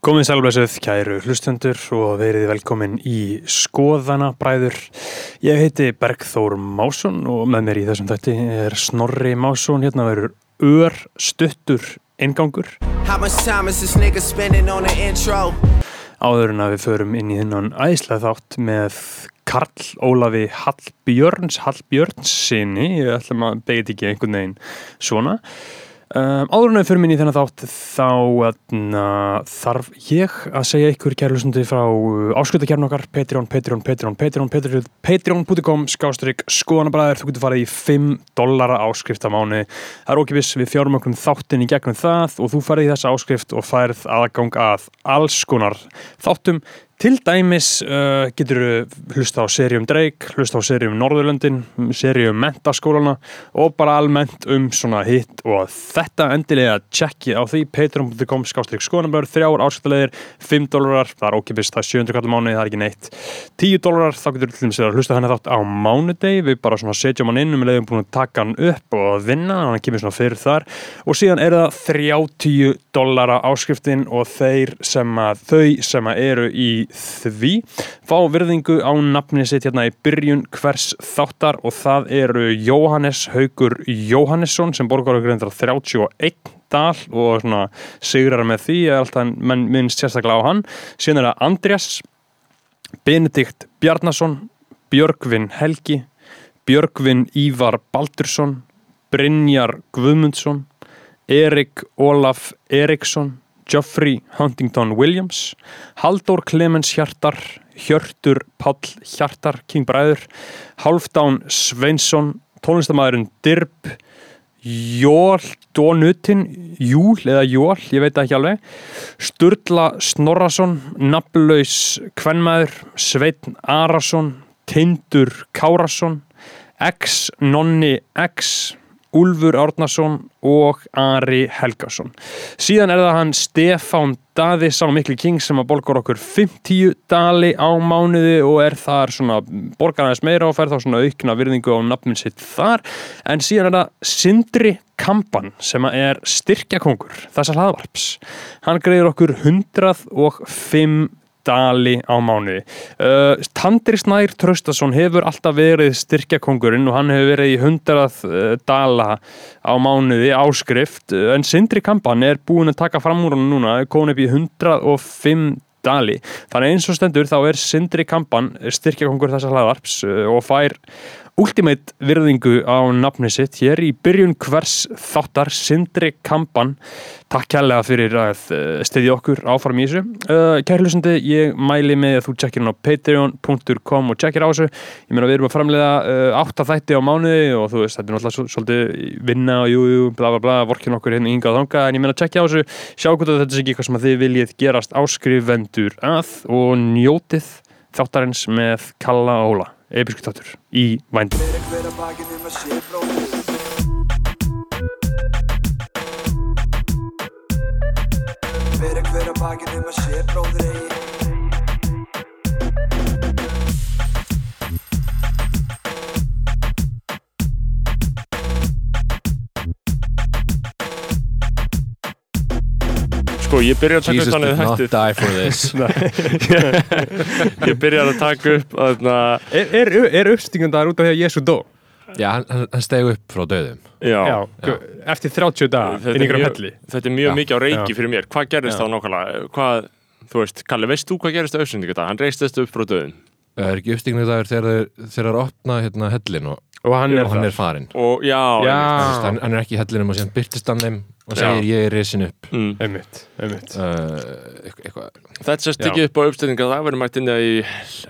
Komið sælblessuð, kæru hlustendur og verið velkomin í Skoðana bræður. Ég heiti Bergþór Másson og með mér í þessum þætti er Snorri Másson. Hérna verður ör stuttur intro? Áður en að við förum inn í þennan æslega þátt með Karl Ólafi Hallbjörns, Hallbjörns sinni. Ég ætlum að begja ekki einhvern veginn svona. Um, áður en að við förum inn í þennan þátt þá atna, þarf ég að segja ykkur kærlusundi frá áskriftakjarn okkar Patreon, Patreon, Patreon, Patreon, Patreon Patreon.com skástrík skoðanabræðir þú getur farið í 5 dollara áskrift á mánu. Það er okkipis við fjárum okkur þáttin í gegnum það og þú farið í þessa áskrift og færð aðgang að alls konar þáttum Til dæmis uh, getur þú hlusta á seríum Drake, hlusta á seríum Norðurlöndin, seríum mentaskólana og bara almennt um svona hitt og þetta. Endilega tjekki á því patreon.com skástrík skoðanabör, þrjár áskiptalegir, 5 dólarar, það er ókipist, það er 700 kallar mánuði, það er ekki neitt, 10 dólarar, þá getur þú til dæmis að hlusta henni þátt á mánudegi, við bara svona setjum hann inn um leiðum búin að taka hann upp og vinna, hann kemur svona fyrir þar. Og síðan er það 30 dólara áskriftin og þeir sem að, þau sem að eru í því. Fá virðingu á nafni sitt hérna í byrjun hvers þáttar og það eru Jóhannes Haugur Jóhannesson sem borgar okkur endur 31 dal og svona sigrar með því alltaf menn minnst sérstaklega á hann. Síðan er það Andrjas Benedikt Bjarnason Björgvin Helgi Björgvin Ívar Baldursson Brynjar Guðmundsson Erik Ólaf Eriksson Geoffrey Huntington Williams, Haldur Clemens Hjartar, Hjörtur Páll Hjartar, King Bræður, Halfdán Sveinsson, tónlistamæðurinn Dirb, Jól Dónutin, Júl eða Jól, ég veit ekki alveg, Sturla Snorrason, Nafnlaus Kvenmaður, Sveitn Arason, Tindur Kárasson, X Nonni X, Úlfur Árnason og Ari Helgason. Síðan er það hann Stefán Daði, sá miklu king sem að borgar okkur 50 dali á mánuði og er þar svona borgar aðeins meira og fær þá svona aukna virðingu á nafnin sitt þar. En síðan er það Sindri Kampan sem er styrkjakongur þessar hlaðvarps. Hann greiður okkur 105 dali á mánuði. Uh, Tandri Snær Traustason hefur alltaf verið styrkjakongurinn og hann hefur verið í 100 uh, dala á mánuði áskrift uh, en Sindri Kampan er búin að taka fram úr hann núna, komin upp í 105 dali. Þannig eins og stendur þá er Sindri Kampan styrkjakongur þessa hlaðvarps uh, og fær ultimate virðingu á nafni sitt hér í byrjun hvers þáttar Sindri Kampan. Takk kærlega fyrir að stiðja okkur áfram í þessu. Kæri hlusandi, ég mæli með að þú tjekkir hann á patreon.com og tjekkir á þessu. Ég meina við erum að framlega uh, 8 þætti á mánuði og þú veist, þetta er náttúrulega svolítið vinna og jú, jú, bla bla bla vorkin okkur hérna ynga og þanga, en ég meina tjekkja á þessu. Sjá hvort þetta er ekki eitthvað sem þið viljið gerast áskrifendur að og njótið þáttarins með Kalla Óla episku þáttur í vændum. Fyrir hver að bakinn um að sé bróðir Fyrir Sko, ég byrja að taka Jesus upp þannig did not die for this. Ég byrja að taka upp þarna, Er, er, er uppstingandar út af því að Jésu dó? Já, hann, hann- steg upp frá döðum. Já, Já, eftir 30 daga Þetta inn í er mjög- helli. Þetta er mjög Já. mikið á reiki Já. fyrir mér. Hvað gerist Já. þá nákvæmlega? Hvað, þú veist, Kalli, veist þú hvað gerist á dag? Hann reistist upp frá döðum. Það er ekki uppstignu dagur þegar þeir þeir eru að opna hérna hellin og, og hann er það er farinn. Og já, hann, hann er ekki í hellinum og síðan byrtist hann þeim og Já. segir ég er risin upp mm. einmitt, einmitt uh, eitthvað. Þetta sést ekki upp á uppstillinga það verður mætt inn í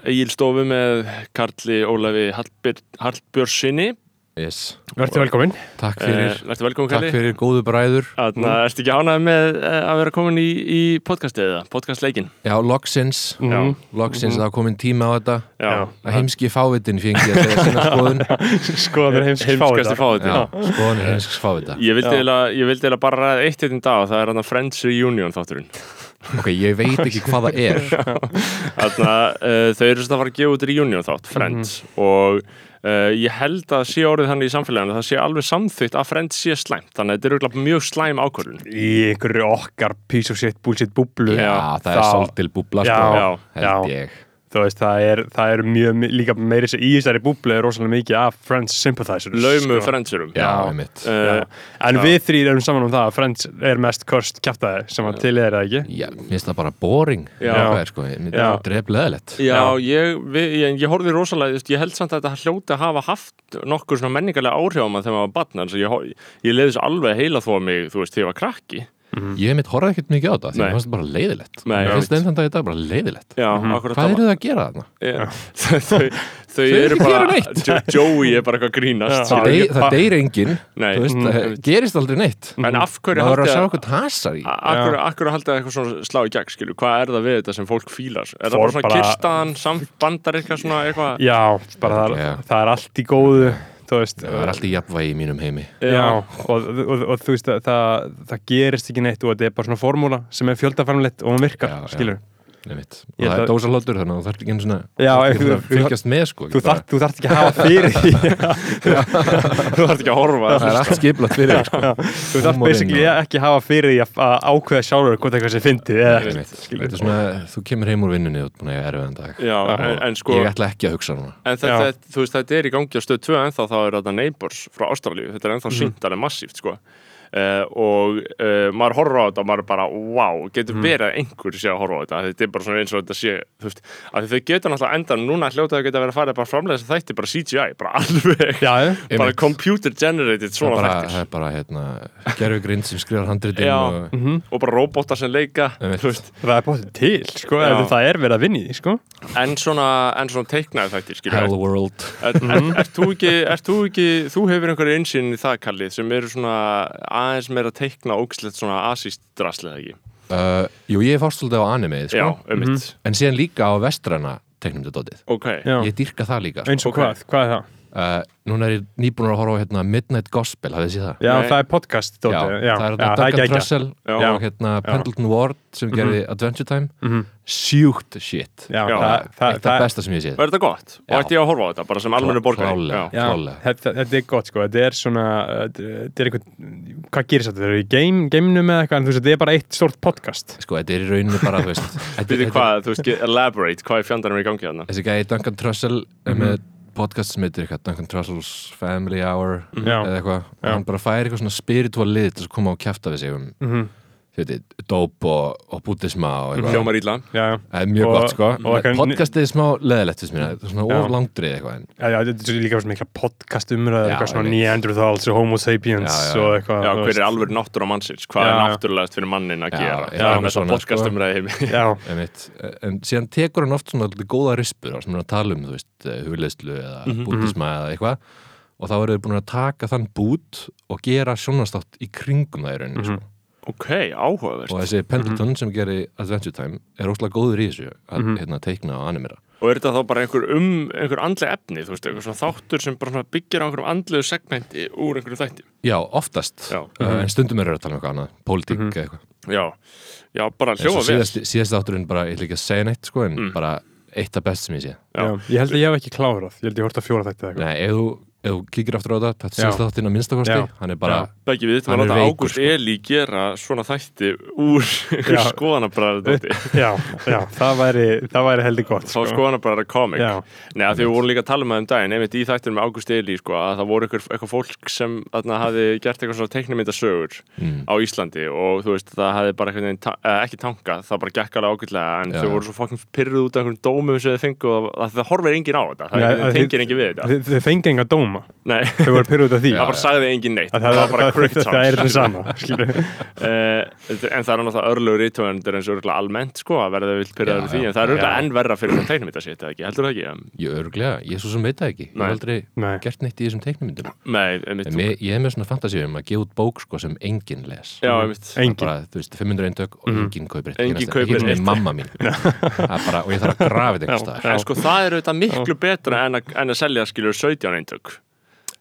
Egilstofu með Karli Ólafi Hallbyr, Hallbjörnsinni yes. Verður velkominn Takk Eh, fyrir, Vertu velkomin takk Kalli. fyrir góðu bræður. Þannig að ertu ekki ánægð með eh, að vera komin í, í podcastið eða? Podcastleikin Já, loksins. Mhm. Loksins, það var komin tíma á þetta. Já, að heimski fávitin fengi að segja sinna skoðun. Skoðanir heimsk heimskasti fáið Já, skoðun heimsks fávita. Ég vildi eiginlega bara ræða eitt hérna í dag og það er hann Friends Reunion þátturinn. Ok, ég veit ekki hvað það er. Þannig að uh, þau eru svona að fara að gefa út Reunion þátt, Friends. Og uh, ég held að sé orðið þannig í samfélaginu það sé alveg samþygt að Friends sé slæmt. Þannig að þetta er auðvitað mjög slæm ákvörðun. Í einhverju okkar piece of shit bullshit búblu Já, það er þá- svolítil búbla Já, sko, já, held já. ég þú veist, það er, það er mjög líka meiri sem í þessari búblu er rosalega mikið af Friends sympathizers laumu sko. Friendsurum Já, Já. einmitt uh, Já. en Já. við þrýr erum saman um það að Friends er mest körst kjaftaði sem að til er það ekki Já, mér finnst það bara boring er, sko, það drefleðilegt Já, ég, við, ég, ég horfði rosalega, ég held samt að þetta hljóti að hafa haft nokkur svona menningarlega áhrif á maður þegar maður var batna, ég, ég leiði svo alveg heila þó mig, þú veist, þegar ég var krakki. Ég mitt horfði ekkert mikið á þetta því finnst það bara leiðilegt. Nei, finnst enn þann dag í dag bara leiðilegt. Já, Mhm. akkurat Hvað eru þið að gera þarna? það? þau, þau, þau eru að bara, Joey er bara eitthvað að grínast. Já. skilur. Það, dey, ég- það deyr enginn Nei, Þú veist, mm, það gerist aldrei neitt. En af hverju Það að haldið sjá að, okkur tasar í. Akkur, akkur haldið að eitthvað svona slá í gegn, hvað er það við þetta sem fólk fílar? Er það bara svona kirstaðan, sambandar eitthvað já, bara það, er, það allt í góðu veist Það er allt í jafnvægi í mínum heimi. Já, og, og, og, og þú veist að það, það gerist ekki neitt og þetta er bara svona formúla sem er fjöldaframleitt og hún virkar, skilur. Og það er að- dósalótur þannig að þú þarf ekki einu svona Já, þú fylgjast með sko þú þarft þú þarft ekki að hafa fyrir því. Þú þarf ekki að horfa. það er allt skiplat fyrir þér, sko. Þú þarft Húmorinn basically ekki að hafa fyrir því að, ákveða sjálfur hvort eitthvað sé fyndið er þú kemur heim úr vinnunni og búin að eiga erfiðan dag. Já, en, en sko... Ég ætla ekki að hugsa núna. En þetta, þetta, þú veist, þetta er í gangi á stöð 2 ennþá þá er þetta Neighbors frá Ástralíu. Þetta er ennþá mm. sínt alveg massíft sko. Uh, og uh, maður horfir á þetta og maður bara, wow, getur verið að einhver sé að horfa á þetta, þetta er bara svona eins og þetta sé þú veist, að þau getur náttúrulega endan núna hljóta þau geta verið að fara bara framlega þess að þætti bara CGI, bara alveg. Já, bara computer generated er svona bara, það þættir er bara hérna, gerfi grind sem skrifar handritin og Mhm. og bara robotar sem leika þú veist, það er bóttið til, sko, það er verið að vinni því, sko. En svona, en svona teiknaði þættir skilur, Hell World. Er, er, er, þú ekki, er þú ekki, þú hefur einhverju einsinn í það kallið sem eru svona aðeins meira að teikna ógslegt svona asíst draslega ekki? uh, Jú, ég er fórst svolítið á animeið Já, sko. um mitt. En síðan líka á vestræna teiknumdadótið Ok, Já. Ég dýrka það líka sko. eins og Ok. hvað, hvað er það? Uh, Núna er ég nýbúin að horfa á hérna, Midnight Gospel, hafið þið séð það? Já, Nei. það er podcast, Já, já, það er já, hérna það er Duncan. Trussell Já. og hérna Pendleton Ward sem gerði Adventure Time Mhm. sjúkt shit Já, Já. það, það, Eitt af það, besta sem ég séð var þetta gott? Og Já. ætti ég að horfa á þetta, bara sem almennu. Já. Já, Klálega. þetta, þetta er gott sko, þetta er svona þetta er eitthvað, hvað gerist þetta? Þetta er í game, geiminum eða eitthvað, en þú veist, þetta er bara eitt stórt podcast Sko, þetta er í rauninni bara, þú veist þú veist, elaborate, hvað er fjandarinn í gangi þarna? Þessi gæði Duncan Trussell er með podcast sem heitir eitthvað Duncan Trussell's Family Hour Já. eða eitthvað. Hann bara fær eitthvað svona spiritual lið til að koma og kjafta við sig um mm veit, dóp og, og bútisma og eitthvað Hljómar ítla? Já, já, Það er mjög Og- gott sko Podcastið er smá leðilegt mér Það er svona Já. of langdrið eitthvað en já, já, þetta er líka svona mikla podcast umræður, Já, eitthvað svona. Neanderthals og Homo sapiens Já, já. og eitthvað Já, hver er alveg náttúra mannsins? Hvað Já, er já. náttúrulegast fyrir mannin að gera? já, með svona, podcast sko. Já, Einmitt. en síðan tekur hann oft svona góða rispur sem er að tala um, þú veist, hugleðslu eða Mhm. bútisma eða eitthvað og þá eru þau búin að taka þann bút og gera sjónastátt í kringum það í rauninni Mhm. sko. Ok, áhugavert. og þessi Pendleton sem gerir Adventure Time er óslega góður í þessu að Mhm. hérna, teikna og animera Og er þetta þá bara einhver um, einhver andleg efni, þú veist, einhver svona þáttur sem bara byggir á einhverjum andlegu segmenti úr einhverju þætti? Já, oftast, Já. uh, en stundum eru að tala um eitthvað annað pólitík Mhm. eða eitthvað Já, já, bara hljóma vel. síðast, síðast átturinn bara, ég ætla ekki að segja neitt sko, en Mm. bara eitt af best sem ég sé Já. já, ég held að ég hef ekki klárað ég held ég hort að fjóra þetta eitthvað Nei, ef þú, þú kíkir aftur á þetta þetta Já. síðast átturinn að minnstakosti hann er bara, Beggi við þetta Hann var að láta Ágúst sko. Eli gera svona þætti úr dóti. Já, já, það væri, það væri heldur gott Fá skoðanabræður komik. Já, Nei, að því við vorum líka að tala um það um daginn, einmitt í þættinu með Ágúst Eli, sko, að það voru eitthvað, eitthvað fólk sem þarna hafi gert eitthvað svona teiknumyndasögur mm, á Íslandi og þú veist, það hafi bara veginn, ta- eh, ekki tankað, það bara gekk alveg ágætlega en þau pyrruð af það, það þetta, það Nei, er þetta. þau voru pyrruð út af því. Það bara sagði enginn neitt, Að það, var bara cricket það, það er þetta sama. Eh, en það er náttúrulega örlugur rítuvendur eins og örgulega almennt sko að verða vilt Já, við því en það er örgulega enn verra fyrir svona teiknumyndasitt eða ekki, heldur það ekki? ég örglega, ég er svo sem veit það ekki. Ég hef aldrei Nei. gert neitt í þessum teiknumyndum ég er með svona fantasíu um að gefa út bók sko, sem enginn les. Já, Engin. bara, þú veist, 500 eintök og Mhm. enginn kaupir sinni neitt. mamma mín. Það er bara, og ég þarf að grafa þetta En sko það er auðvitað miklu betra en að, en að selja skilur 17 eintök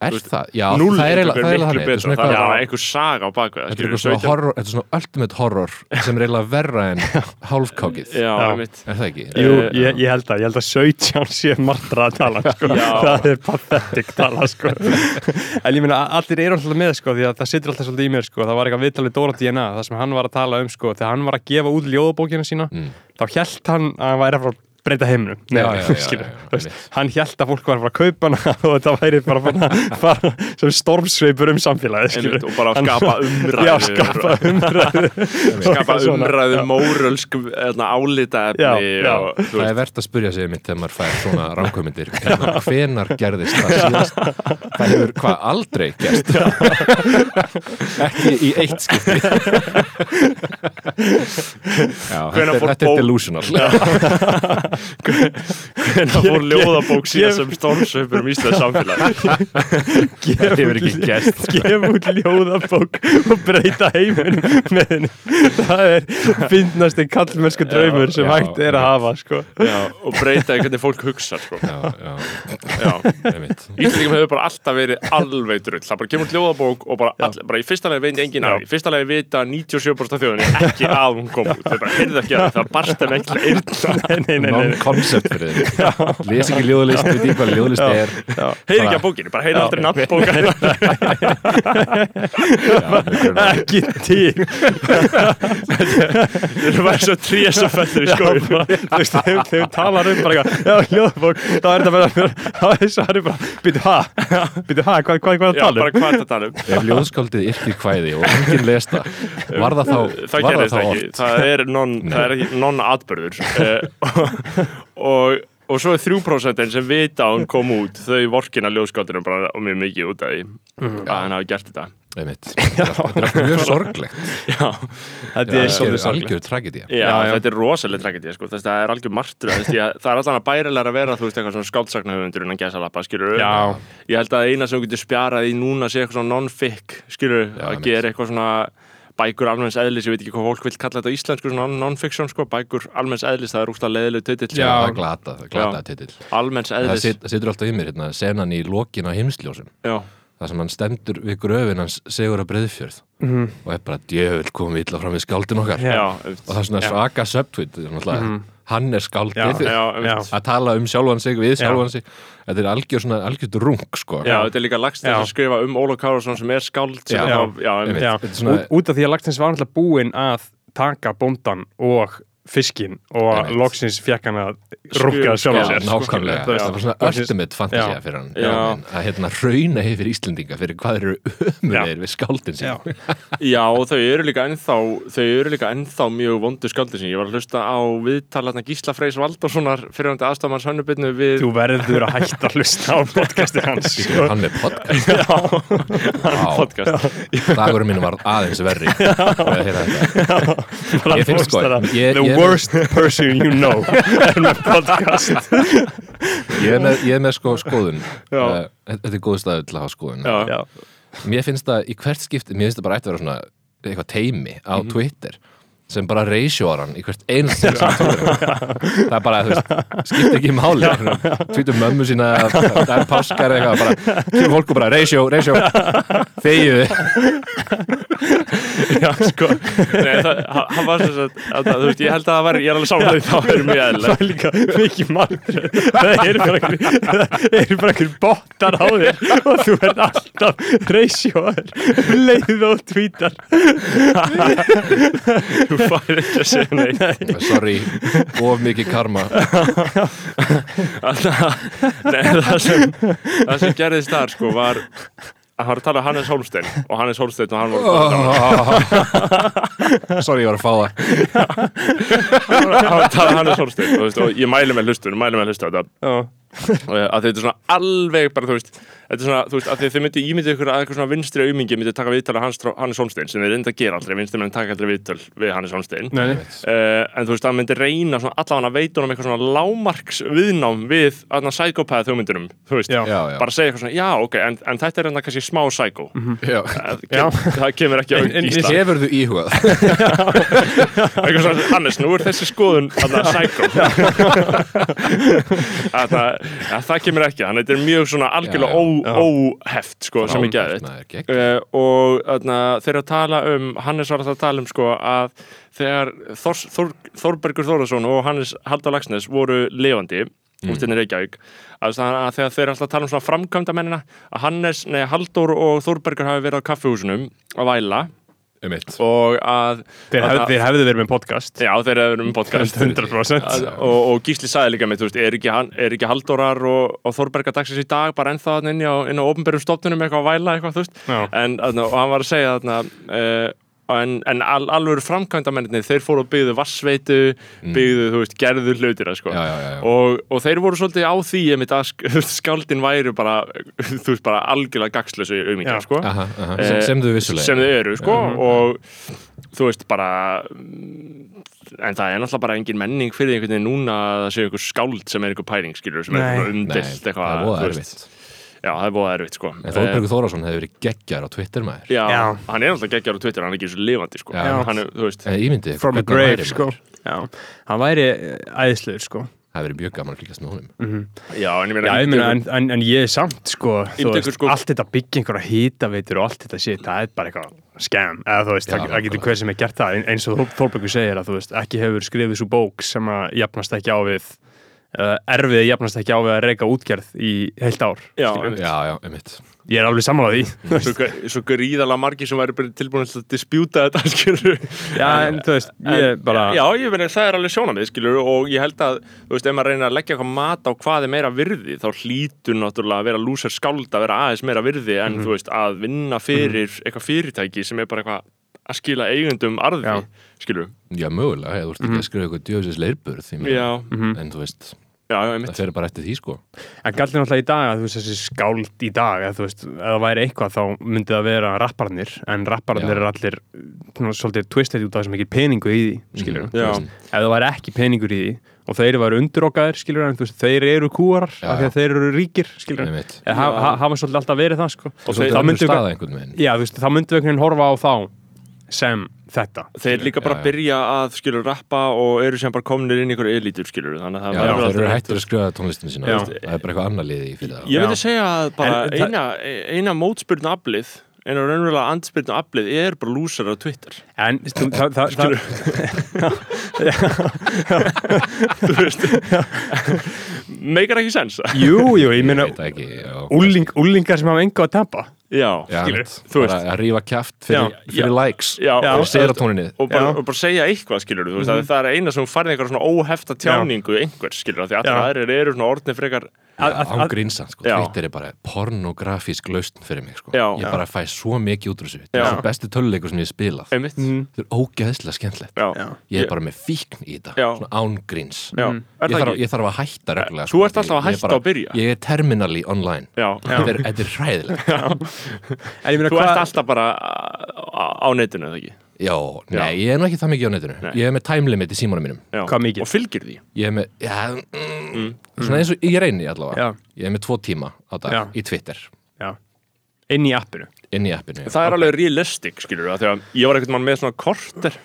Er veist, það? Já, það er eiginlega eintök það er þannig svona það er eitthvað- bara einhver saga á baku Þetta er eitthvað svona horror, þetta er svona ultimate horror sem er eiginlega verra en hálfkákið Já, Já. mitt Er það ekki? Jú, Eh, ég, ég held að, ég held að 17 sé martra að tala, sko. Já. það er pathetic tala, sko. en ég meina, allir eru alltaf með, sko, því að það situr alltaf svolítið í mér, sko, það var eitthvað viðtalið Dóra DNA, það sem hann var að tala um, sko, þegar hann var að gefa út ljóðabókina sína, Mm. þá held hann að hann væri að breyta heiminum. Nei, Já, já, skilur, já, hann held að fólk var að fara að kaupa hana og þetta væri bara að fara sem stormsveipur um samfélagið, skilur. Einmitt, og bara að skapa umræðu. Já, skapa umræðu. skapa umræðu mórölsk álita Já, efni já. og, þú Það er verðt að spurja sig mitt þegar maður fær svona ránkvömyndir hvenar gerðist það síðast? Það hefur hvað aldrei gerst? Ekki í eitt skipti. Já, þetta Hvenær er, fór þetta er delusional hvernig fór ljóðabók síðan sem stormsveipur um Íslands samfélag? Þetta hefur ekki gerst. gefa út ljóðabók og breyta heiminum með henni. Það er fyndnasti kallmennsku draumur sem já, hægt er að hafa sko. já, og breyta í hvernig fólk hugsa sko. Íslendingum hefur bara alltaf verið alveg drull. Það bara kemur út ljóðabók og bara, all, bara í fyrsta lagi veit enginn af því, í fyrsta lagi vita 97% af þjóðinni ekki að hún kom út. Það bara heyrðu ekki að það barst en ekki eyrna nei. non-concept fyrir þig. Les ekki ljóðlist, veit ekki hvað ljóðlist Já. er. Heyrðu ekki að bókinni, bara heyrðu aldrei nafn bókar ekki til. Það er bara svo trés og fellur í Já, skóin bara, þú veist, þegar við talar um bara eitthvað, já, ljóðabók, þá er þetta bara það býtu ha? Býtu ha, hvað, er já, að tala bara um? Um ef ljóðskáldið yrkir kvæði og enginn lesta var það þá, það var gerist það ekki, oft? Það er non, það og, og svo er 3% sem vita að hún kom út þau vorkina ljóðskáttunum bara og mjög mikið út af því. Að hann hafi gert þetta. Þetta er alltaf mjög sorglegt. Já, þetta er þetta er svolítið tragedía. Já, Já, þetta er rosalega tragedía sko. Það er algjör martur það er allan að bærilega að vera þú veist eitthvað svona skáldsaknahöfundur innan gæsalappa skilur já, ég held að eina sem þú getur spjarað í núna sé eitthvað svona non-fic skilur, að gera eitthvað svona bækur almenns eðlis, ég veit ekki hvað fólk vil kalla þetta á íslensku, svona non-fiction sko, bækur almenns eðlis, það er úrst að leðilegu titill. Já, það er glata, það glata titill. Almenns eðlis. það situr alltaf í mér hérna, senan í lokin á heimsljósum. Já, það sem hann stendur við gröfin hans segur að breyðfjörð Mhm. og er bara djöfull komum við illa fram við skáldin okkar já, og það er svona Já. svaka subtweet náttúrulega, hann er skáldið Já, já, já. að tala um sjálfan sig við Já. sjálfan sig þetta er algjör svona algjört rung sko Já, þetta er líka lagst þess Já. að skrifa um Óla Kárasson sem er skáld sem Já. þá, já, er svona- út, út af því að Lagstins var náttúrulega búinn að taka bóndan og fiskin og loksins fekk hann að rúkka sjálf Já, sér. nákvæmlega, veist, það var svona ultimate fantasía Já. fyrir hann. Já. að hérna rauna yfir Íslendinga fyrir hvað eru ömulegir við skáldin sín. Já. já, og þau eru líka ennþá þau eru líka ennþá mjög vondu skáldi sem ég var að hlusta á viðtalatna Gísla Freys Valdarssonar fyrir hann aðstafmanns hönnubitnu við Þú verður að hætta að hlusta á podcasti hans. Sko. hann er podcast? Vá. podcast. Dagurinn minn var aðeins verri. Að heyra þetta. Bara Ég finnst sko, ég- worst person you know er með podcast. Ég er með, ég er með sko skoðun. Já. uh, þetta er góð staður til að hafa skoðun. Já, mér finnst það í hvert skipti mér finnst það bara ætti að vera svona eitthvað teimi á Mhm. Twitter sem bara ratioar hann í hvert einst sem það er bara, þú veist, skipt ekki máli. Tvítum mömmu sína að það er páskar eitthvað, bara kemur fólk og bara ratio, ratio, þegiðu já, sko. Nei, það, hann var sagt að, þú veist, ég held að það væri, ég er alveg saman því það væri mjög það er líka mikið margur það eru bara einhver það eru bara einhver bottar á þér og þú ert alltaf reysjóður leið og tvítar. Þú fær ekki að segja neitt. Sorry, of mikið karma. Nei, það sem, það sem gerðist þar sko var að hann var að tala um Hannes Hólmstein og Hannes Hólmstein og hann var sorry, ég var að fá það. Hann var að tala um Hannes Hólmstein og, þú veist, og ég mæli með hlustur, mæli með hlustur á þetta Já. og að þetta er svona alveg bara þú veist, þetta er svona, þú veist, að þið myndi ímyndið ykkur að eitthvað svona vinstri aumingi myndi taka viðtal af Hans, Hannes Hólmstein sem þeir reynda að gera aldrei, vinstri menn taka aldrei viðtal við Hannes nei. Uh, en þú veist, það myndi reyna svona allavega að veita honum eitthvað svona lámarks viðnám við aðna psychopath hugmyndunum þú veist, Já. já, já, bara segja eitthvað svona, já, ok, en, en þetta er enda kannski smá já. það, Já. kem, það kemur ekki á En- en- Ísland. hefur þú íhugað? Eitthvað svona, Hannes, nú er þessi skoðun aðna óheft sko, sem maður, gegn. uh, og þarna, þeir eru að tala um Hannes var alltaf að tala um sko að þegar Þors, Þór, Þórbergur Þórðarsson og Hannes Halldór Lagsnes voru lifandi mm. út inn í Reykjavík að, það- að þegar þeir eru alltaf að tala um svona framkvæmda mennina að Hannes, nei, Halldór og Þórbergur hafi verið á kaffihúsunum að væla um eitt og að Þeir, hef, að- þeir hefðu verið með podcast. Já, þeir eru um podcast. 100% Að- og, og Gísli sagði líka með, þú veist, er ekki, hann- er ekki Halldórar og, og Þórberga dagsins í dag bara ennþá inni á, inn á opinberum stofnunum eitthvað að væla eitthvað, þú veist? En, þarna, og hann var að segja þarna uh, en, en al, alveg framkvæmdamenninni þeir fóru og byggðu vassveitu byggðu, þú veist, gerðu hlutina sko. Mm. Já, já, já, já. Og, og þeir voru svolítið á því einmitt að sk- skáldin væru bara þú veist, bara algjörlega gagslösu auðmingjar, sko Aha, aha. Eh, sem, sem þau vissulega sem þau eru sko og þú veist bara mm, en það er náttúrulega bara engin menning fyrir einhvern veginn núna að það sé einhver skáld sem er einhver pæring skilur sem Nei. er umdilt eitthvað þú veist. Já það er búið erfitt sko. En Þórbergur Þórásson hefði verið geggjar á Twitter maður. Eh, já, Já. hann er náttúrulega geggjar á Twitter hann er ekki svo lifandi sko. Já. hann er, þú veist. En ímyndið ykkur From a hvernig hann grave væri, sko. maður. Já, hann væri æðislegur sko. Það hefði verið mjög gaman að fylgjast með honum. Já en ég meina Já, ég meina, en, en, en ég er samt sko, þú Inntekur, veist, sko- allt þetta byggja einhverja hýtaveitur og allt þetta shit, það er bara eitthvað skam, eða þú veist, Já, það, það getur nákvæmlega. hver sem er gert það, ein- eins og Þór- Þórbergur segir að þú veist, ekki hefur skrifið svo bók sem að jafnast ekki á við uh, erfið jafnast ekki á við að reyka útgerð í heilt ár, Já. Já, já, einmitt. Ég er alveg sammála því. Svo, svo gríðalega margir sem væri tilbúin til að dispjúta þetta skilur Já, en þú veist, ég bara Já, ég meina það er alveg sjónamið, skilur og ég held að, þú veist, ef maður reynir að leggja eitthvað mat á hvað er meira virði, þá hlýtur náttúrulega að vera lúser skáld að vera aðeins meira virði en, Mhm. þú veist, að vinna fyrir eitthvað fyrirtæki sem er bara eitthvað að skila eigundum arði, Já. skilur Já, mögulega, ég, þú ert ekki að skrifa eitthvað djöfisins leirburð Já, En þú veist, já, já, það fer bara eftir því sko. En gallin náttúrulega í dag að þú veist þessi skáld í dag að þú veist, ef það væri eitthvað þá myndi það vera rapparnir en rapparnir eru allir svona, svolítið twisted út af þessum ekki peningu í því skilur Mhm. Já. ef það væri ekki peningur í því og þeir væri undirokkaðir skilur en þú veist, þeir eru kúarar af því að þeir eru ríkir skilur Einmitt. eða ha, ha, hafa svolítið alltaf verið það sko. Og Og þeir- þeir, þá það myndum myndu við- staða einhvern veginn. Já, þú veist, þá myndum við einhvern veginn horfa á þá sem þetta Þeir líka bara Já, já. byrja að, skilur, rappa og eru sem bara komnir inn í einhverju elítur, skilur þannig að það verður hættir að skrifa tónlistinu sína Það er bara eitthvað annað liði í fyrir það Ég Já. myndi segja að bara eina, eina mótspyrnu aflið eina raunverulega andspyrnu aflið er bara lúsar á Twitter. En þú, það, það, það, þú veist. Meikar ekki sens. Jú, jú, ég meina það úling, úlingar sem hafa enga að tapa. Já, Já, skilur, þú bara að rífa kjaft fyrir, Já. fyrir likes já, Já. og, og serotóninni og, og bara segja eitthvað skilur þú. Veist að það er eina sem færði einhver svona óhefta tjáningu einhvers skilur því að aðrir eru svona orðni frekar Að- að- að- grínsan, sko. Twitter er bara pornografísk lausn fyrir mig, sko Já. ég bara fæ svo mikið út úr þessu Já. þetta er besti töluleikur sem ég hef spilað Mhm. þetta er ógeðslega skemmtilegt já. Já. ég er bara með fíkn í þetta, svona án gríns Já. Mhm. Ég, ég þarf að hætta reglulega Þú sko, ert alltaf að hætta bara- og byrja. ég er terminally online þetta er, er hræðilegt en ég meina Þú ert alltaf bara á, á netinu eða ekki já, nei, ég er nú ekki það mikið á netinu. Nei. ég er með time limit í símanum mínum. Já. Hvað mikið? Og fylgir því? Ég er með, já, mm, svona eins og ég reyni allavega. Já. ég er með tvo tíma á dag Já. í Twitter. Já, inn í appinu? Inn í appinu Það er alveg realistic skilur þú Þegar ég var einhvern mann með svona korter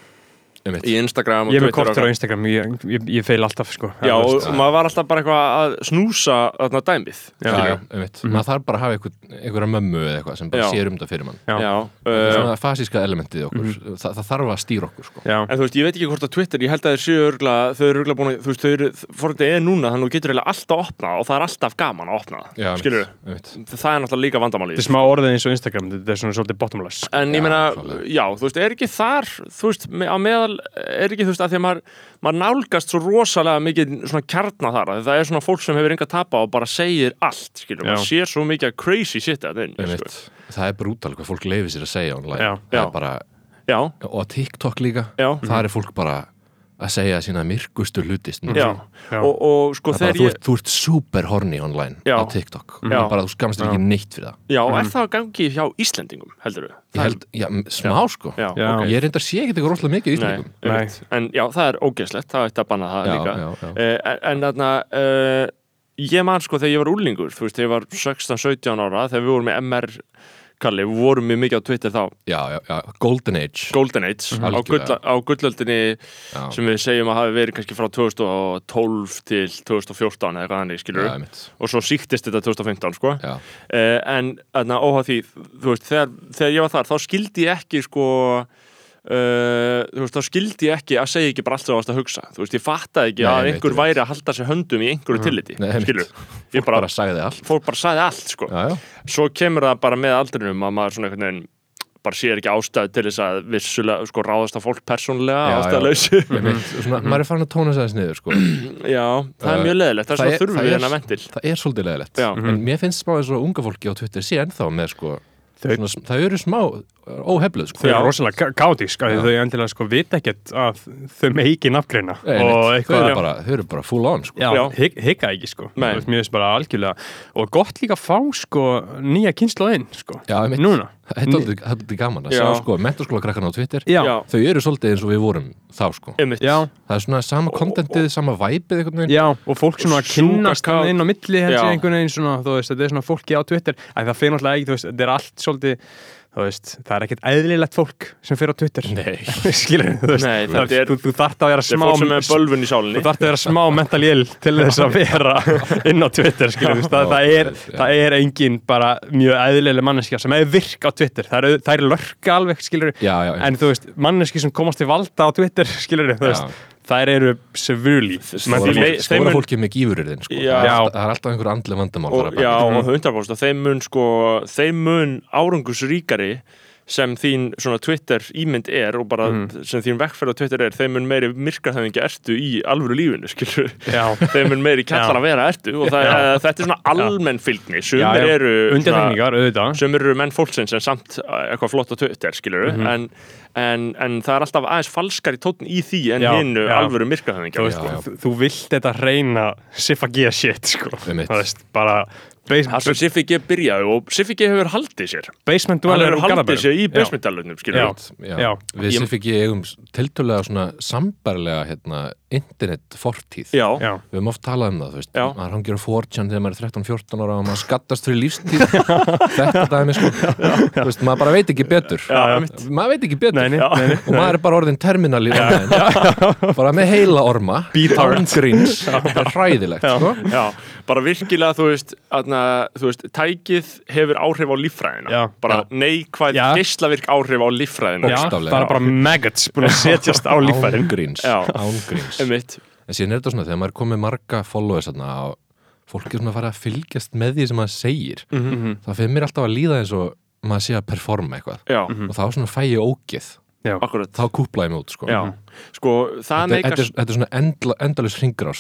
einmitt. í Instagram og ég er með Twitter kortur á. Instagram, ég, ég, ég feil alltaf sko Já, Það, og maður var alltaf bara eitthvað að snúsa þarna dæmið já, já, einmitt. maður þarf bara að hafa einhver, einhverja mömmu eða eitthvað sem bara Já. sér um það fyrir mann Já. Já, Það er uh, svona fasíska elementið í okkur Þa, það þarf að stýra okkur sko. já, En þú veist, ég veit ekki hvort á Twitter, ég held að þeir séu örgla, þau eru örgla búin að, þú veist, þau eru, fórhundið er núna, þannig að þú getur eiginlega alltaf opnað og það er alltaf gaman að opna Já, það, skilur einmitt. Það er náttúrulega líka vandamálið. þetta er smá orðið eins og Instagram þetta er svona svolítið bottomless En ég Já, meina, klálega. já, þú veist, er ekki þar, þú veist, me- á meðal, er ekki, þú veist, að því að maður, maður nálgast svo rosalega mikið svona kjarna þar, að það er svona fólk sem hefur enga tapa og bara segir allt, skilur, Já. maður sér svo mikið crazy shit að þeim, sko. Það er brútal hvað fólk leifir sér að segja Já. Bara, Já, og TikTok líka það er fólk bara að segja sína myrkustu hlutist já, Já. Og, og sko Það bara, þegar þú, ég, ert, þú ert super horny online Já. á TikTok Já. bara þú skamast þér ekki neitt fyrir það já, er það að gangi hjá Íslendingum, heldur þú? ég held, já, smá sko Já, Já. ok. ég reyndar sé ekki eitthvað rosalega mikið í Nei, Íslandingum Nei. einmitt. en já, það er ógeðslegt, það ætti að banna það Já, líka já, já. Eh, en, en þarna uh, ég man sko þegar ég var úlingur þú veist, þegar ég var 16-17 ára þegar við vorum með MR Kalli, við vorum mjög mikið á Twitter þá. Já, já, já, Golden Age. Golden Age á, Algjörlega. gulla, á gullöldinni já, sem við segjum að hafi verið kannski frá 2012 til 2014 eða eitthvað þannig, skilur já, og svo síktist þetta 2015, sko. Uh, en óháð því, þú veist, þegar, þegar ég var þar þá skildi ég ekki, sko Uh, þú veist, þá skildi ég ekki að segja ekki bara allt sem þú varst að hugsa. Þú veist, ég fattaði ekki Nei, að einhver væri að halda sér höndum í einhverju tilliti, Nei, skilur ég bara, bara, sagði allt. fólk bara sagði allt, sko. Já, já, svo kemur það bara með aldrinum að maður svona einhvern veginn bara sér ekki ástæðu til þess að vissulega sko ráðast á fólk persónlega svona, maður er farin að tóna þess niður sko. já, það er Uh, mjög leðilegt það er það svona þurfum það við er- hennar ventil. það er svolítið leðilegt en mér finnst smá eins og unga fólki á Twitter sé ennþá með sko, Þau- svona, það eru smá óhefluð sko. Þau eru rosalega gátísk að Já. þau endilega sko vita ekkert að þau með ekki nafngreina þau, eitthvað eru bara, þau eru bara full on sko. Já, Já. hik- ekki sko veist, Mér finnst bara algjörlega og gott líka að fá sko nýja kynnslóðinn sko Já, einmitt. Núna þetta er aldrei- gaman að Já. sjá sko, mentaskóla krakkarna á Twitter Já, þau eru svolítið eins og við vorum þá sko. einmitt já, það er svona sama kontentið, sama væpið einhvern veginn já og fólk svona að kynnast inn á milli held ég einhvern veginn svona, þú veist, þetta er svona fólki á Twitter en það fyrir náttúrulega ekki, þú veist, þetta er allt svolítið veist, það er ekkert eðlilegt fólk sem fyrir á Twitter. Skilur, þú þú, þarft að vera er smá fólk sem bölvun í Þú þarf að vera smá mental ill til þess að vera inn á Twitter, skilur við, það, það, er, Já. það er engin bara mjög eðlileg manneskja sem er virk á Twitter, það er, það er lörka alveg, skilur við, já, já, en þú veist, manneski sem komast til valda á Twitter, skilur þú Já. veist, þær eru severely Stóra mental fólk- ill. þeim stóra mun- fólki með gífurirðin sko. Það, er alltaf, er einhver andlega vandamál og, já, og 100% og þeim mun sko þeim mun árangusríkari sem þín svona Twitter ímynd er og bara sem þín vekkferð á Twitter er þeim mun meiri myrkrahöfingi ertu í alvöru lífinu skilur þeim mun meiri kallar Já. að vera ertu og það, Já. þetta er svona almenn fylgni. Sumir eru undirtekningar, auðvitað. sumir eru menn fólksins en samt eitthvað flott á Twitter skilur Mhm. en, en, en það er alltaf aðeins falskari tótn í því en Já, hinnu já. alvöru já. þú, þú vilt þetta reyna Siffa G shit, sko bara það sem Siffi G byrjaði og Siffi G hefur haldið sér. Basement hann dweller hefur úr haldið Garðabærum. sér í. Já. Já. við Ég- fikk ég eigum tiltölulega svona sambarlega hérna, internet fortíð já, Já. við höfum oft talað um það, þú veist. Já. maður hangir á 4chan þegar maður er 13-14 ára og maður skattast fyrir lífstíð. Þetta dæmi sko. Þú veist, maður bara veit ekki betur. Já, maður veit ekki betur. Nei, nei, nei, nei. og maður er bara orðin terminal í online bara með heila orma þetta er hræðilegt sko. Bara virkilega þú veist, aðna, þú veist tækið hefur áhrif á líffræðina Já. bara neikvæð Já. geislavirk áhrif á líffræðina það er bara maggots búin að setjast á líffærin ángríns, ángríns. Einmitt. en síðan er þetta svona, þegar maður er komið marga followers og fólk er svona að fara að fylgjast með því sem maður segir Mhm. það fyrir mér alltaf að líða eins og maður sé að performa eitthvað Já, og þá svona fæ ég ógeð akkurat þá kúplaði mig út sko. Já, sko, það þetta, meikar þetta, er, þetta er svona endla, endalus.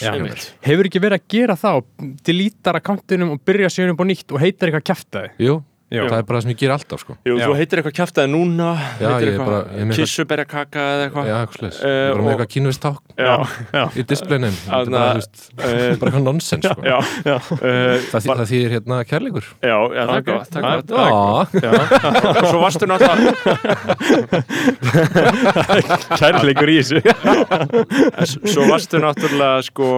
Einmitt. Hefur ekki verið að gera það og deletar akkántunum og byrja upp á nýtt og heitar eitthvað kæftæði? Jú, Já. það er bara það sem ég ger alltaf sko. Jú, Já. þú heitir eitthvað kjaftaði núna Já, með kissuberjakaka eða eitthvað. Já, eitthvað slags, Eh, ég bara með eitthvað kínvist ták í er bara, veist, eh, bara eitthvað nonsens sko. já, Já. uh, það, þý, það þýðir hérna kærleikur. Já, já, það er gott, Já, Svo varstu náttúrulega Kærleikur í þessu. Svo varstu náttúrulega sko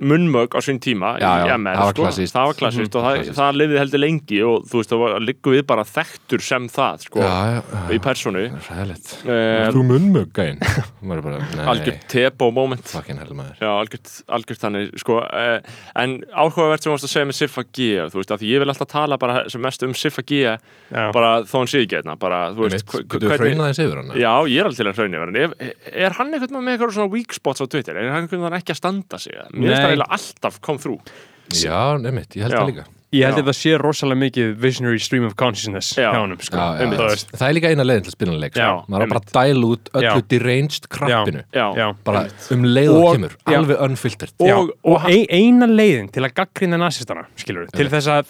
munnmög á sín tíma Já, í já, MR, það var sko. klassískt. það var klassist og það, Klassískt. það lifið heldur lengi og þú veist, það liggur við bara þekktur sem það sko, já, já, í personu Ræðilegt uh, Þú bara, nei, algjört tepo moment fucking hell maður Já, algjört, algjört þannig, sko, uh, en áhugavert sem þú varst að segja með Siffa G, þú veist, að því ég vil alltaf tala bara sem mest um Siffa G, Já. bara þó hann sé ekki hérna, bara, þú veist, hva- Getur þú hraunað eins yfir hann? Já, ég er alveg til að hraunni verðin. Er, er hann einhvern veginn með eitthvað svona weak spots á Twitter? Er hann einhvern veginn ekki að standa sig? Nei. Það eiginlega alltaf kom þrú. Já, nefnitt, ég held Já. það líka Ég held að það sé rosalega mikið visionary stream of consciousness Já. hjá honum sko. Veist. Það er líka eina leiðin til að spila hann leik sko. Já, Maður er bara að dæla út öllu deranged Já. Bara um leið og Og- kemur, alveg unfiltert Og- Já, og ein, eina leiðin til að gaggrina nazistana, skilur við, til þess að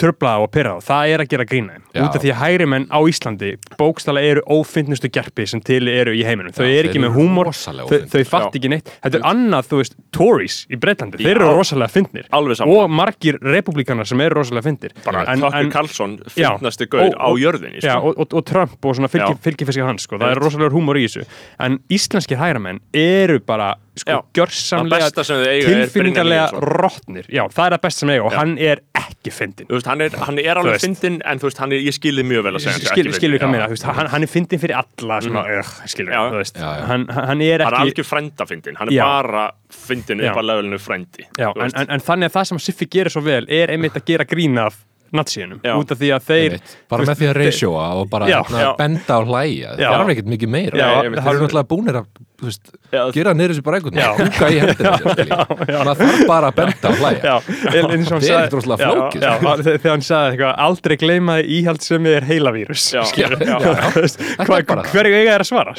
tröfla og pyrra þá, það er að gera grína. Út af því að hægri menn á Íslandi bókstala eru ófinnustu gerpi sem til eru í heiminum. Þau eru ekki með húmor, þau, þau fatt ekki neitt. Þetta er annað, þú veist, Tories í Breitlandi, þeir eru rosalega saman. Og margir republikanar sem eru rosalega en- Carlson Já. finnasti gaur Og- á og- jörðinni, Já, sko. og, og, og Trump og svona fylgi, Já. fylgifiskar hans sko. það er rosalega húmor í þessu en íslenskir hægramenn eru bara sko, gjörsamlega er tilfinningarlega rótnir já, það er það best sem eiga og Já. hann er ekki fyndin veist, hann er, hann er alveg fyndin en þú veist, hann er, ég skilði mjög vel að segja skil, ekki skilur hvað Já. meina, hann, hann er fyndin fyrir alla sem að, uh, skilur, Já. þú veist Já, já. Hann, hann er hann er ekki frænda fyndin hann er Já. bara fyndin upp að levelinu frændi já, þú en, en, en þannig að það sem Siffi gerir svo vel er einmitt að gera grín af natsíunum, út af því að þeir Einmitt. bara með því að reysjóa og bara Já, hérna, já. benda og hlæja það er ekkert mikið meira. Já, þeir einmitt. eru náttúrulega búnir að veist, gera niður þessu bara Já. húka í að það er bara að benda og hlæja Það er sko. já, þegar hann sagði eitthvað aldrei gleyma því íhald sem er heilavírus er hverju eiga er að svara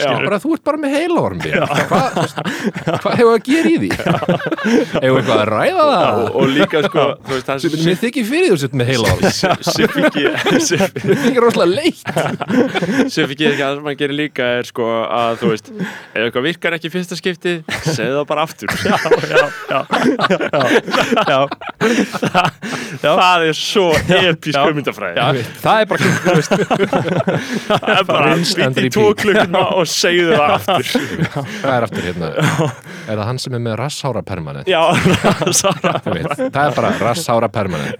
þú ert bara með heilaormi hvað hva hefur að gera í því? Hefur eitthvað að ræða það? Og, líka sko það mér þykir fyrir þú sett með heilaormi Siffi Siffi mér þykir rosalega leitt. Siffi gerir ekki að sem hann gerir líka er sko að þú veist ef eitthvað virkar ekki fyrsta skipti segðu það bara aftur. Já, já, já, já, já. það er svo episk hugmyndafræði. Það er bara það er bara býtt í tvo klukkuna og segðu það aftur. Hvað er aftur hérna. Er það hann sem er með rasshára permanent? Já, Þú veit, það er bara rasshára permanent.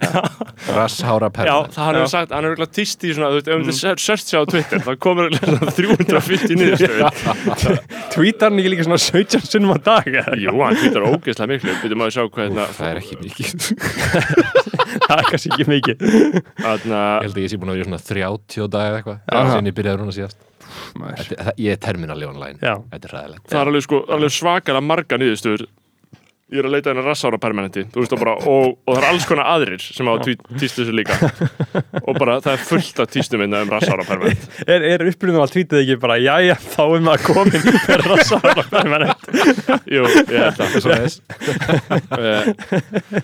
Rasshára Já, permanent það hann hefur sagt, hann hefur eitthvað týst í svona, þú veist, ef þú mm. searcha á Twitter, það komur örugglega 350 niðurstöður. tweetar hann ekki líka svona 17 sunnum á dag? Jú, hann tweetar ógeðslega miklu, byrjum að sjá hvað hérna, það er ekki mikið það er kannski ekki mikið hérna, Ég held að ég sé búin að vera í svona 30 dag eða eitthvað Já. sem ég byrjaði núna síðast Maður. Þetta- Ég er terminali online Já. Þetta er ræðilegt það er alveg, sko, alveg svakalega marga niðurstöður. Ég er að leita hennar rassára permanenti, veist, og bara, og, og það er alls konar aðrir sem hafa týstu þessu líka. Og bara, það er fullt af týstum minna um rassára permanenti. er, er upplýðum að tweetið ekki bara jæja, þá er maður komin fyrir að sára permanent Jú, ég held það. Eh,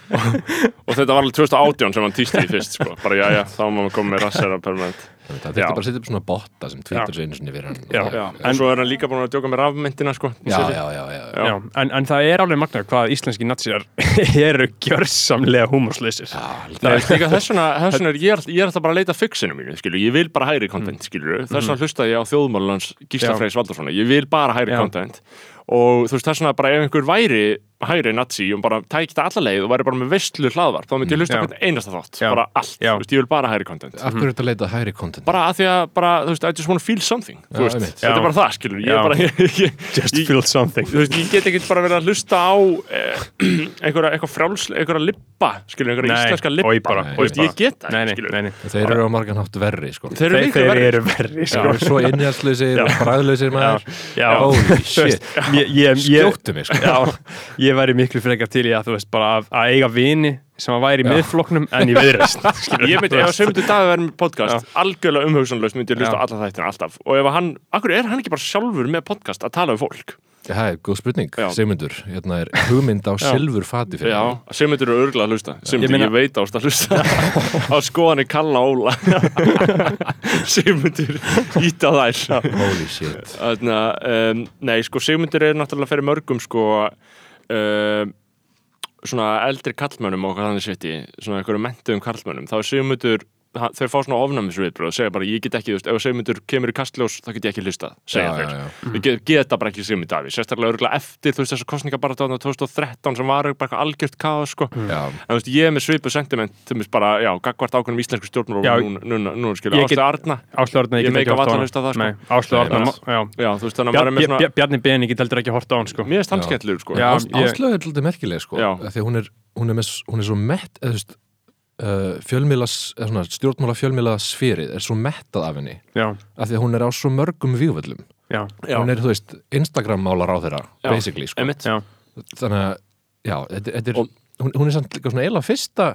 og, og þetta var alveg 2018 sem hann týsti í fyrst, sko. Bara, já, já, þá má maður koma með rassára permanenti. Það Já. þurfti bara að setja upp svona botta sem tweetar svo einu sinni fyrir hann. En svo er hann líka búin að djóka með rafmyndina, sko. já, já, já, já. Já. Já, en, en það er alveg magna hvað íslenski natsíjar eru gjörsamlega húmorslausir. Það er er ég, er- ég er alltaf bara að leita fixinu mínu, skilju, ég vil bara hægri content, skilju, þess vegna hlustaði ég á þjóðmálunans Gísla Já. Freys Valdarssona, ég vil bara hægri content og þú veist þess vegna bara ef einhver væri hægri nazi og bara tækti það alla leið og væri bara með veistlu hlaðvarp, þá myndi ég hlusta Já. hvern einasta þátt, Já. bara allt, Já. þú veist, ég vil bara hægri content. Af hverju er þetta að leita hægri content? bara að því að, bara, þú veist, I just wanna feel something Já, þú veist, þetta er bara það, skilju, ég er bara ég, ég, Just ég, feel something. þú veist, ég get ekki bara verið að hlusta á eh, einhverja, eitthvað frjáls, einhverja lippa, skilju, einhverja Nei, íslenska lippa. Oi bara, þú veist, ég bara. get það, Nei, ekki, nei, skilju nei, nei. Þeir eru á margan hátt verri sko. Þeir eru verri. sko. Skjóttu mig sko. Já, ég væri miklu frekar til í að þú veist bara að, að eiga vini sem að væri miðfloknum en í viðreist Ég myndi, ef Sigmundur Davíð verður með podcast algjörlega umhugsanlaust myndi ég hlusta á alla þættina alltaf. Og ef hann, akkur er hann ekki bara sjálfur með podcast að tala um fólk Það er góð spurning, Já. Sigmundur. Hérna er hugmynd á silfur fati fyrir Já, mig. Sigmundur er örgulega að hlusta. Sigmundur, Ég ég, meina- veit ást að hlusta. Á skoðanir Kalla Óla. Sigmundur íta þær. Holy shit. Þannig að, um, nei, sko, Sigmundur er náttúrulega fyrir mörgum, sko, um, svona eldri kallmönnum og hvað þannig seti, svona einhverju mentuðum kallmönnum, þá er Sigmundur, hann- þeir fá svona ofnæmisviðbröð og segja bara, ég get ekki, þú veist, ef Sigmundur kemur í kastljós, þá get ég ekki hlustað, segja þeir. Við get, geta bara ekki Sigmund Davíð, sérstaklega örgulega eftir, þú veist, þessu kostningabarata 2013 sem var bara algjört kaos, sko. Já, En þú veist, ég er með svipu sentiment, þú veist, bara, já, gagvart ákveðnum íslensku stjórnmálum Já, núna, núna, núna, skilja, ég get- Áslega Arna, Ég meika varla að hlusta á það, sko. Nei, Áslöðarna, Nei, já er Bjarni, Bjarni Ben, ég get heldur ekki að horta á hann sko mér er Já. stanskellur, sko. Já. Ás, ég- Áslögu er uh, fjölmiðlas eða svona, stjórnmála fjölmiðla sférið er svo mettað af henni. Já, af því að hún er á svo mörgum vígvöllum. Já, hún er, þú veist, Instagram málar á þeirra Já. basically, sko. Einmitt. já. Þannig að, já, þetta, þetta er Og- hún, hún er samt líka svona eiginlega fyrsta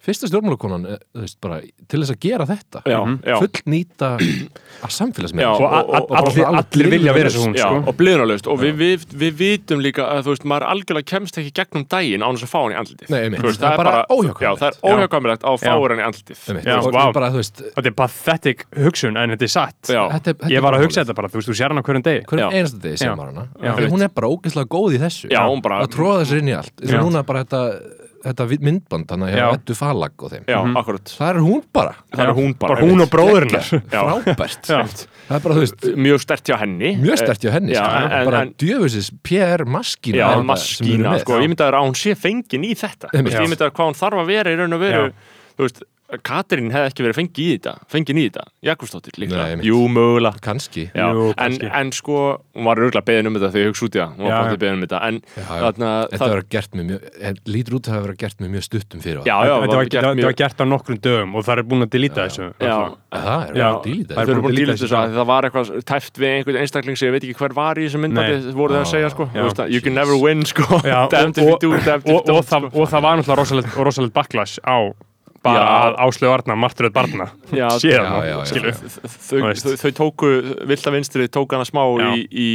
fyrsta stjórnmálakonan, eh, þú veist, bara til þess að gera þetta. Já, já. full nýta að samfélagsmiðl Já, Og og- a- og- allir, allir vilja vera svo hún Já, sko. og bliðnalaust og við, við, við vitum líka að þú veist, maður algjörlega kemst ekki gegnum daginn án þess að fá hann í andlitið. Nei, veist, Það er bara óhjákvæmilegt. Já, það er Já. óhjákvæmilegt að fá hann í andlitið. Þetta er pathetic hugsun en þetta er satt. Þetta, er- þetta Ég var að hugsa þetta bara, þú veist, þú sér hann á hverjum degi. Hverjum einasta degi sem var að hún er bara ógeðslega góð í þessu. Að tróða þessu inn í allt þetta myndband þannig að Eddu Falag og þeim. Já, akkurat. Það er hún bara. Það er hún bara. Bara hún og bróðurinnar Já. frábært. Já. það er bara, þú veist, Mjög stert hjá henni. mjög stert hjá henni Já, sko. en- bara djöfusis PR sko, ég myndi að hún sé fengin í þetta. Ég myndi að hvað hún þarf að vera í raun og veru Já. Þú veist, Katrín hefði ekki verið fengin í þetta Fengin í þetta, Jakobsdóttir Nei, líklega einmitt. Jú, mögulega. Kannski. Já, Jú, en, kannski. en sko, hún var auðvitað beðin um þetta þegar ég hugsa út í það, hún var beðin um þetta en Já, já. þarna, þetta var gert með mjög lítur út að hafa verið gert með mjög stuttum fyrir já, já, Þetta var, gert þetta mjög- var gert á nokkrum dögum og það er búin að delita þessu. Já, það er Það? Búin að díla þessu. þessu að það var eitthvað tæft við einhvern einstakling sem ég veit ekki hver var í þessu myndbandi Nei. voru það að að, það, það var bara Já. að Áslögu Arna, Martröð Barna Já, síðan, já, já, já. skilu þau, þau, þau tóku vilda vinstri tók hana smá í, í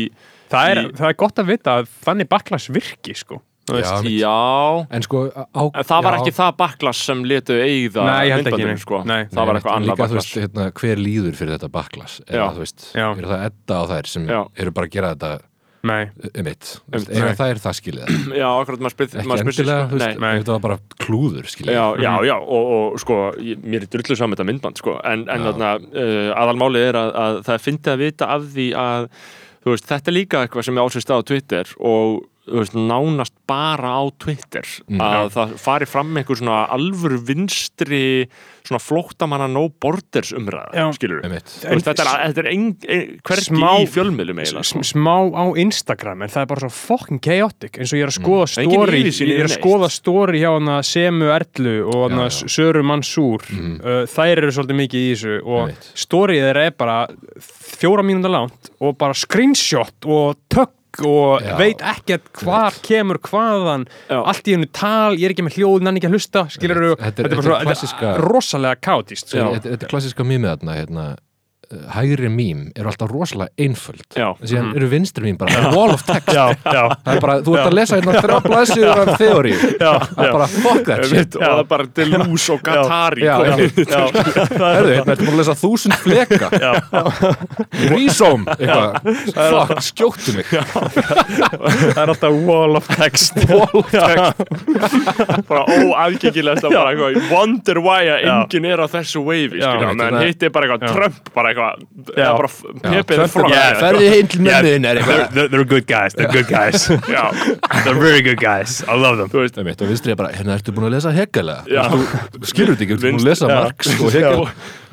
það, er, Í- það er gott að vita að þannig backlash virki sko Já, já en sko á, en það var já, ekki það baklas sem letu eigða Nei, ég held ekki, myndbandinu, nei. sko. Nei. það var Nei, eitthvað en annað baklas veist, hérna, hver líður fyrir þetta baklas Já. eru það edda á þær sem Já. eru bara að gera þetta um Einmitt. eða það er það skilið. Já, akkurat maður spyr ekki maður endilega, sko, veist, þetta var bara klúður skilið Já, já, já, og, og sko, ég, mér er drullu saman þetta myndband, sko, en, en þarna, uh, aðalmálið er að, að það er fyndið að vita af því að, veist, þetta er líka eitthvað sem er ásist á Twitter og, veist, nánast bara á Twitter, Mm. að það fari fram einhver svona alvöru vinstri, svona flóttamanna no borders umræða, Já. skilur við. Þetta er, þetta er ein, ein, hvergi Smá- í fjölmiðlum eiginlega, sko. smá á Instagram en það er bara svo fucking chaotic eins og ég er að skoða Það er engin story ég er að skoða story hjá hana Semu Erlu og hana. Söru Mansúr uh, þær eru svolítið mikið í þessu og þeirra er bara fjóra mínúnda langt og bara screenshot og tökk og Já. veit ekkert hvar kemur hvaðan Já. allt í hennu tal, ég er ekki með hljóð nenni ekki að hlusta, skilur eru Þetta er- bara þetta er svo- klassíska- rosalega kátíst Já. þetta þetta er klassiska mýmið þarna hérna, hægri mím eru alltaf rosalega einföld. Síðan eru vinstri mím bara wall of text. Já, já, það er bara, þú ert að lesa hérna þrjá blaðsíður af þeóri það er bara fuck that shit. og það er bara Deleuze og já. Herðu, hérna ertu búin að lesa þúsund fleka. Eitthvað, fuck, skjóttu mig. Það er alltaf wall of text. Wall of text. Bara óaðgengilegast að bara wonder why að enginn er á þessu wave hitt er bara eitthvað. Trump bara eitthvað, Já. eða bara pepið er ferðu heim til mömmuðin er they're, good guys, they're good guys. They're very good guys, I love them. Þú veist Það er og vinstri er bara, hérna ertu búin að lesa Hegel skilur þetta ekki, ertu búin að lesa. Marx og Hegel?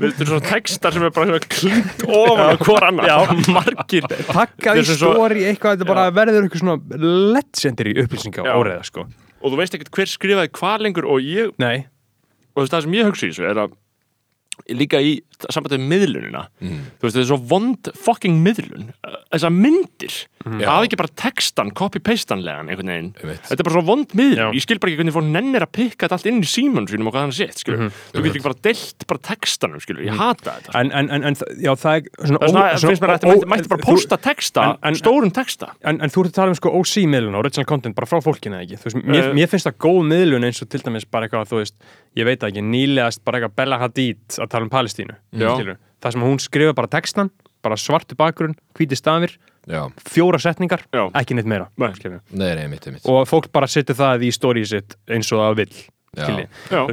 Við erum svona textar sem er bara klínt ofan á hvort annar margir. Takkað í Þetta er stóri eitthvað, þetta bara verður eitthvað svona legendary upplýsinga Já. áreiða sko. Og þú veist ekkert hver skrifaði hvað lengur og ég, nei, og þú veist það sem ég hugsa í þessu er að líka í sambandi með miðlunina. Mm. þú veist þetta er svo vond fucking miðlun þessar myndir. Mhm. það hafa ekki bara textan, copy-pastanlegan einhvern veginn, þetta er bara svo vond miðlun. Já. ég skil bara ekki hvernig fólk nennir að pikka þetta allt inn í síman sínum og hvað hann sett, skilur Mhm. þú getur ekki bara deilt bara textanum, skilur, ég hata þetta en, en, en, en já, það er svona, það er svona, ó- finnst mér að þetta mætti, mætti bara posta texta, en- en- stórum texta. En, en þú ert að tala um sko OC-miðlun og original content bara frá fólkinu eða ekki? Þú veist, mér, Eh. mér finnst það góð miðlun eins og til dæmis bara eitthvað, þú veist, ég veit það ekki nýlegast bara eitthvað Bella Hadid að tala um Palestínu það sem hún skrifa bara textan bara svartu bakgrunn, hvíti stafir Já, fjóra setningar, Já. ekki neitt meira Nei. nei, nei, mitt, mitt og fólk bara setur það í stóri sitt eins og það vill Já.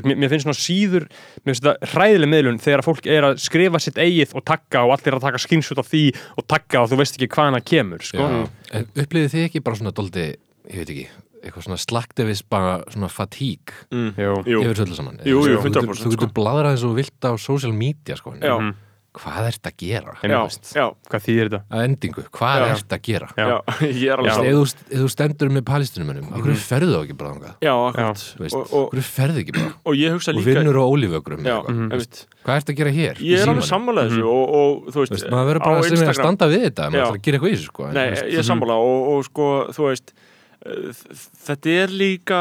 mér, mér finnst svona síður mér finnst það hræðileg miðlun þegar fólk er að skrifa sitt eigið og takka og allir að taka screenshot af því og takka og þú veist ekki hvaðan það kemur sko. Já. En upplifið þið ekki bara svona doldi, ég veit ekki eitthvað svona slaktivis bara svona fatík mm. Yfir öllu saman Jú, jú, Þú getur- 100% Þú getur sko. bladrað eins og vilt á social media sko. Já. Mhm. Hvað ert að gera? En já, þú já, hvað þýðir þetta? Að endingu, hvað Já. að gera? Er alveg Já. sá Ef þú, þú stendur með palestinumönnum, mm hverju ferðu þá ekki bara þangað? Já, akkurat Þú veist, og, og, hverju ferðu ekki bara? og ég hugsa Og líka vinnur á ólífögrum Mhm. einmitt Hvað ert að gera hér? Ég er alveg símanum? sammála þessu og, og þú veist, Þú maður verður bara er að Instagram- standa við þetta maður ætlar að gera eitthvað í þessu sko en, þú ég er sammála og, og sko, þú veist þetta er líka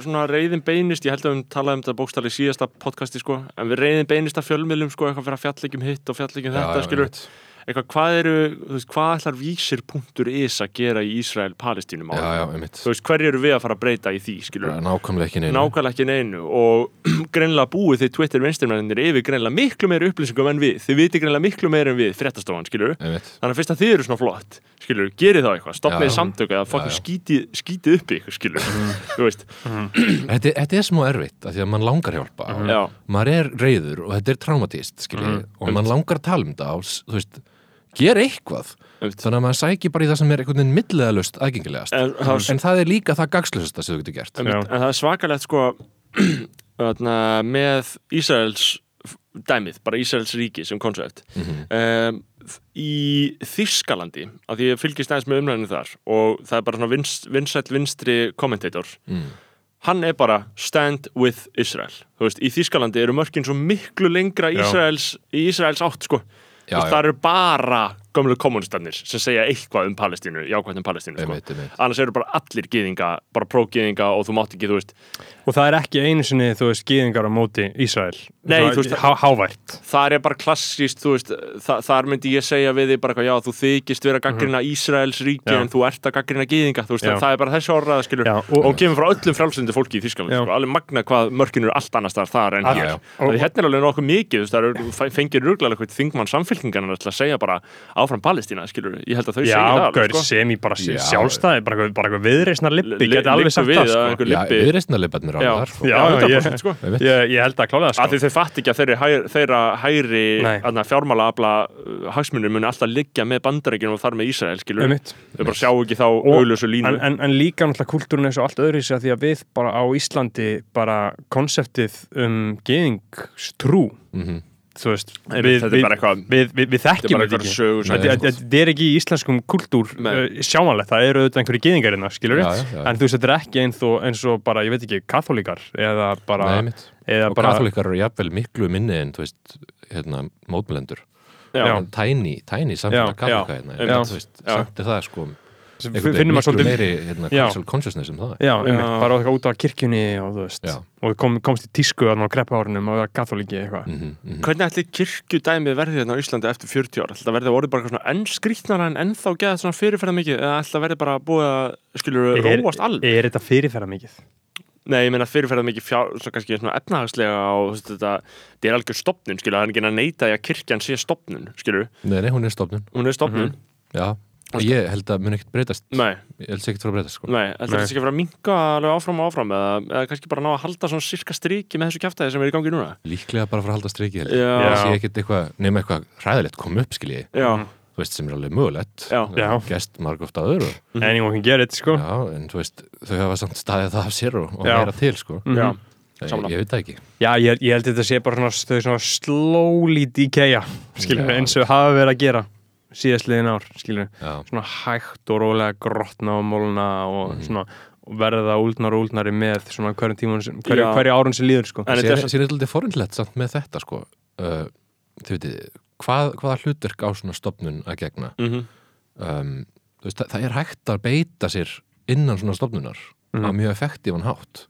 svona reyðin beinist, ég held að við talaðum um þetta bókstæli síðasta podcasti sko, en við reyðin beinist að fjölmiðlum sko, eitthvað fyrir að fjalla ekki um hitt og um Já, þetta, já, skilur einmitt. Eitthvað, hvað eru, þú veist, hvað ætlar vísir.is að gera í Ísrael-Palestínu já, já, einmitt. Þú veist, hverju eru við að fara að breyta í því, skilur Bara nákvæmlega ekki neina nákvæmlega ekki neinu. Og greinlega búið þið Twitter vinstirmennir yfir greinlega miklu meiri upplýsingum en við. Þið viti greinlega miklu meiri en við, fréttastofan, skilur einmitt. Þannig að fyrst að þið eru svona flott skilur, gerið þá eitthvað, Já, stopnið já. samtöku eða fokkin Já, já. skítið, skítið upp ykkur, skilur þú veist, þetta, þetta er smá erfitt af því að mann langar hjálpa. Og já, maður er reyður og þetta er traumatist skilji, Mhm. og mann langar að tala um og s- þú veist, gera eitthvað Einmitt. þannig að maður sækir bara í það sem er einhvern veginn milliðalust aðgengilegast en, það, en það er líka það gagslösasta sem þú getur gert en, en það er svakalegt sko þarna, með Ísraels dæmið, bara Ísraels ríki sem koncept Mhm. um, í Þískalandi af því ég fylgist aðeins með umræðinu þar og það er bara svona vinst, vinsætt vinstri kommentator mm. hann er bara stand with Israel þú veist, í Þískalandi eru mörkin svo miklu lengra. Ísraels, í Ísraels átt sko Já, já. það eru bara gömlu kommunistarnir sem segja eitthvað um Palestínu, jákvæmt um Palestínu sko. Einmitt, einmitt. annars eru bara allir gyðinga bara prógyðinga og þú mátt ekki, þú veist Og það er ekki einu sinni, þú veist, gýðingar á móti Ísrael. Nei, Það- þú veist- há, Hávært. það er bara klassíst, þú veist þa þar myndi ég segja við þig bara eitthvað, já, þú þykist vera gaggrina Ísraels ríki Mhm. Já. en þú ert að gaggrina gyðinga, þú veist, það er bara þessi orðað, skilur, Já, og, og- og kemur frá öllum frálsindi fólki í Þískaland, Já. sko, alveg magna hvað mörkin eru allt annars þar, þar en Að- hér. og hérna er alveg nokkuð mikið, þú veist, það fengir ruglega eitthvað þingmann samfélkingarnar til að segja bara áfram Palestína, skilur, ég held að þau segja Já, það gaur, alveg, sem í bara Já. sjálfstæði, bara, eitthvað- bara eitthvað viðreisnar lippi, Li- geti alveg liggur sagt við það, að einhver Já, lippi- viðreistnarleiparnir á Já. þar. Já, Já, ég, 100%. Einmitt. ég, ég held að klálega að því þau fatt ekki að þeirri, hæ, þeirra hægri Nei. fjármála afla uh, hagsmunir muni alltaf liggja með bandarækjum og þar með Ísrael skilur Einmitt. þau bara sjá ekki þá auðlösu línu en, en, en líka náttúrulega kultúrin er svo allt öðru því að við bara á Íslandi bara konseptið um geðingstrú Mhm. þú veist, Einmitt, við, þetta er við, bara eitthvað- við, við, við þekkjum þetta ekki. sögur Þetta þetta er ekki í íslenskum kultúr Nei. uh, sjáanlegt, það eru auðvitað einhverju geðingarina, já, já. en þú veist, þetta er ekki eins og, eins og bara, ég veit ekki, katholíkar eða bara, eða bara katholikar eru jafnvel miklu minni en þú veist, hérna, mótmælendur. Tiny, tiny samfélag já, hérna, samt er það sko finnum maður svolítið meiri hérna, Já. cultural consciousness um það Já, Já. bara út á kirkjunni og þú veist, Já. og kom, komst í tísku á kreppahárunum og vera katholíki eitthvað Mhm, mhm. hvernig ætli kirkjudæmið verði hérna á Íslandi eftir 40 ára ætli það verði orðið bara eitthvað svona enn skrýtnara en ennþá geða svona fyrirferða mikið eða ætli það verði bara búið að skilur er, róast alveg er þetta fyrirferða mikið? Nei, ég meina fyrirferða mikið fjár, svo kannski svona efnahagslega og þú veist, þetta, þetta er algjör stopnun, skilur, það er ekki að neita því að kirkjan sé stopnun, skilur, Nei, nei, hún er stofnun hún er stopnun, Já, og ég held að mun ekkert breytast. Nei, Ég held sér ekkert frá að breytast sko. Nei, þetta sé ekki að fara að minka alveg áfram og áfram eða, eða kannski bara ná að halda svona sirka striki með þessu kjaftaði sem er í gangi núna. Líklega bara frá að halda streiki held ég. Já. Það sé ekkert eitthvað, nema eitthvað hræðilegt kom upp skilji, Já, þú veist sem er alveg mögulegt. Já. Já. Gest marg ofta öðru Anyone can get it, sko. Já, en þú veist, þau hafa samt staðið það af sér og, og meira til sko. Mhm. já, ég, ég veit það ekki. Já, ég, ég held að þetta sé bara svona, þau svona slowly decaya, skilur eins og hafa verið að gera síðastliðin ár, skilur Já, svona hægt og rólega grotna og mólna og Mhm. svona verða úldnar og úldnari með svona hverjum tímun, hverju, Já. hverju árun sem líður, sko En er er þetta alltaf forindlegt samt með þetta sko uh, Þið veitir, hvað, hvaða hlutverk á svona stopnun að gegna Mhm. um, þú veist, það, það er hægt að beita sér innan svona stopnunar á Mhm. mjög effektívan hátt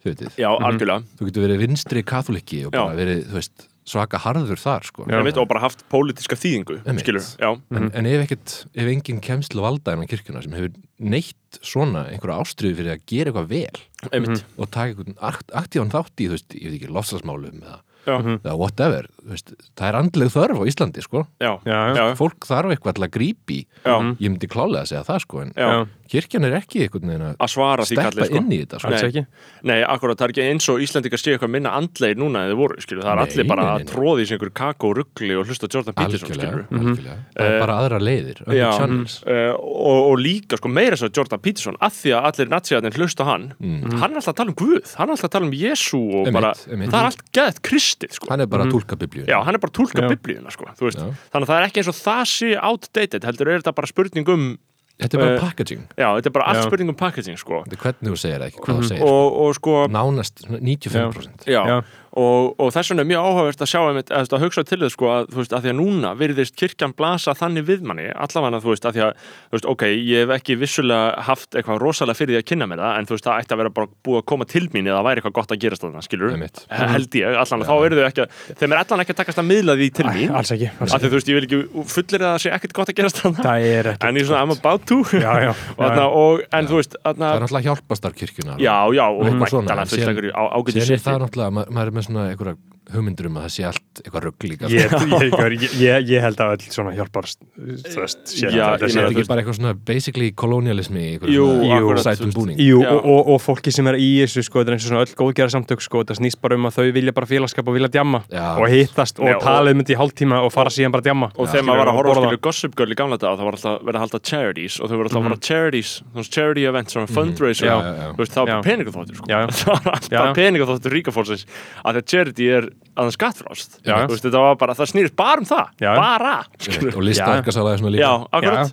Þið veitir, Já, algjörlega. þú getur verið vinstri katholiki og Já. bara verið, þú veist, svaka harður þar sko. Já. Veit og bara haft pólitíska þýðingu, Einmitt. skilur, já, En, en ef ekkert, ef enginn kemst til valda innan kirkjuna sem hefur neitt svona einhverja ástriðu fyrir að gera eitthvað vel einmitt, og taka einhvern akt, aktívan þátt í, þú veist, ég veit ekki, lofslagsmálum eða, já, eða whatever, veist, það er andleg þörf á Íslandi, sko, já, Já, já. já, fólk þarf eitthvað til að grípi já, ég myndi klálega að segja það, sko en já, kirkjan er ekki einhvern veginn að svara því steppa kallið, sko. inn í þetta, sko. Nei. akkurat, það er ekki eins og Íslandingar séu eitthvað minna andlegir núna en þið voru, skilur, það er Nei, allir bara nei, nei, að tróði í sig einhver kakó og ruggli og hlusta Jordan Peterson, algjörlega, skilur algjörlega. Það er Eh, bara aðra leiðir, Já, uh, og, og líka sko meira svo Jordan Peterson að því að allir naziðarnir hlusta á hann Mm. hann er alltaf að tala um Guð, hann er alltaf að tala um Jésu og Einmitt, bara, einmitt. það er allt geðt kristið sko. Hann er bara að tólka biblíun Já, hann er bara að túlka Já. biblíuna sko, þú veist. Þannig að það er ekki eins og það sé outdated heldur er þetta bara spurning um þetta er bara Eh, packaging, já, þetta er bara allt spurning um packaging sko. Þetta er hvernig þú segir það, ekki hvað þú segir og, og sko, nánast svona 95% já, Já. Og, og þess vegna er mjög áhugavert að sjá einmitt, eða, þú veist, að hugsa til þess sko að, þú veist, að því að núna virðist kirkjan blasa þannig við manni allavega þú veist, að því að, þú veist, ok ég hef ekki vissulega haft eitthvað rosalega fyrir því að kynna mér það, en þú veist, það ætti að vera bara búið að koma til mín eða væri eitthvað gott að gerast þarna, skilur Einmitt. held ég, allan, þá eru þau ekki að þeim er allan ekki að takast að miðla því til mín. alls ekki, alls af því ekki. þú veist, ég vil ekki fullir að það sé ekkert gott að gerast þarna. Það er ekki en ég er með svona einhverja hugmyndur um að það sé allt eitthvað rugg líka sko. ég, ég, ég, ég, held að öll svona hjálpar þú veist, sé Já, þetta ég sé- meina, Er þetta ekki bara eitthvað svona basically kolonialismi í Jú, Jú, Já. og, og, og fólki sem er í þessu sko, þetta er eins og svona öll góðgerða samtök sko, þetta snýst bara um að þau vilja bara félagskap og vilja djamma Já. og hittast og og- tala um þetta í hálftíma og fara síðan bara djamma. Og þegar maður var að horfa á skilur Gossip Girl í gamla dag það var alltaf verið að halda charities og þau voru alltaf að fara charities, svona charity events svona fundraiser, já. þú veist, það var peningaþóttur sko. Það peningaþóttur ríkafólksins. Að þetta charity er að það skattfrást þetta var bara, það snýrist bara um það. Já. bara, skilur og listaverkasala er svona líka.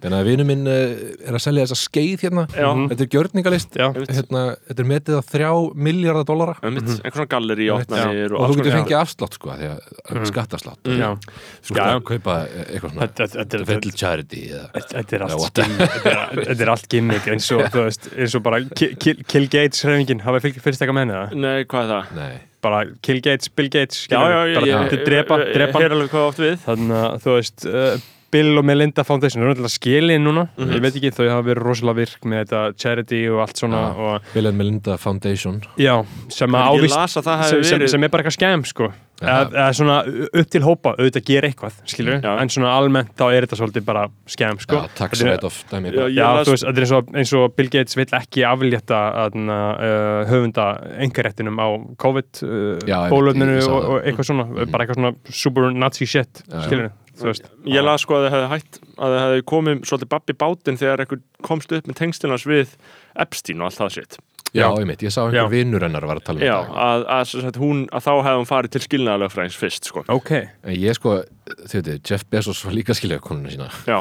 Þannig að vinur minn uh, er að selja þessa skeið hérna. Já. Þetta er gjörningalist. Hérna, Þetta er metið á þrjá miljardar Einmitt, einhvern svona galleri og, og þú getur fengið afslátt sko því að skattafslátt Já, Þú getur að kaupa eitthvað svona Þetta- fer til charity þetta er allt gimmick. Er- er eins og, þú veist, eins og bara Kill, Gates hreyfingin, hafa fyrst eitthvað með það? Nei, hvað er það? Nei, Bara Kill Gates, Bill Gates Já, skilur, já, bara þetta er drepa, drepa ég er alveg hvað átt við. Þannig að þú veist uh, Bill og Melinda Foundation eru náttúrulega skilin núna. Mhm. ég veit ekki, þau hafa verið rosalega virk með þetta charity og allt svona Já. og, Bill and Melinda Foundation. Já, sem ávist sem, sem, verið. sem er bara eitthvað skæm sko. Eða, eða svona upp til hópa auðvitað gera eitthvað, skilur Já. en svona almennt þá er þetta svolítið bara skæm sko. Já, las- þú veist, þetta er eins og, eins og Bill Gates vill ekki aflétta uh, höfunda engaréttinum á COVID uh, einmitt, bólöfninu og, og eitthvað svona, bara eitthvað svona super nazi shit, þú veist Ég las sko að þau hefði hætt að þau hefði komið svolítið babbi bátinn þegar einhver komst upp með tengslinans við Epstein og allt það sitt Já, Já. ég mitt, ég sá einhver vinnur hennar var að tala um Já, þetta. að, að, sem sagt, hún, að þá hefði hún farið til skilnaðalögfræðings fyrst sko. Ok, En ég sko, þau veitir, Jeff Bezos var líka skilja konuna sína. Já,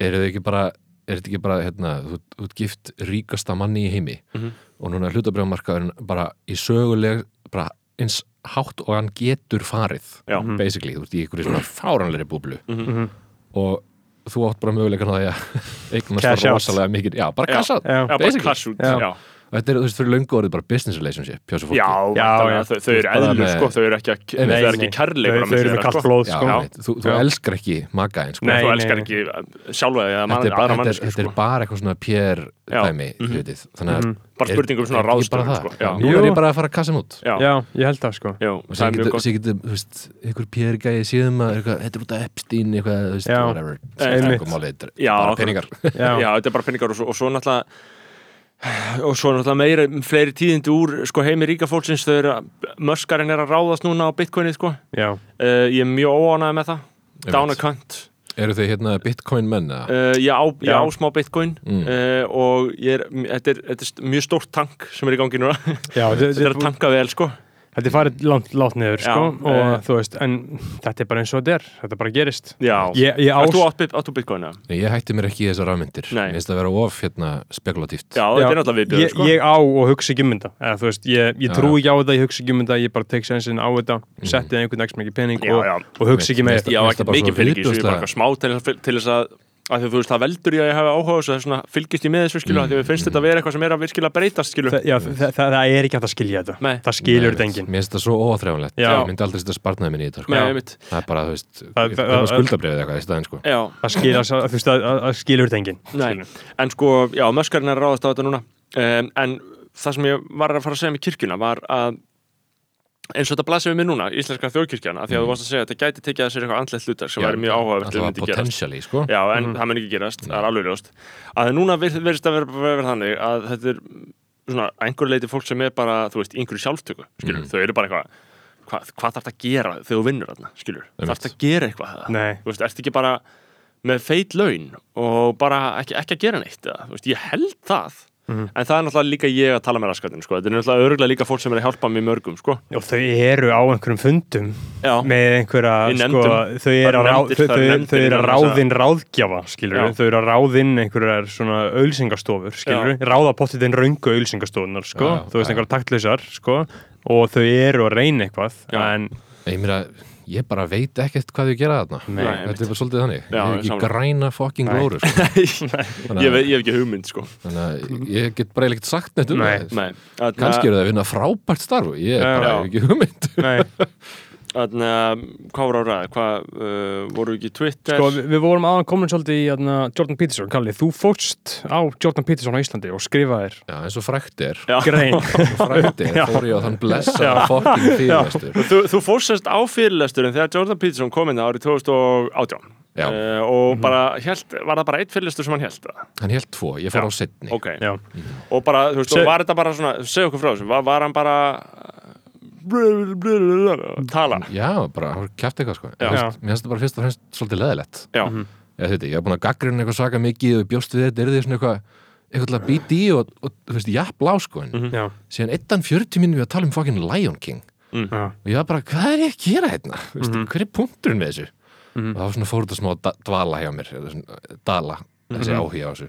eru þau ekki bara er þetta ekki bara, hérna, þú þú ert gift ríkasta manni í heimi Mhm. og núna er hlutabrjámarkaðurinn bara í söguleg bara eins hátt og hann getur farið já, basically, þú ert í einhverju svona fáranleiri búblu. Mhm. og þú átt bara möguleikan á því að eignast rosalega mikið, já, bara out já, já bara basically. Já, þetta er, þú veist, fyrir löngu orðið bara business relationship já, Já, já. Þau, þau eru eðlur sko, þau eru ekki, þau eru ekki kærleikur á þau eru með kallt sko. blóð sko. Já. veit, þú, elskar ekki magaðin sko. Nei, Þú elskar ekki sjálfa eða þetta er, bara, aðra þetta, mannesku er, þetta sko. er bara eitthvað svona pér dæmi Mhm. þannig að Mhm. Bara er- spurning um svona það? sko. Nú er ég bara að fara að kassa út Já, ég held það sko og það sér er getur, gott sér getur, þú veist, einhver pér gæði síðum að eitthvað, þetta er út af Epstein eitthvað, þú veist, whatever er Já, bara akkurat. peningar Já, Já, þetta er bara peningar og svo, og svo náttúrulega og svo náttúrulega meira fleiri tíðindi úr sko, heimi ríka fólksins. Þau eru möskarinn er að ráðast núna á bitcoinið sko. já, uh, ég er mjög óánægð með það. Cunt. Eru þið hérna bitcoin menn uh, Já. á smá bitcoin. Mm. uh, og ég er, þetta er, þetta er mjög stórt tank sem er í gangi núna. Já þetta er að tanka vel sko þetta er farið langt, langt niður sko og eh. þú veist, en þetta er bara eins og þetta er þetta bara gerist. Ég, ég þú átt, bit- átt þú bitcoin eða? Nei, ég hætti mér ekki í þessar. Mér finnst það að vera of hérna spekulatíft Já, þetta er náttúrulega viðbjöður ég, sko. ég á og hugsa ekki um þetta. Eða, þú veist, ég, ég trú ekki á þetta, ég hugsa ekki um þetta ég bara tek sensin á þetta, setti einhvern veginn mikið pening Já, og, já. og hugsa ekki með Já, Mér finnst ekki mikið fylgis, ég er bara smá til þess að, að að því að þú veist, það veldur ég að ég hafa áhuga á þessu, þess vegna fylgist ég með þessu skilu, mm. því að við finnst þetta að vera eitthvað sem er að virkilega breytast skilu. það, já, það, það, það er ekki að skilja þetta Nei. það skilur Nei, þetta enginn Mér finnst það svo óþrjáflegt Já. Ég myndi aldrei setja spartnaði minni í þetta sko. Það er bara, þú veist, Það- það- það- skuldabrifið eitthvað í staðinn sko. Já, það skilur þetta enginn Nei, en sko, já, möskarinn er að ráðast á þetta núna um, en það sem ég var að fara að segja með kirkjuna var að eins og þetta blasir við mér núna, íslenska þjóðkirkjana því að þú varst að segja að þetta gæti tekið að sér eitthvað andlegt hlutar sem væri mjög áhugavert Alltaf myndi gerast. sko. Já, en það mun ekki gerast, það er alveg ljóst. Að núna virðist að vera, vera þannig að þetta er svona einhver leiti fólk sem er bara, þú veist, einhverju sjálftöku skilur, þau eru bara eitthvað hvað, hvað þarf það að gera þegar þú vinnur þarna, skilur þarf það að gera eitthvað það Nei. þú veist, það Mhm. en það er náttúrulega líka ég að tala með raskatinn sko. þetta er náttúrulega örgulega líka fólk sem er að hjálpa mér mörgum sko. og þau eru á einhverjum fundum Já, með einhverja sko, þau eru að þessa- ráðinn ráðgjafa skilur þau eru að ráðinn einhverjar svona auðsingastofur skilur ráða pottið inn röngu auðsingastofunar sko, Já, þú veist já. einhverjar taktlausar sko, og þau eru að reyna eitthvað Já. en Ég meira, ég bara veit ekkert hvað þau gera þarna Nei, Þetta er bara svolítið þannig Já, Ég hef ekki græna fucking Nei. glóru sko. Ég, ég hef ekki hugmynd sko ég get bara ekkert sagt neitt um Nei. það Kannski eru það að vinna frábært starf og Ég Já. bara hef ekki hugmynd hvað voru á ræða? Hvað, uh, voru ekki Twitter? sko, við, við vorum aðan komin svolítið í hérna, Jordan Peterson, Kalli, þú fórst á Jordan Peterson á Íslandi og skrifaðir Já, eins og frækt er Já. grein Eins og frækt er Já. fór ég á þann blessa fucking fyrirlestur Þú, þú fórst á fyrirlesturinn þegar Jordan Peterson kom inn árið 2018 Já. uh, og bara hélt, var það bara eitt fyrirlestur sem hann það? Hann hélt tvo, ég fór Já. á setni Ok, Já, og bara, þú veist, Se- var þetta bara svona, segja okkur frá þessu, var, var hann bara tala? Já, bara, kæft eitthvað sko Já. Mér finnst- þetta bara fyrst og fremst svolítið leðilegt Já, Ég, þetta, ég hef búin að gaggrina eitthvað svaka mikið og bjóst við þetta, er svona eitthvað eitthvað til að býta í og, og þú veist, jafn blá sko en já, síðan ettan 40 minnum við að tala um fucking Lion King já, og ég var bara, hvað er ég að gera hérna? Mm Mhm. hver er punkturinn með þessu? og það var svona fór þetta smá að da- dvala hjá mér eða svona, dala, þessi Mhm. áhuga á þessu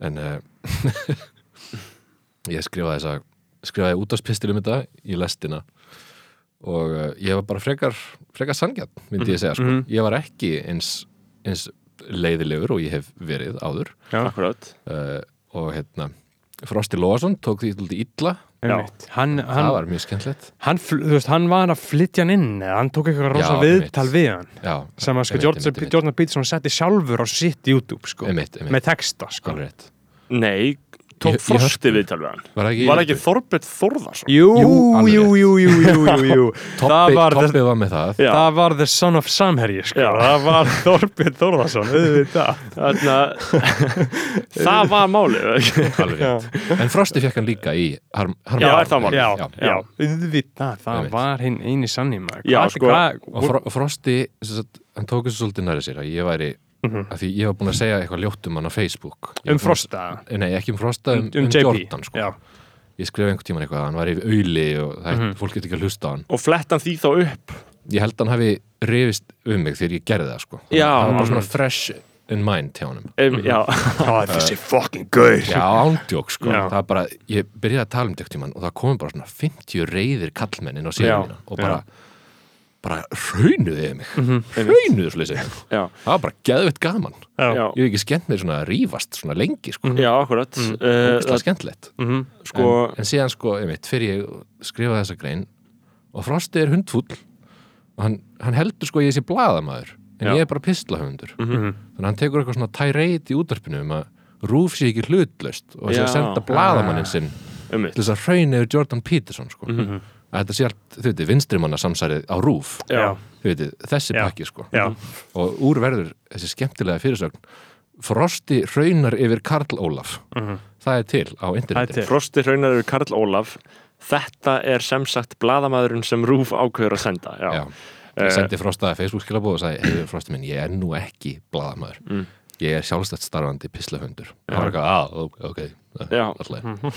en uh, ég skrifaði þessa skrifaði útáspistil um þetta í lestina og uh, ég var bara frekar frekar sangjarn, myndi ég segja sko. Mhm. ég var ekki eins, eins leiðilegur og ég hef verið áður já, akkurat uh, og hérna Frosti Lóasson tók því svolítið illa einmitt. Hann, það hann, var mjög skemmtilegt hann, hann var að flytja hann inn hann tók eitthvað rosa Já, viðtal við hann Já, sem að sko Jordan, Peterson setti sjálfur á sitt YouTube sko, Einmitt, einmitt. með texta sko. Nei, tók Frosti viðtal við hann Var ekki, Var ekki Þorbjörn Þórðarsson? Jú, Jú, alveg jú, jú, jú, jú, jú, Toppi, var toppi the, var með það Já. það var the son of Samherji sko. Já. það var Þorbjörn Þórðarsson auðvitað Þarna, það var málið alveg rétt En Frosti fekk hann líka í harm, harm Já, er það málið? já, já. já, auðvitað það Einmitt. var hinn eini sanni maður Já, Hvað- sko, hvað- Og Fro, Frosti, sem sagt, hann tók þessu svolítið næri sér að ég væri, Mhm. að því ég var búin að segja eitthvað ljótt um hann á Facebook. Ég um búinn að- Frosta? Nei, ekki um Frosta, um, um um, JP Jordan sko. já, Ég skrifa einhvern tímann eitthvað, að hann var í auðli og það, Mhm. fólk getur ekki að hlusta á hann. Og flett hann því þá upp? Ég held að hann hafi rifist um mig þegar ég gerði það sko. Já. Það var bara svona fresh in mind hjá honum. Um, Já, það er þessi fucking gaur. Já, ándjók sko. Já. Það er bara, ég byrjaði að tala um þetta og það komum bara svona 50 reyðir kallmennin á síðan og bara, bara hraunuði yfir mig. Hraunuði svo leysi það já, var bara geðveitt gaman. Já, ég hef ekki skemmt mér svona að rífast svona lengi sko, já, akkurat. Það uh, er skemmtilegt. Mhm. Sko, en, en síðan sko, ég veit, fyrir ég skrifaði þessa grein og Frosti er hundfúll og hann, hann heldur sko ég sé blaðamaður en Já. ég er bara pislahöfundur. Mhm. þannig að hann tekur eitthvað svona tæreit í útarpinu um að rúf sé ekki hlutlaust og sé Já. að senda blaðamannin sinn um til þess að hraun yfir Jordan Peterson sko. Mhm. að þetta sé allt, þau veitir, vinstrimanna samsærið á rúf, Já, þau veitir, þessi Já. pakki sko. já, og úr verður þessi skemmtilega fyrirsögn Frosti hraunar yfir Karl Ólaf Mhm. það er til á er interneti til. Frosti hraunar yfir Karl Ólaf Þetta er sem sagt blaðamaðurinn sem Rúf ákveður að senda Já, Já. Eh, ég sendi Frosta Facebook skilabóð og sagði, hefur Frosti minn, ég er nú ekki blaðamaður, Mm. ég er sjálfstætt starfandi pislahundur og hann var eitthvað, að, ok, ok Já. alltaf að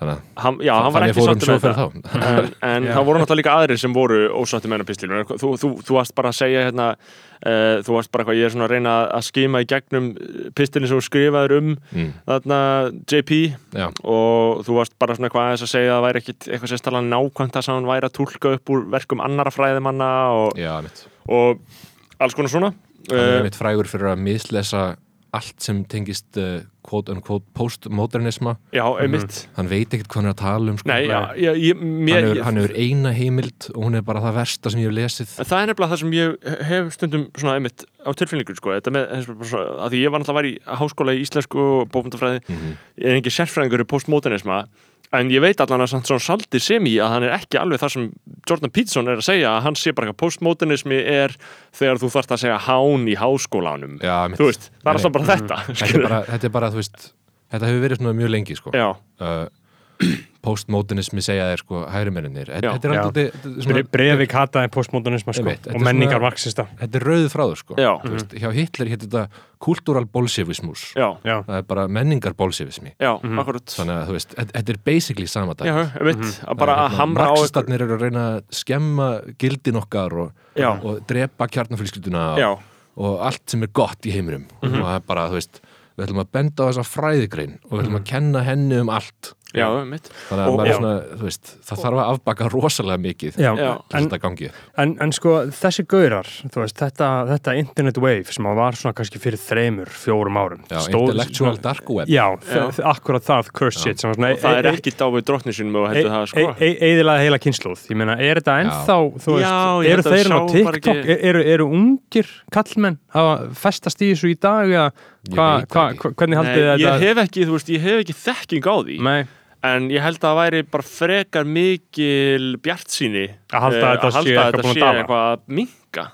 hann, já, hann var ekki svo með þá. En, en það voru náttúrulega líka aðrir sem voru ósátti með hennar pistilinu þú, þú, þú varst bara að segja hérna uh, þú varst bara eitthvað, ég er svona að reyna að skima í gegnum pistilin sem þú skrifaður um mm, þarna JP já, og þú varst bara svona eitthvað aðeins að segja að það væri ekkit eitthvað sérstæðlega nákvæmt það sem hann væri að túlka upp úr verkum annara fræðimanna og, já, og alls konar svona. Hann er uh, mitt frægur fyrir að mislesa allt sem tengist uh, quote unquote postmodernisma. Já, einmitt. Hann veit ekkert hvað hann er að tala um sko. Nei, já, ég, ég, mér, hann, hefur, ég, hann hefur eina heimild og hún er bara það versta sem ég hef lesið. En það er nefnilega það sem ég hef stundum svona einmitt á tilfinningur sko, þetta með, að því ég var náttúrulega að væri í háskóla í íslensku og bókmyndafræði, Mhm. ég er ekki sérfræðingur í postmodernisma, en ég veit allan að svona saldi sem í að hann er ekki alveg það sem Jordan Peterson er að segja að hann sé bara eitthvað postmodernismi er þegar þú þarft að segja hán í háskólanum já, mitt. veist, það er alltaf bara þetta þetta, er bara, þetta er bara, þú veist þetta hefur verið svona mjög lengi sko. Uh, postmodernismi segja þeir sko hægri menninir brefi kataði postmodernisma sko, þetta og menningar marxista. þetta er rauðu þráður sko. já, Þú veist, hjá Hitler hétt þetta kultúral bolsjevismus. Það er bara menningar bolsjevismi. Já, akkurat. Þannig að þú veist, þetta er basically sama dag hamra á Marxistarnir eru að reyna að skemma gildin okkar og, og drepa kjarnafylskilduna og, og allt sem er gott í heiminum. Og það er bara, þú veist við ætlum að benda á þessa fræðigrein og við ætlum að kenna henni um allt já, mitt þannig að Og- svona, þú veist, það þarf að afbaka rosalega mikið Já, en, þetta gangi upp. en, en sko þessi gaurar, þú veist, þetta, þetta internet wave sem að var svona kannski fyrir þreymur, fjórum árum Já, stóð- intellectual dark web. Já, Já. akkurat það, curse shit sem var svona, og það er e- e- ekki dáið drottni sinum og heldur það e- sko. e- eðilaði heila kynnslóð ég meina, er þetta ennþá þú veist, eru held að þeir á TikTok eru, eru ungir kallmenn hafa festast í þessu í dag eða hva, hva, hvernig Nei, haldið þið ég þetta hef ekki, þú veist, ég hef ekki þekking á því. Nei, en ég held að það væri bara frekar mikil bjartsýni Að halda eh, þetta sé halda eitthvað þetta að sé eitthvað að minka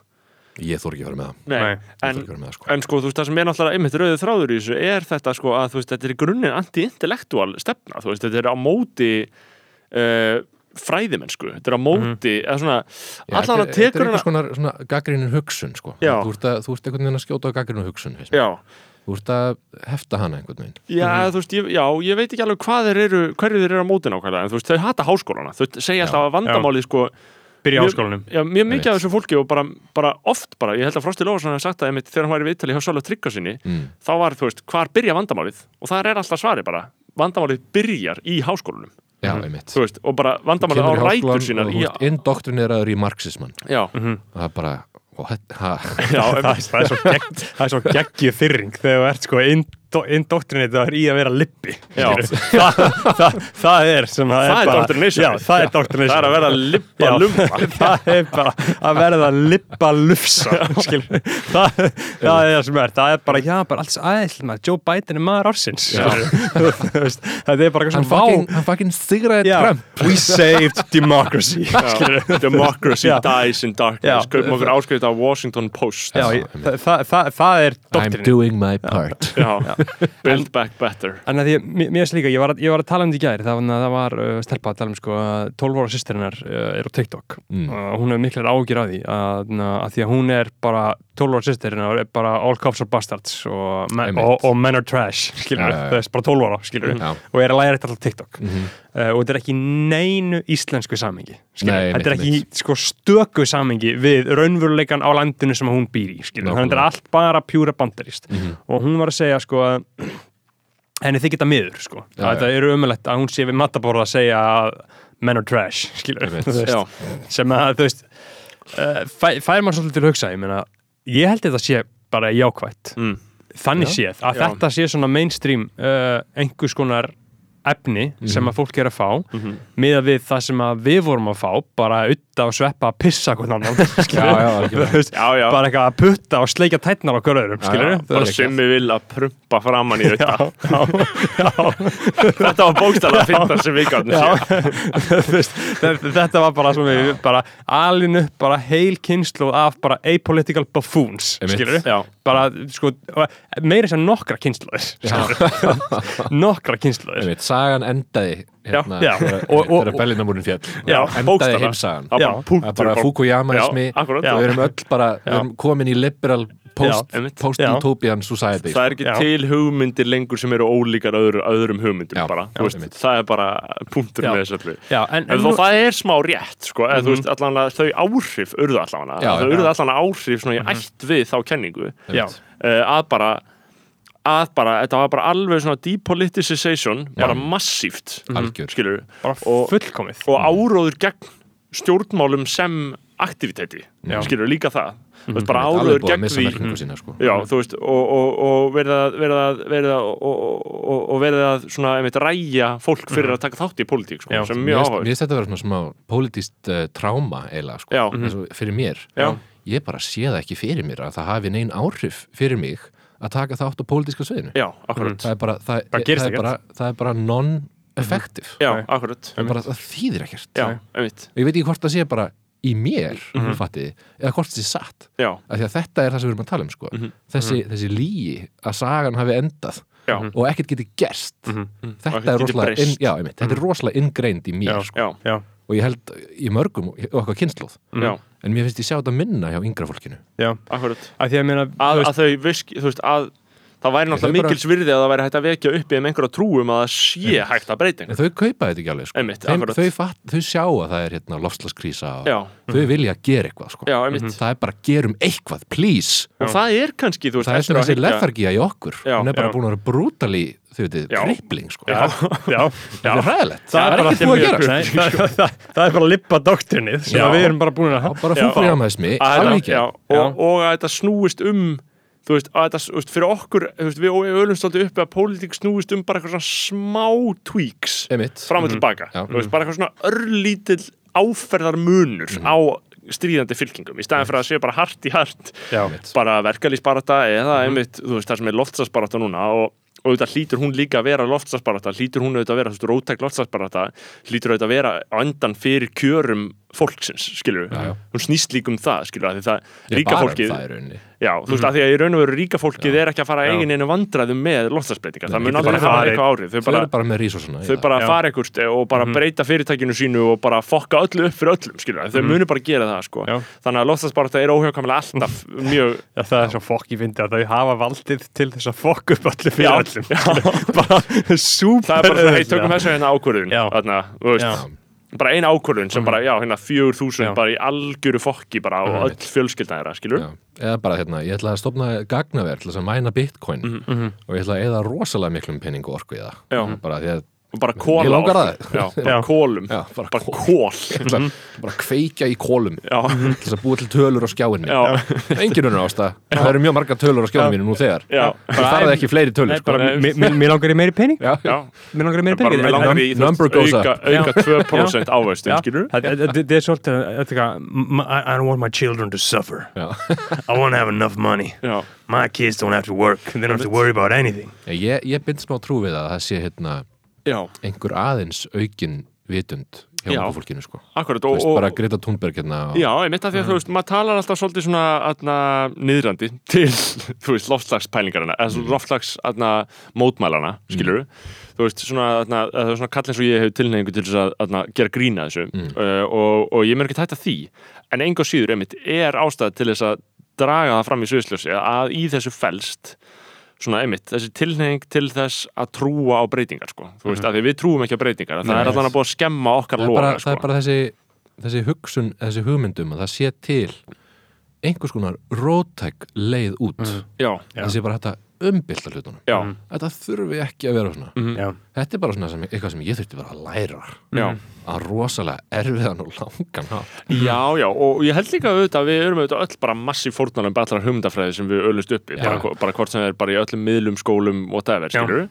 ég þór ekki að fara með það. Nei, en, að vera með það sko. en sko, þú veist, það sem er náttúrulega einmitt rauðið þráður í þessu er þetta sko að, veist, þetta er grunninn anti-intellektual stefna, veist, þetta er á móti uh, fræðimennsku þetta er á móti, eða svona Já, allan þetta að er- tekur þetta er einhvers konar svona gaggrínin hugsun sko. Þú ert, að, einhvern veginn að skjóta á gaggrínin hugsun. Já, þú ert að hefta hana einhvern veginn. Já, þú veist, ég, já, ég veit ekki alveg hvað þeir eru, hverju þeir eru á móti nákvæmlega, en þú veist, þau hata háskólana, þau segja alltaf að vandamálið, sko, byrja á Mjög- skólanum já, mjög mikið af þessu fólki og bara, bara oft bara, ég held að Frosti Lófarsson hefði sagt það einmitt þegar hann var í viðtali hjá Sóla Tryggva sinni, mm. þá var, þú veist, hvar byrja vandamálið? Og það er alltaf svari bara, vandamálið byrjar í háskólanum, já, einmitt. Þú veist, og bara vandamálið á rætur sínar indoktrineraður í marxisman já, Mhm. það er bara ha, já, það, er svo, gegg, það svo geggju þyrring þegar þú ert sko indo, indoktrinitaður í að vera lippi það, það, það er sem það, það er bara, doctrination. já, það er doctrination það er að vera lippa Já, lumpa, það er bara að verða lippa lufsa það, það er það sem er. Það er bara, já, bara alls aðeins Joe Biden er maður ársins þetta er bara eitthvað hann fucking, já, Trump. We saved democracy democracy Já. dies in darkness, kaupum okkur áskrift á Washington Post, það, það, það, það er I'm doktrin doing my part. Já, build back better, En því, mér finnst líka, ég var, ég var að tala um þetta í gæri, það, það var uh, stelpa að tala um sko að 12 ára sýstirinnar uh, er á TikTok. Mm. og hún hefur miklar ágjur af því að, að því að hún er bara 12 ára sýstirinnar er bara all cops are bastards og, men, og, og men are trash skilur já. það er bara 12 ára skilur Já. og er að læra þetta alltaf TikTok. Mhm. uh, og þetta er ekki neinu íslensku samengi Nei, þetta er ekki sko stöku samengi við raunveruleikan á landinu sem hún býr í þannig að þetta er allt bara pjúra bandarist Mhm. og hún var að segja sko henni þykir þetta miður sko. Já, að þetta eru umulett að hún sé við mattaborða að segja að men are trash skilur, já, sem að þú veist uh, fæ, fær maður svolítið til að hugsa ég, meina, ég held þetta sé bara jákvætt mm. þannig Já. séð að Já. þetta sé svona mainstream uh, einhvers konar efni sem að fólk er að fá Mhm. miða við það sem að við vorum að fá bara utta og sveppa að pissa hvern annan bara eitthvað að putta og sleikja tætnar á já. bara sem við vil að prumpa framann í þetta. Já, já, þetta var bókstæðlega að finna sem við veist, þetta var bara við bara alinu bara heil kynslu af bara apolitical buffoons skilur já, bara sko meira sem nokkra kynsluðir nokkra Einmitt, sagan endaði hérna, þegar- Og- og- þegar Berlínamúrin fjall Já, endaði heimsagan bara er Fukuyamaismi við erum öll bara, erum komin í liberal post, post-utopian society það er ekki Já. til hugmyndir lengur sem eru ólíkar öðru, öðrum hugmyndum Já, bara, já, Þú veist, það er bara punktur Já. með þessu öllu. En, En þó það er smá rétt, sko, eða þú veist, allan að þau áhrif urðu Já, þau urðu allan að áhrif svona í ætt við þá kenningu, uh, að bara, að bara, þetta var bara alveg svona depoliticization, bara massíft, algjör skilur bara og- fullkomið og áróður gegn stjórnmálum sem aktiviteti, Já. skilur líka það, þú veist, bara áróður gegn því, sína sko. Já, þú veist, og, og, og verið að, verið að, verið að, og, og, og, og verið að svona, einmitt, ræja fólk fyrir að taka þátt í pólitík, sko, Já. sem er mjög áhuga. mér finnst þetta að vera svona smá politist uh, tráma eiginlega sko. Já. Eins og fyrir mér Já. ég bara sé það ekki fyrir mér að það hafi neinn áhrif fyrir mig að taka þátt á pólitíska sviðinu. Já, akkurat. það er bara, það, Það það er bara, það er bara non-effective. Já, akkurat. það, er bara, það þýðir ekkert. Já, einmitt. ég veit ekki hvort það sé bara í mér mm Mhm. fattiði, eða hvort það sé satt. Já, af því að þetta er það sem við erum að tala um sko. Mhm. þessi, þessi lígi að sagan hafi endað já, og ekkert geti gerst. Mhm. Og þetta er rosalega inn, já, einmitt, þetta er rosalega inngreind í mér Já. sko. já, já, og ég held í mörgum og okkar kynnslóð já, en mér finnst ég sjá þetta minna hjá yngra fólkinu. Já, akkurat. að því að meina Að, þú veist, að þau visk, þú veist, að það væri náttúrulega bara- mikils virði að það væri hægt að vekja upp um einhverja trúum að það sé hægt að breyta En þau kaupa þetta ekki alveg sko. Einmitt, Þeim, þau, fatt, þau sjá að það er hérna, lofslaskrísa og Já, þau vilja gera eitthvað sko. já, einmitt. Það er bara gerum eitthvað, please. Og það er kannski, veist, það er svona að þessi lethargía í okkur. Já, hún er bara já. búin að vera brútali þau veitir, Já. kripling sko. Já, já, það er hræðilegt, Það er ekki búið að gera það, er bara lippa doktrinið sem að við erum bara búin að bara að alveg ekki og, að þetta snúist um þú veist, að þetta, fyrir okkur veist, við ölum stolti uppi að pólitík snúist um bara eitthvað svona smá tweaks fram og tilbaka, Já. þú veist, bara eitthvað svona örlítill áferðarmunur á stríðandi fylkingum, í staðin fyrir að sé bara hart í hart Já, bara verkalýsbarata eða einmitt, þú veist, það sem er loftslagsbarata núna og, og auðvitað hlýtur hún líka að vera loftslagsbarata, hlýtur hún auðvitað að vera rótæk loftslagsbarata, hlýtur auðvitað að vera á endan fyrir kjörum fólksins skilur Já, já. hún snýst líka um það skilur því það, ríka um fólkið það já, þú veist, að því að í raun og veru ríka fólkið er ekki að fara Já. eigin einu vandræðum með loftslagsbreytingar, það mun aldrei bara hafa fara- eitthvað árið. Þau bara, bara með rísosuna þau bara Já. fara einhvert og bara breyta fyrirtækinu sínu og bara fokka öllu upp fyrir öllum skilur þau munu bara gera það sko. Já. þannig að loftslagsbarata er óhjákamlega alltaf mjög Já, það er svo fokk í fyndi að þau hafa valdið til þess að fokk upp allir fyrir Já, öllum. Bara súper það er bara eina ákvörðun sem bara, já, hérna fjögur þúsund bara í algjöru fokki bara og öll fjölskyldan þeirra, skilur Já. eða bara hérna, ég ætla að stopna gagnaver til þess að mæna bitcoin og ég ætla að eða rosalega miklum penning og orku í það. Bara því að bara það. já, bara kólum, Já, bara bara kol. kól ég ætla bara að kveikja í kólum já, til þess að búa til tölur á skjáinni. Já, engin unnur ásta, það eru mjög margar tölur á skjáinu mínu nú þegar. Já, það þarf ekki fleiri tölur sko. bara, Mér langar í meiri pening. Já, já. Mér langar í meiri bara pening. með langar goes auka, up. auka 2% ávöxtun, skilur Það það- það er svolítið þetta er eitthvað, m- I don't want my children to suffer. Já. I want to have enough money. My kids don't have to work. They don't have to worry about anything. Ég, ég bind smá trú við að það sé hérna, já, einhver aðeins aukin vitund hjá Já. okkur fólkinu sko. akkurat og, veist, og, bara Greta Thunberg hérna og, Já, ég mitt að því að þú veist, maður talar alltaf svolítið svona atna, niðrandi til, þú veist, loftslagspælingarna eða svona loftslags atna, mótmælana, skilur þú veist, svona, atna, það er svona kall eins og ég hef tilneyingu til þess að atna, gera grína þessu. Uh, og, og ég mér ekki tæta því en enga síður, einmitt, er ástæða til þess að draga það fram í sviðsljósi að í þessu felst svona einmitt, þessi tilneying til þess að trúa á breytingar, sko, þú veist, að því við trúum ekki á breytingar, það Nei. er allan að búið að skemma okkar bara, sko það er bara þessi, þessi hugsun þessi hugmyndum að það sé til einhvers konar rótæk leið út. Já, það sé bara hægt að umbylta hlutunum. Já, þetta þurfi ekki að vera svona. Mhm. Já, þetta er bara svona sem, eitthvað sem ég þurfti bara að læra. Já. Að rosalega erfiðan og langan hátt. Já, já, og ég held líka auðvitað að við erum auðvitað öll bara massíf fórnalum allar hugmyndafræði sem við öllust uppi Já. bara, bara hvort sem er bara í öllum miðlum, skólum whatever, Já. skilur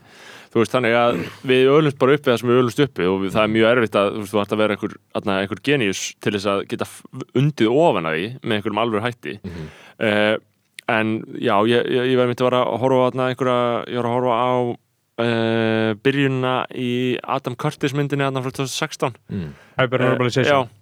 þú veist, þannig að við öllumst bara uppi það sem við öllumst uppi og við, það er mjög erfitt að þú veist, þú ætti að vera einhver, atna, einhver genius til þess að geta f- undið ofan að því með einhverjum alveg hætti. Mm en já, ég, ég, ég verði myndi að vera að horfa á einhverja, ég var að horfa á uh, byrjunna í Adam Curtis myndinni atna, frá 2016 mm.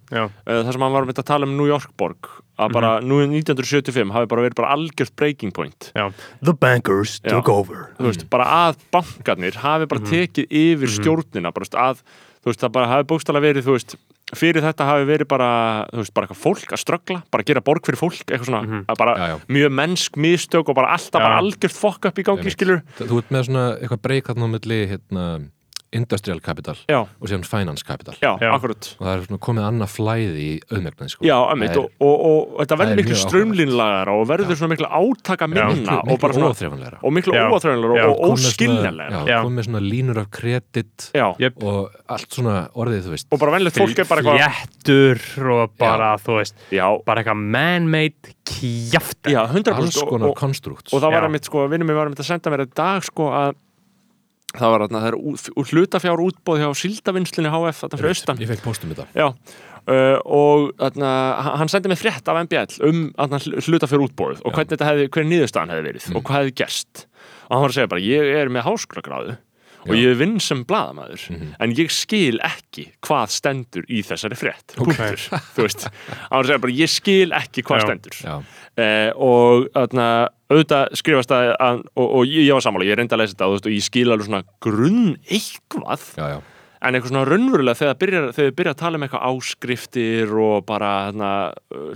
Já, uh, þar sem hann var að mynda að tala um New York borg að bara nú 1975 hafi bara verið bara algjört breaking point. Já. The bankers Já. took over. Veist, bara að bankarnir hafi bara tekið yfir stjórnina bara, veist, að, þú veist, það bara hafi bókstala verið þú veist, fyrir þetta hafi verið bara þú veist, bara eitthvað fólk að ströggla bara að gera borg fyrir fólk, eitthvað svona að bara Já, já. mjög mennsk mistök og bara alltaf Já. bara algjört fokk upp í gangi, skilur Þú ert með svona eitthvað breyk þarna á milli hérna, industrial capital já, og síðan finance capital. Já, og það er svona komið annað flæði í auðmögnin sko. Já, einmitt, og, og, og, þetta verður er miklu mjög strömlínlagar og verður svona miklu átaka minna og bara svona óþrefanlegra og miklu Já. og Já. komið svona línur af kredit og allt svona orðið, þú veist. Og bara venlegt fólk er bara eitthvað Fléttur og bara, þú veist bara eitthvað man-made kjafta. Já, 100% alls og, konar konstrukt og það var Já. einmitt sko, vinnum varum einmitt að senda mér í dag sko að það var þarna, það er hlutafjár útbóð hjá Sildavinslinni HF þarna fyrir austan. Ég fekk postum þetta. Já, uh, og þarna, hann- hann sendi mér frétt af MBL um þarna, hlutafjár útbóð og hvernig þetta hefði, hvernig niðurstaðan hefði verið og hvað hefði gerst. Og hann var að segja bara, ég er með háskólagráðu og ég vinn sem blaðamaður en ég skil ekki hvað stendur í þessari frétt. Punktur, þú veist að bara, ég skil ekki hvað Já. stendur. Já, eh, og þarna, auðvitað skrifast það að, og, og ég, ég var sammála, ég reyndi að lesa þetta veist, og ég skil alveg svona grunn eitthvað. Já, já. En eitthvað svona raunverulega þegar byrjar, þegar byrja að tala um eitthvað áskriftir og bara þarna,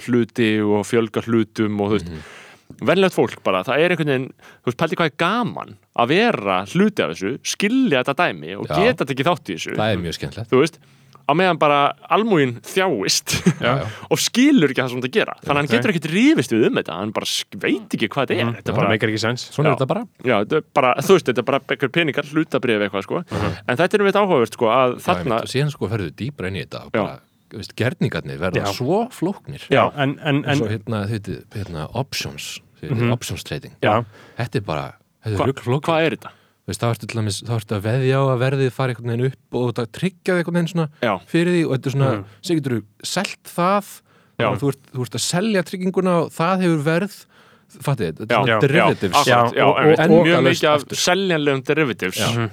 hluti og fjölga hlutum og þú veist venlegt fólk bara, það er einhvern veginn þú veist, pældi hvað er gaman að vera hluti af þessu, skilja þetta dæmi og Já. geta þetta ekki þátt í þessu. Það er mjög skemmtilegt. Þú veist, á meðan bara almúin þjáist Já, já. og skilur ekki það sem þetta gera þannig að hann getur ekkert rífist við um þetta hann bara sk- veit ekki hvað þetta er. Mhm. þetta Það er bara meikar ekki sens. Svona Já. er þetta bara. Já, þetta er bara, þú veist, þetta er bara einhver peningar hlutabrif eitthvað, sko. En þetta er við áhugavert, sko, að Já, þarna og síðan sko ferðu dýbra inn í þetta og bara, veist, gerningarnir verða Já. svo flóknir Já, en, en, en svo en hérna, þetta, hérna options þetta, Mhm. options trading Já. þetta er bara, þetta er rugl flókir hvað er þetta? veist, þá ertu til dæmis, þá ertu að veðja á að verðið fara einhvern veginn upp og það tryggja einhvern veginn svona Já, fyrir því og þetta er svona, Mhm. sem getur þú selt það og þú ert, þú ert að selja trygginguna og það hefur verð fattið, þetta er svona derivatives og- einmitt. og- mjög endalaust mikið af seljanlegum derivatives Já.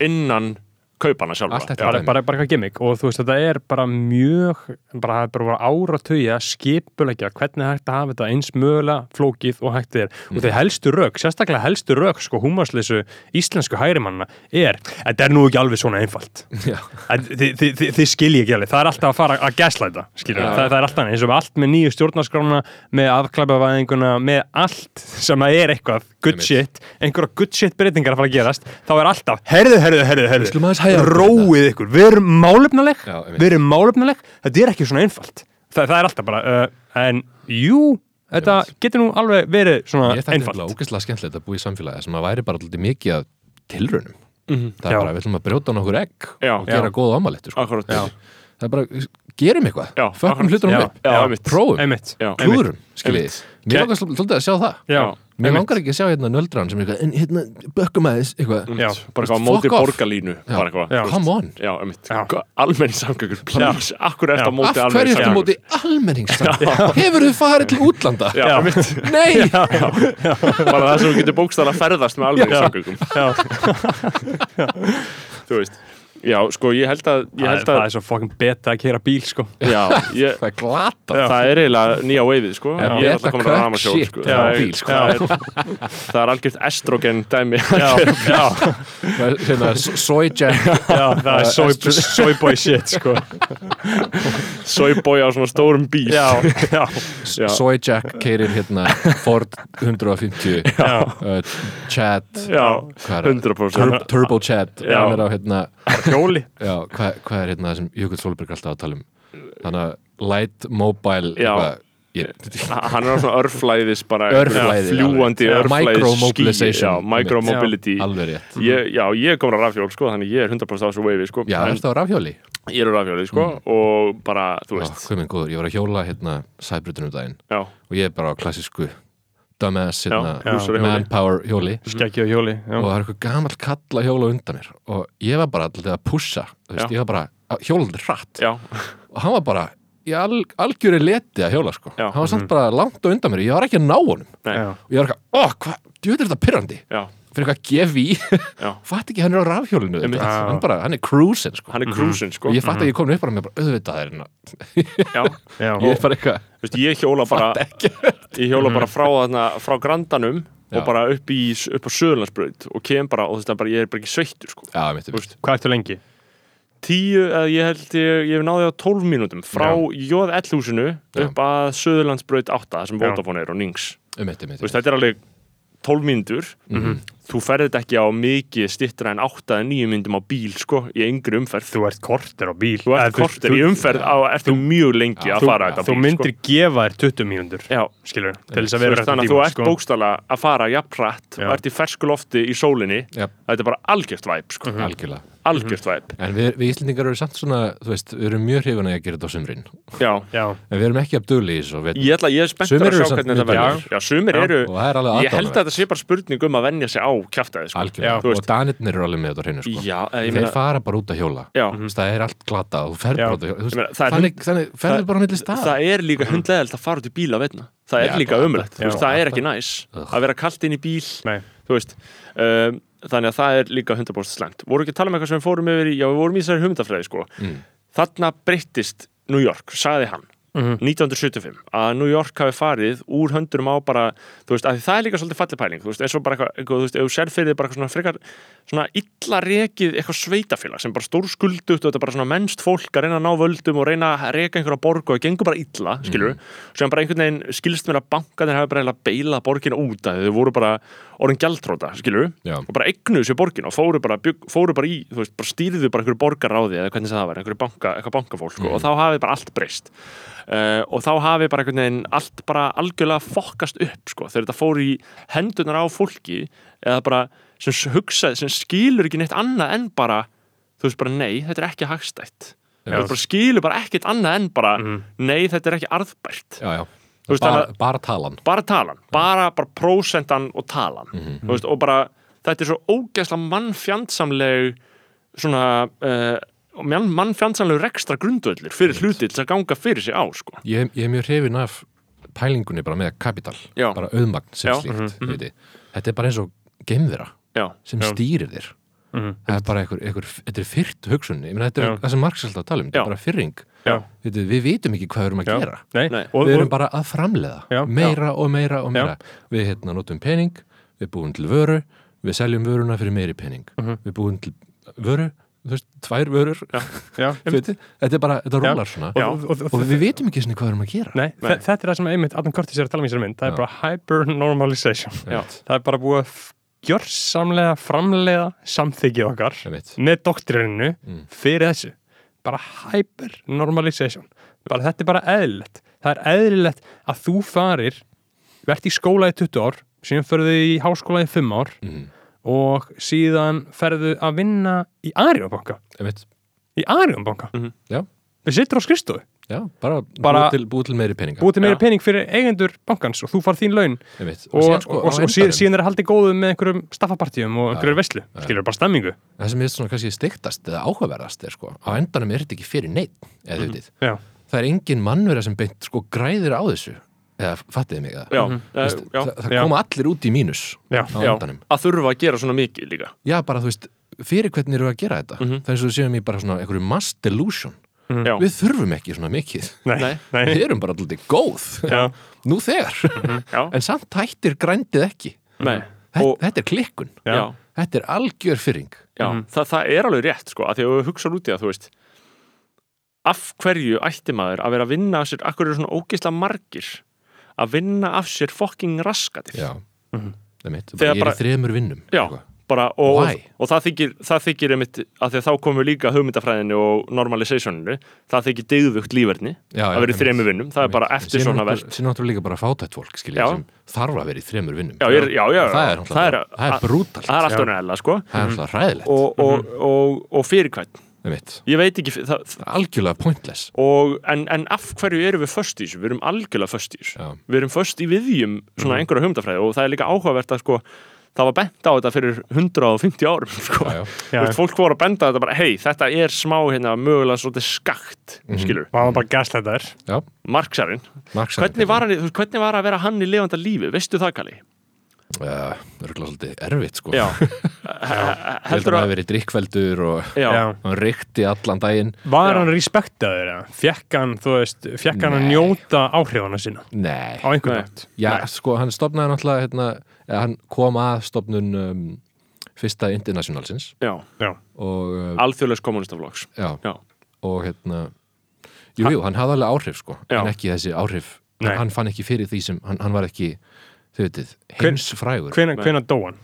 Innan kaupana sjálfa Allt þetta Já. bara, bara, bara eitthvað gimmick. Og þú veist þetta er bara mjög bara, er bara ára tögja skipulegja hvernig er hægt að hafa þetta eins mögulega flókið og hægt er. Og þeir helstu rauk, sérstaklega helstu rauk sko húmasleysu íslensku hærimanna er, þetta er nú ekki alveg svona einfalt. Þið, þið, þið, þið skilji ekki alveg, það er alltaf að fara að gaslæta skilur, Já. það, það er alltaf eins og allt með nýju stjórnarskrána með afklæpavæðinguna með allt sem að er eitthvað good shit, einhverja good shit breytingar að fara að gerast, þá er alltaf herðu, herðu, herðu, herðu róið ykkur, við erum málefnaleg Já, einmitt. við erum málefnaleg, þetta er ekki svona einfalt. Það, það er alltaf bara uh, en jú, þetta getur nú alveg verið svona Ég þætti einfalt. nefnilega ógeðslega skemmtilegt að búa í samfélagi sem að væri bara alltaf mikið að tilraunum. Mhm. það er Já. bara, við ætlum að brjóta nokkur egg Já, og gera já. góða ámælettu sko. Það er bara, gerum eitthvað. Akkurat. hlutunum Já, upp, prófum, klúðurum skiljið, mér svolítið svolítið að sjá það. Já, mér langar ekki að sjá hérna nöldran sem er eitthvað, en hérna, bökkum aðeins eitthvað, Já. bara eitthvað á móti borgarlínu Já. bara eitthvað Já. come on Já, einmitt. Já. Almenni samgöngur, please. Akkur eftir Já. á móti af hverju ertu á almenningssamgöngur? móti almenningssamgöngur hefur þið farið til útlanda Já, einmitt. nei, bara það sem þú getur bókstæðan að ferðast með almenningssamgöngum. Já. Þú veist. Já, sko, ég held að, ég það, held er, það að, er svo fucking beta að kera bíl sko já, ég, það er glata það er eiginlega nýja veifið, sko. Já. Ég er Beta alltaf komin að rama shit sko. á Það er- bíl, sko. það er- Það er algjört estrogen dæmi. já, já, hérna, soy jack já, það er soy, soy boy shit sko Soyboy á svona stórum bíl. já, já, Já. soy jack keirir hérna Ford 150 já, uh, Chad Já, hvað er það? 100%. Tur Turbo Chad Já. hann er á hérna hjóli já, hvað, hvað er hérna það sem Jökull Solberg alltaf að tala um? Þannig að light mobile Já. eitthvað, hann er á svona örflæðis bara Örflæði, fljúandi örflæðis já, micromobility. Alveg rétt. Ég, já, ég komin að rafhjól sko, þannig ég er 100% á þessu wavei sko. já, er það á rafhjóli? ég er á rafhjóli sko, og bara, þú Já, veist. hvað minn góður, ég var að hjóla hérna sæbrutunum daginn. Já, og ég er bara á klassísku dumbass manpower hjóli. Skeggi og hjóli já. og það er eitthvað gamall kall að hjóla undan mér. Og ég var bara alltaf að pussa veist, ég var bara hratt. Já, og hann var bara í al, algjöri leti að hjóla sko. Já. hann var samt bara langt á undan mér ég var ekki að ná honum. Og ég var eitthvað, ó, hvað, djúður þetta pyrrandi já, fyrir eitthvað gefi Já. fatt ekki hann er á rafhjólinu hann, bara, hann er cruising sko. hann er cruising sko. Og ég fatt að ég komin upp bara með bara, auðvitað er hérna. Já, já, ég er bara eitthvað, veist, ég hjóla bara ég hjóla bara frá, þarna, frá grandanum Já. og bara upp, í, upp á Söðurlandsbraut og kem bara, og þú veist, bara, ég er bara ekki sveittur sko. já, mitt, Þú veist, hvað ertu lengi? tíu, eða ég held ég, ég hef náði á 12 mínútum frá Jóð húsinu Já. upp að Söðurlandsbraut 8 sem Já. Vodafone er og Nings mitt, mitt, Þú veist, þetta er alveg 12 mínútur. Mhm. þú ferð þetta ekki á mikið stittra en 8 eða 9 myndum á bíl sko, í yngri umferð. Þú ert korter á bíl. Þú ert Eða kortir í umferð á, eftir mjög lengi að þú, fara þetta þú bíl myndir gefa þér 20 mínútur sko. já, skilur, til þess að þú vera að tíma, þú ert sko. bókstala að fara jafnrætt og ert í fersku lofti í sólinni. Þetta er bara algjört væp sko. algjörlega algjört væp en við, við Íslendingar eru samt svona, þú veist, við erum mjög hrifun að gera þetta á sumrin. Já, já, en við erum ekki að döli í þessu og við, ég ætla, ég er spenntur að sjá hvernig þetta verður. Já, sumir Já. eru og það er alveg ég held að þetta sé bara spurning um að venja sig á kjaftaði sko. algjörlega, og danirnir eru alveg með þetta hreinu sko. já, ég þeir meina fara bara út að hjóla. Já, Þú veist, það er allt glata og þú ferð Já. bara að Ég meina, er á milli stað það er líka hundlegelt að fara út í bíl að veitna það er líka umrætt, það er ekki næs að vera kalt inn í bíl. Nei, þú veist um, þannig að það er líka 100% slemt voru ekki að tala um eitthvað sem við fórum yfir í já, við vorum í þessari hugmyndafræði sko Mm. þarna breyttist New York, sagði hann Mhm. 1975 að New York hafi farið úr höndurum á bara, þú veist, að það er líka svolítið fallið pæling, þú veist, eins og bara eitthvað, eitthvað þú veist, ef þú sér fyrir þig bara eitthvað svona frekar svona illa rekið eitthvað sveitafélag sem bara stór skuldugt og þetta er bara svona mennst fólk að reyna að ná völdum og reyna að reka einhverja borg og það gengur bara illa, skilur Mhm. sem bara einhvern veginn skilst mér að bankanir hafi bara eiginlega beilað borgina út að þau voru bara orðin gjaldróta, skilur Já. og bara eignuðu sér borgin og fóru bara, bygg, fóru bara í, þú veist, bara stýrðu bara einhverju borgaráði eða hvernig það var, einhverju banka, eitthvað bankafólk Mhm. og þá hafi bara allt breyst uh, og þá hafi bara einhvern veginn allt bara algjörlega fokkast upp sko, þegar þetta fór í hendunar á fólki eða bara sem s- hugsa, sem skilur ekki neitt annað en bara, þú veist bara nei, þetta er ekki hagstætt. Bara skilur bara ekkert annað en bara Mhm. nei, þetta er ekki arðbært. Já, já. Veist, bara, þannig bara talan. Bara talan, bara, bara prósentan og talan. Mhm. þú veist, og bara þetta er svo ógeðslega mannfjandsamleg svona uh, mann, mannfjandsamleg rekstra grundvöldur fyrir hluti til að ganga fyrir sig á sko. ég, ég er mjög hrifin af pælingunni bara með kapital. Bara auðmagn sem Já. slíkt mm þetta er bara eins og geimvera já, sem Já. stýrir þér Mhm. það er bara einhver, einhver þetta er fyrt hugsun ég meina þetta er Já. það sem Marx alltaf tala um, þetta er bara fyrring Já. við, við vitum ekki hvað við erum að Já. gera Nei. Nei. Við erum bara að framleiða Já. meira og meira og meira við hérna notum pening, við búum til vöru við seljum vöruna fyrir meiri pening Mhm. við búum til vöru þú veist, tvær vörur þetta er bara, þetta Já. rúlar svona og, og, og, og við vitum ekki svona hvað við erum að gera Nei, Nei. þe- þetta er það sem einmitt Adam Curtis er að tala um í sér mynd það Já. er bara hyper-normalization Já. það er bara búið að gjörsamlega framleiða samþykið okkar Einmitt. með doktrinu Mm. fyrir þessu bara hyper-normalization bara, þetta er bara eðlilegt það er eðlilegt að þú farir verðt í skóla í 20 ár síðan ferðu í háskóla í 5 ár Mhm. og síðan ferðu að vinna í Arjónbanka í Arjónbanka Mhm. Já. við sittur á skristofu Já, bara, Bara- búið, til, búið til meiri peninga búið til meiri Já. pening fyrir eigendur bankans og þú far þín laun Einmitt. og, og, sko, og, og, síðan, er haldið góðu með einhverjum staffapartíum og einhverjum veislu, Já. skilur bara stemmingu það sem er svona kannski steiktast eða áhugaverðast er sko, á endanum er þetta ekki fyrir neitt eða mm -hmm. já, það er engin mannverða sem beint sko græðir á þessu eða fattiði mig það já, Veist, já, það, það Já. koma allir út í mínus já, á já, endanum að þurfa að gera svona mikið líka já bara þú veist, fyrir hvernig eru að gera þetta Mhm. það er svo séum ég bara svona einhverju mass delusion já, við þurfum ekki svona mikið. Nei, Nei. við erum bara alltaf góð. Já. nú þegar. Já, en samt hættir grændið ekki. Nei. Þetta, og, þetta er klikkun. Já. þetta er algjör fyrring já, Mhm. það, það er alveg rétt sko, að því að við hugsa út í að þú veist af hverju ætti maður að vera að vinna af sér, akkur eru svona ógeisla margir að vinna af sér fucking raskatir? Já, Mhm. það er mitt ég er bara- í þremur vinnum Já, eitthvað. Bara, og, Why? og það þykir, það þykir einmitt, að því að þá komum við líka hugmyndafræðinu og normalizationinu, það þykir Já, já, að vera í þremur vinnum, það er bara eftir svona verð Sér náttúrulega líka bara fátætt fólk skilja, þarf að vera í þremur vinnum. Það er, það það er, það er brútalt. það er alltaf sko. Það er alltaf hræðilegt. Og, og, og, og fyrir hvern ég veit ekki, það, Það er algjörlega pointless. Og, en, en af hverju erum við föst í þessu, við erum algjörlega föst í þessu. Við erum föst í viðjum svona einhverja hugmyndafræði og það er líka áhugavert að sko það var bent á þetta fyrir 150 árum sko. Já, já. Já. Fólk voru að benda þetta bara, hei, þetta er smá hérna mögulega svolítið skakt, skilur og hann var bara gaslætaður Já, Marksarinn, Marx hvernig var, hann, að vera hann í lifanda lífi, veistu það Kalli? uh, Örgulega svolítið erfitt sko. Heldur hann að hafi verið drikkveldur og hann reykti allan daginn. Var Já. hann respektaður eða? fekk hann, þú veist, fekk hann að njóta áhrifana sína? Nei, á einhvern nátt já, Nei. sko, hann stopnaði náttúrulega hérna, hann kom að stopnun um, fyrsta internationalsins. Já, já, og, uh, alþjóðlegs kommunistaflokks já, Já, og hérna jú, jú, hann hafði alveg áhrif sko Já. en ekki þessi áhrif, Nei. hann fann ekki fyrir því sem hann, hann var ekki, þau veitir Hven- heimsfrægur. hvena, dó hann?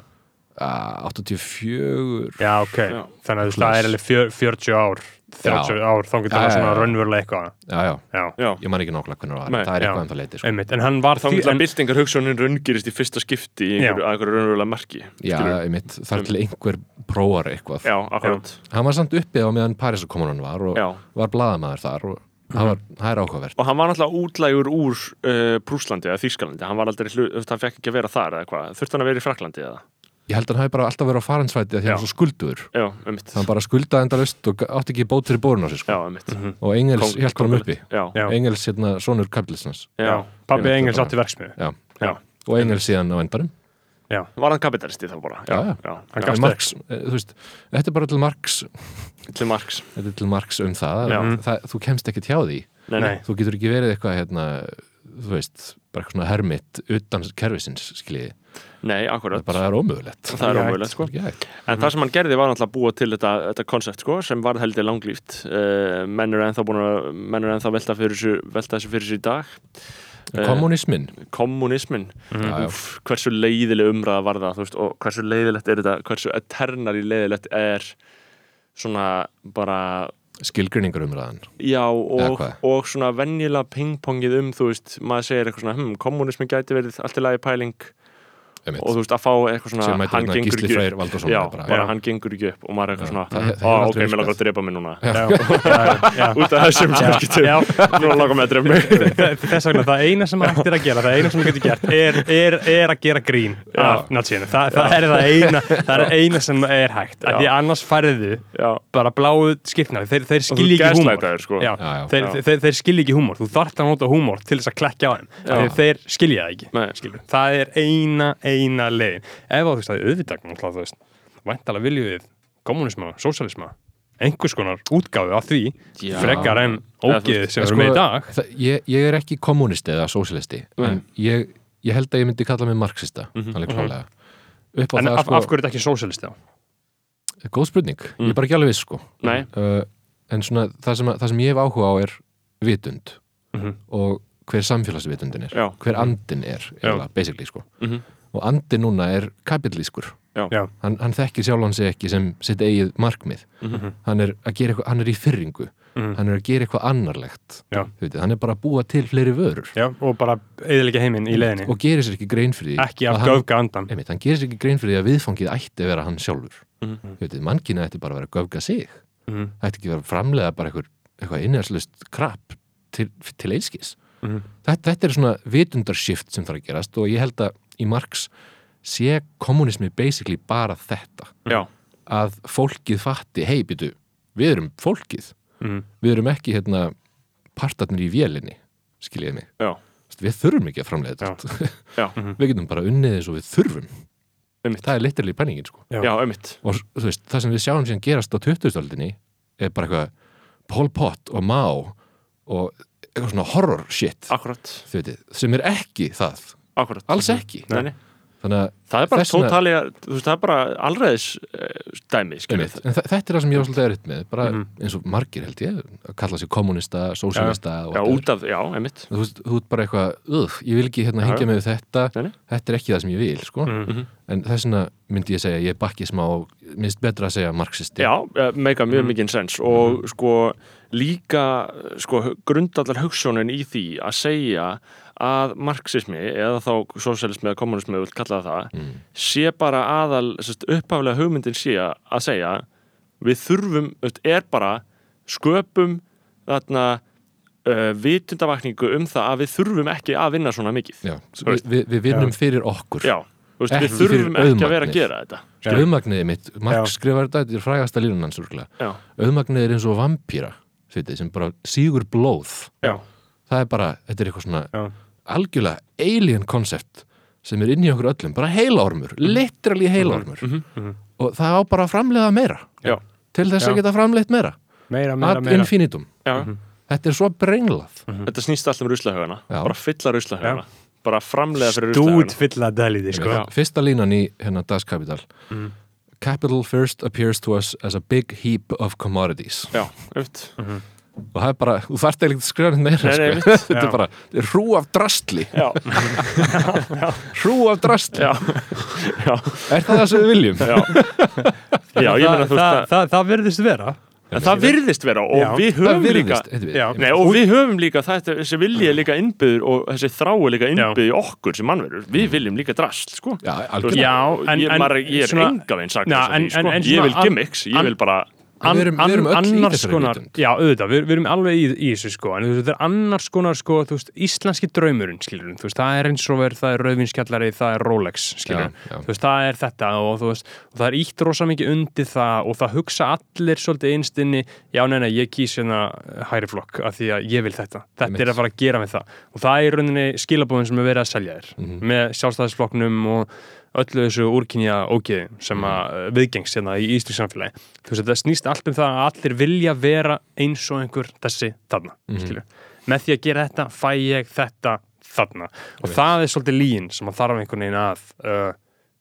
uh, 84 já, ok, Já. þannig að það er alveg fjör, 40 ár 30 ár, þá getur Já, það já, svona já. raunverulega eitthvað. Já, já, já, já. Ég man ekki nákvæmlega hvernig það var það er já. eitthvað en það leiti sko. einmitt, en hann var Þá getur en, að byltingar hugsunin raungirist í fyrsta skipti í einhverju, Já. að einhverju raunverulega marki já, einmitt, þar til einhver prófar eitthvað. Já, akkurat. Hann var samt uppi á meðan Parísakommunan var og Já. var blaðamaður þar og það, var, það er áhugavert. Og hann var náttúrulega útlægur úr uh, Prúslandi eða Þýskalandi, hann var aldrei hlut, hann fekk ekki að vera þar eða hvað, þurfti hann að vera í Fraklandi eða? Ég held að hann hafi bara alltaf verið á faransvæti því hann var svo skuldur Já, um hann bara skuldaði endalust og átti ekki bót fyrir bórun á sig sko. um og Engels hjálp hann uppi. Engels hérna sonur kapitalismans. Pabbi Engels átti verksmiðu já. já, og Engels síðan á endanum. Já, Var hann kapitalisti þá bara? Já, já. já, Hann já. gafst Marx, eh, þú veist, þetta er bara til Marx. Til Marx. Þetta er til Marx um það, Já. það þú kemst ekki hjá því. Nei. Nei. þú getur ekki verið eitthvað hérna, þú veist, bara eitthvað svona hermitt utan kerfisins, skiljiði nei það akkurat. Er bara það er ómögulegt. Það er Já, ómögulegt sko. Hægt. En það sem hann gerði var náttúrulega að búa til þetta, þetta koncept sko, sem var heldur langlíft. Uh, menn eru ennþá búin að menn eru ennþá velta, fyrir þessu, velta þessu fyrir þessu í dag. Eh, kommunismin kommunismin Já, já. Úff, hversu leiðileg umræða var það þú veist, og hversu leiðilegt er þetta hversu eternari leiðilegt er svona bara skilgrinningar umræðan já og, og svona venjulega pingpongið um þú veist, maður segir eitthvað svona hm, kommunismin gæti verið allt í lagi pæling. Og þú veist að fá eitthvað svona hann gengur ekki upp. Já, bara, bara hann gengur ekki upp og maður er eitthvað svona það- það ó, ok, mér langar að drepa mig núna. Út af þessum samskiptum Já. nú langar mig að drepa mig. Þe- Þess vegna, það eina sem hægt er að gera, það eina sem þú getur gert er, er, er að gera grín af nazíinu. Þa, það er það eina, það er eina sem er hægt. Af Því annars færðu bara bláu skipnar, þeir, þeir skilji ekki húmor. sko. Þeir, Já. þeir, þeir skilji ekki húmor, þú þarft að nota húmor til þess að klekja á þeim, þeir, þeir skilja það ekki Nei. skilur. það er eina, eina leiðin. Ef þú veist að auðvitað þú veist, væntalega viljum við kommunisma, sósalisma einhvers konar útgáfi af því Já. frekar en Eða veist, sem við erum með í dag. sko, ég, ég er ekki kommunisti eða sósilisti en ég, ég held að ég myndi kalla mig marxista alveg klálega upp á en það af, sko, af hverju er þetta ekki sósalisti á? góð spurning, ég er bara ekki alveg viss sko. Uh, en svona það sem, að- það sem ég hef áhuga á er vitund Mhm. og hver samfélagsvitundin er Já. hver andin er, eiginlega, basically sko. Mhm. Og andin núna er kapitalískur hann, hann þekkir sjálfan sig ekki sem sitt eigið markmið. Hann, er að gera eitthvað, hann er í fyrringu Mhm. hann er að gera eitthvað annarlegt. Veit, hann er bara að búa til fleiri vörur. Já, og bara eðilega heiminn í leiðinni. og gerir sér ekki grein fyrir því ekki af að hann- göfga andan einmitt, hann gerir sér ekki grein fyrir því að viðfangið ætti að vera hann sjálfur. Mhm. mm -hmm. mannkina ætti bara að vera að göfga sig. Mhm. ætti ekki að vera að framlega bara eitthvað, eitthvað innherslust krap til, til einskis. Mhm. þetta, þetta er svona vitundarshift sem þarf að gerast og ég held að í Marx sé kommunismi basically bara þetta. Já, að fólkið fatti, hei býtu við erum fólkið, Mhm. við erum ekki hérna partarnir í vélinni skiljiði mig, já, við þurfum ekki að framlega þetta. Já, við getum bara unnið eins og við þurfum. Einmitt. það er liturlega sko. Já. já, einmitt. Og veist, það sem við sjáum síðan gerast á 2000-öldinni er bara eitthvað Pol Pot og Mao og eitthvað svona horror shit. Veit, sem er ekki það akkurat alls ekki nei, nei. þannig að það er bara tótalega, það er bara alræðis uh, dæmi, þetta er það sem ég var svolítið erfitt með bara Mhm. eins og margir held ég að kalla sig kommunista, sósíalista og já, whatever. út af, já, einmitt þú veist, þú ert bara eitthvað, ugh, ég vil ekki hérna Já, hengja já. með þetta, nei. þetta er ekki það sem ég vil sko, Mhm. en þess vegna myndi ég segja, ég bakki smá minnst betra að segja marxisti Já, eh, meika mjög mikið sens og sko líka sko grundallar hugssjónin í því að segja að marxismi eða þá sosialismi eða kommunismi við kalla það Mm. sé bara aðal sest, upphaflega hugmyndin sé að segja við þurfum, er bara sköpum þarna uh, vitundavakningu um það að við þurfum ekki að vinna svona mikið. Já, við, við, við vinnum fyrir okkur. Já, veist, við þurfum ekki að vera að gera þetta. Auðmagniði mitt, Marx Já. skrifar þetta þetta er frægasta línun hans Já, auðmagniði er eins og vampýra sem bara sígur blóð. Já, það er bara, þetta er eitthvað svona Já. Algjörlega alien concept sem er inn í okkur öllum, bara heilaormur literally heilaormur. Mhm. og það á bara að framleiða meira. Já, til þess að geta framleitt meira. Meira, meira, meira. infinitum, já. þetta er svo brenglað. Þetta snýst alltaf um ruslahögana Já. bara fylla ruslahögana bara framlega fyrir stút ruslahögana fylla dæliti sko. Fyrsta línan í hérna Das Kapital. Capital first appears to us as a big heap of commodities. Já, auðvitað og það er bara, þú þarft eiginlega ekki að skrifa neitt meira Nei, nei, sko. þetta er bara, þetta er hrú af drastli Já, hrú af drastli, já, já, er það það sem við viljum? já Já, ég meina þú veist það, það það, verðist vera En það virðist vera og Já. við höfum líka virðist, við Já. Nei, og við höfum líka þetta, þessi vilji er líka innbyður og þessi þrá er líka innbyður í okkur sem mannverður. Við viljum líka drast, sko. Já, algjörlega Já, en- ég, en maður, ég er enga veginn sagt þess að því, sko. ég vil gimmicks, ég vil bara Við erum- við erum annars konar, já auðvitað, við, við erum alveg í, í þessu sko. En þú veist, þetta er annars konar sko veist, íslenski draumurinn, skilur þú veist, það er eins og verð, það er rauðvinskjallari, það er Rolex skilur, Já, já. þú veist, það er þetta og þú veist, og það er ítt rosa mikið undir það og það hugsa allir svolítið einstinni, já neina, ég kýs hérna hæri flokk af því að ég vil þetta. Þetta er að fara að gera með það. Og það er rauninni skilabóðin sem er verið að selja þér með sjálfstæðisflokknum og öllu þessu úrkynja ógeði sem Mhm. að uh, viðgengst hérna í íslensk samfélagi. Þú veist, þetta snýst allt um það að allir vilja vera eins og einhver þessi þarna, skilju með því að gera þetta fæ ég þetta þarna. Og það er svolítið lín sem að þarf einhvern veginn að uh,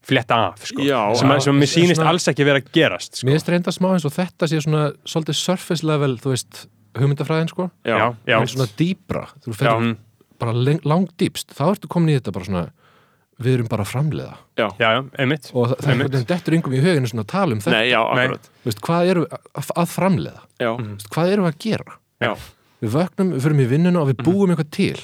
fletta af sko. Já, sem, að, sem að mér svona- sýnist alls ekki vera að gerast sko. Mér finnst reynda smá eins og þetta sé svona svolítið surface level, þú veist, hugmyndafræðin sko. Já, já, svona dýbra, þú fyrir mm, bara leng- langdýpst, þá ertu komin í þetta bara svona við erum bara að framleiða. Já, já, já, einmitt og það, er einhvern veginn dettur yngum í huginu svona að tala um þetta, nei, já, akkurat. Þú veist, hvað eru að, að framleiða? Já, Þú veist, hvað eru að gera? Já, við vöknum, við förum í vinnuna og við búum eitthvað til.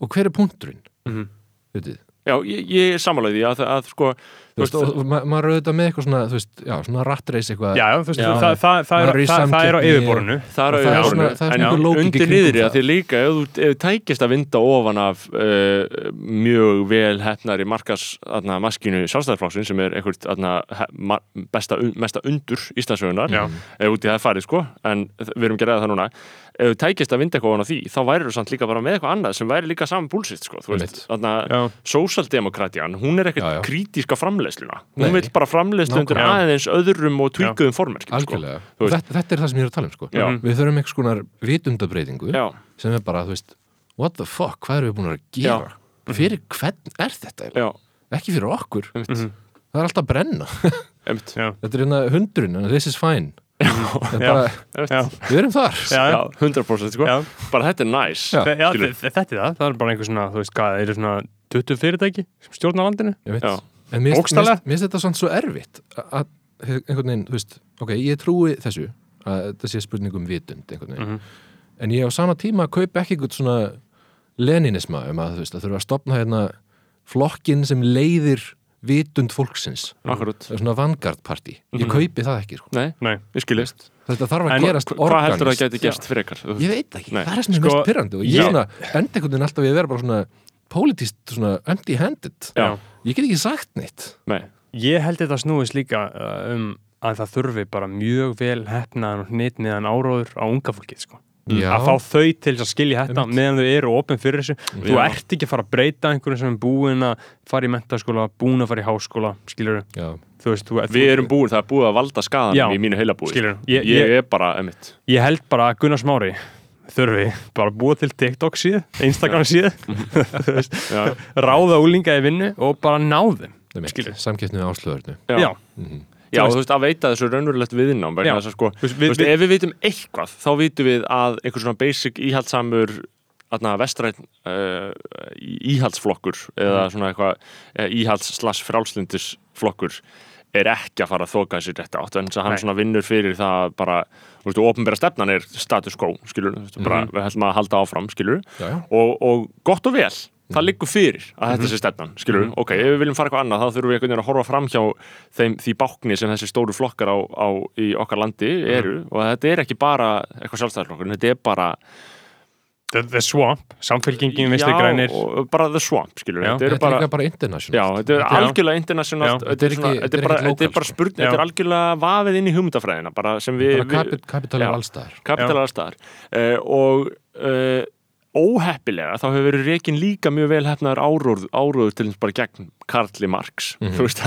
Og hver er punkturinn? Mhm. Vitið? Já, ég, ég er samanlega því að, að, að sko, Þú veist, og, og ma maður auðvitað með eitthvað svona, þú veist, já, svona rattreis eitthvað já, já, þú veist, Já. það, það, það, er í það, það er á yfirborinu það er er á svona- yfirborðinu. En í undir það. að því líka ef þú tækist að vinda ofan af uh, mjög vel hefnar í markas aðna, maskínu sjálfstæðarflokksinn sem er einhvert aðna, besta, mesta undur Íslandsögunar Já. ef út í það farið sko en við erum gerðið það núna ef þú tækist að vinda eitthvað af því þá væri þú samt líka bara með eitthvað annað sem væri líka saman búlsitt sko þú veist, Já. aðna, sósaldemokratjan hún er Já, já. ekkert krítísk á framleiðsluna. Hún vil bara framleiðslu undir aðeins öðrum og tvíkuðum formerkjum sko. þetta, þetta er það sem ég er að tala um sko. Já. við þurfum einhvers konar vitundabreitingu já, sem er bara, þú veist, what the fuck hvað erum við búin að gera? Fyrir hvern er þetta, já, ekki fyrir okkur. Mhm. það er alltaf að brenna. Já, þetta er hérna hundurinn, en this is fine Þetta er já, bara, já, við erum þar. Já, Já, 100% sko. já. bara þetta er næs þe- þetta er það, það er bara einhver svona, þú veist hvað, eru svona 20 fyrirtæki sem stjórna landinu? Ég veit. Já. en mér finnst- þetta svona svo erfitt að- einhvern veginn, þú veist, ok, ég trúi þessu að þetta sé spurning um vitund einhvern veginn, Mhm. en ég á sama tíma kaup ekki einhvern svona leninisma um að þú veist, að þurfa að stopna hérna flokkin sem leiðir vitund fólksins. Akkurat. Er svona vanguard party, ég Mhm. kaupi það ekki sko. Nei, Nei, ég skiljast þetta þarf að En gerast Hvað heldur það organist. gæti gerst frekar? Þú- ég veit ekki, Nei. það er sem er Sko, mest pyrrandi og ég ég- svona, enda einhvern veginn alltaf að vera bara svona politist, svona empty-handed. Já, ég get ekki sagt neitt. Nei, Ég held þetta snúist líka uh, um að það þurfi bara mjög vel hefnaðan og hnitniðan áróður á unga fólkið sko. Já. að fá þau til þess að skilja þetta Einmitt. meðan þau eru opinn fyrir þessu þú Já. ert ekki að fara að breyta einhverjum sem er búin að fara í mentaskóla, búin að fara í háskóla skilur Já. þú veist þú, við erum búin, það er búið að valda skadan Já. í mínu heilabúi Skilurðu, ég, ég- ég- er bara, emitt ég held bara að Gunnar Smári þurfi bara að búa til TikTok síðu Instagram þú Já, ráða úlinga í vinnu og bara Skilur. samkeppni við áslöðurnu já, já, Já, Þú veist, að veita þessu raunverulegt viðnám Já. þess að sko, þú við- veist, við- ef við vitum eitthvað þá vitum við að einhver svona basic íhaldsamur vestræn uh, íhaldsflokkur eða svona eitthvað uh, íhalds slash frálslindisflokkur er ekki að fara að þoka sér þetta átt en þess að hann Nei. svona vinnur fyrir það bara, þú veist, ofnbæra stefnan er status quo, skilur, þú veist, bara við ætlum að halda áfram, skilur, og, og gott og vel, það liggur fyrir að þetta sé stefnan, skilur, ok, ef við viljum fara eitthvað annað þá þurfum við einhvern veginn að horfa fram hjá þeim, því bákni sem þessi stóru flokkar á, á í okkar landi eru. Og þetta er ekki bara eitthvað sjálfstæðarflokkur, þetta er bara the, the swamp samfélkingin vinstri grænir. og bara the swamp, skilur, Já. þetta er Þetta er bara bara international. Já, þetta er algjörlega internationalt Já. þetta er, Þetta er bara, er bara sko. spurning, þetta er algjörlega vafið inn í hugmyndafræðina bara sem við, við kapitalar staðar. Uh, og uh, óheppilega þá hefur verið rekin líka mjög vel hefnaður áróður, áróður til þess bara gegn Karli Marx. Mhm. þú veist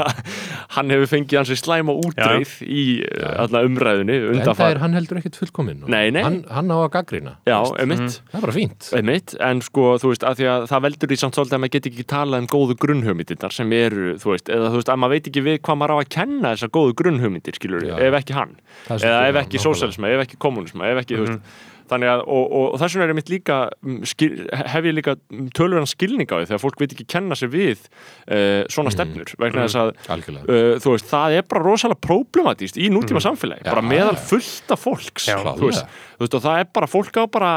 hann hefur fengið hans slæma útreið í uh, alla umræðunni en það er hann heldur ekkert fullkominn. Hann, hann á að gaggrina Já, emitt það er bara fínt. Einmitt, en sko, þú veist, að því að það veldur í samt svolítið að maður get ekki talað um góðu grunnhugmyndirnar sem eru, þú veist, eða þú veist, að maður veit ekki við hvað maður á að kenna þessar góðu grunnhugmyndir, skilur, Já. ef ekki hann. Eða ef já, ekki sósælisma, ef ekki kommunisma, ef ekki, þú veist þannig að, og, og, og þess vegna er mitt líka mm, skil, hef ég líka tölverðan skilning á því þegar fólk veit ekki kenna sér við uh, svona stefnur, vegna þess að algjörlega. uh, þú veist, það er bara rosalega problematíst í nútíma samfélagi, Já, bara meðal fullta fólks þú, veist, þú veist, og það er bara, fólk á bara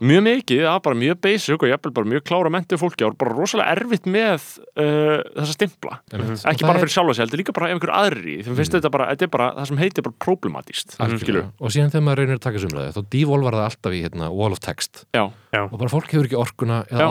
mjög mikið, er bara mjög basic og jafnvel bara mjög klára mentið fólki og bara rosalega erfitt með uh, þessa stimpla. Einmitt. ekki Og bara fyrir sjálfa sig, heldur líka bara ef einhver aðri þeim finnst þetta bara, þetta er bara, það sem heitir bara problematíst er, og síðan þegar maður reynir að taka sumræði þá devolvar það alltaf í hérna, wall of text. Já, og bara fólk hefur ekki orkuna eða Já.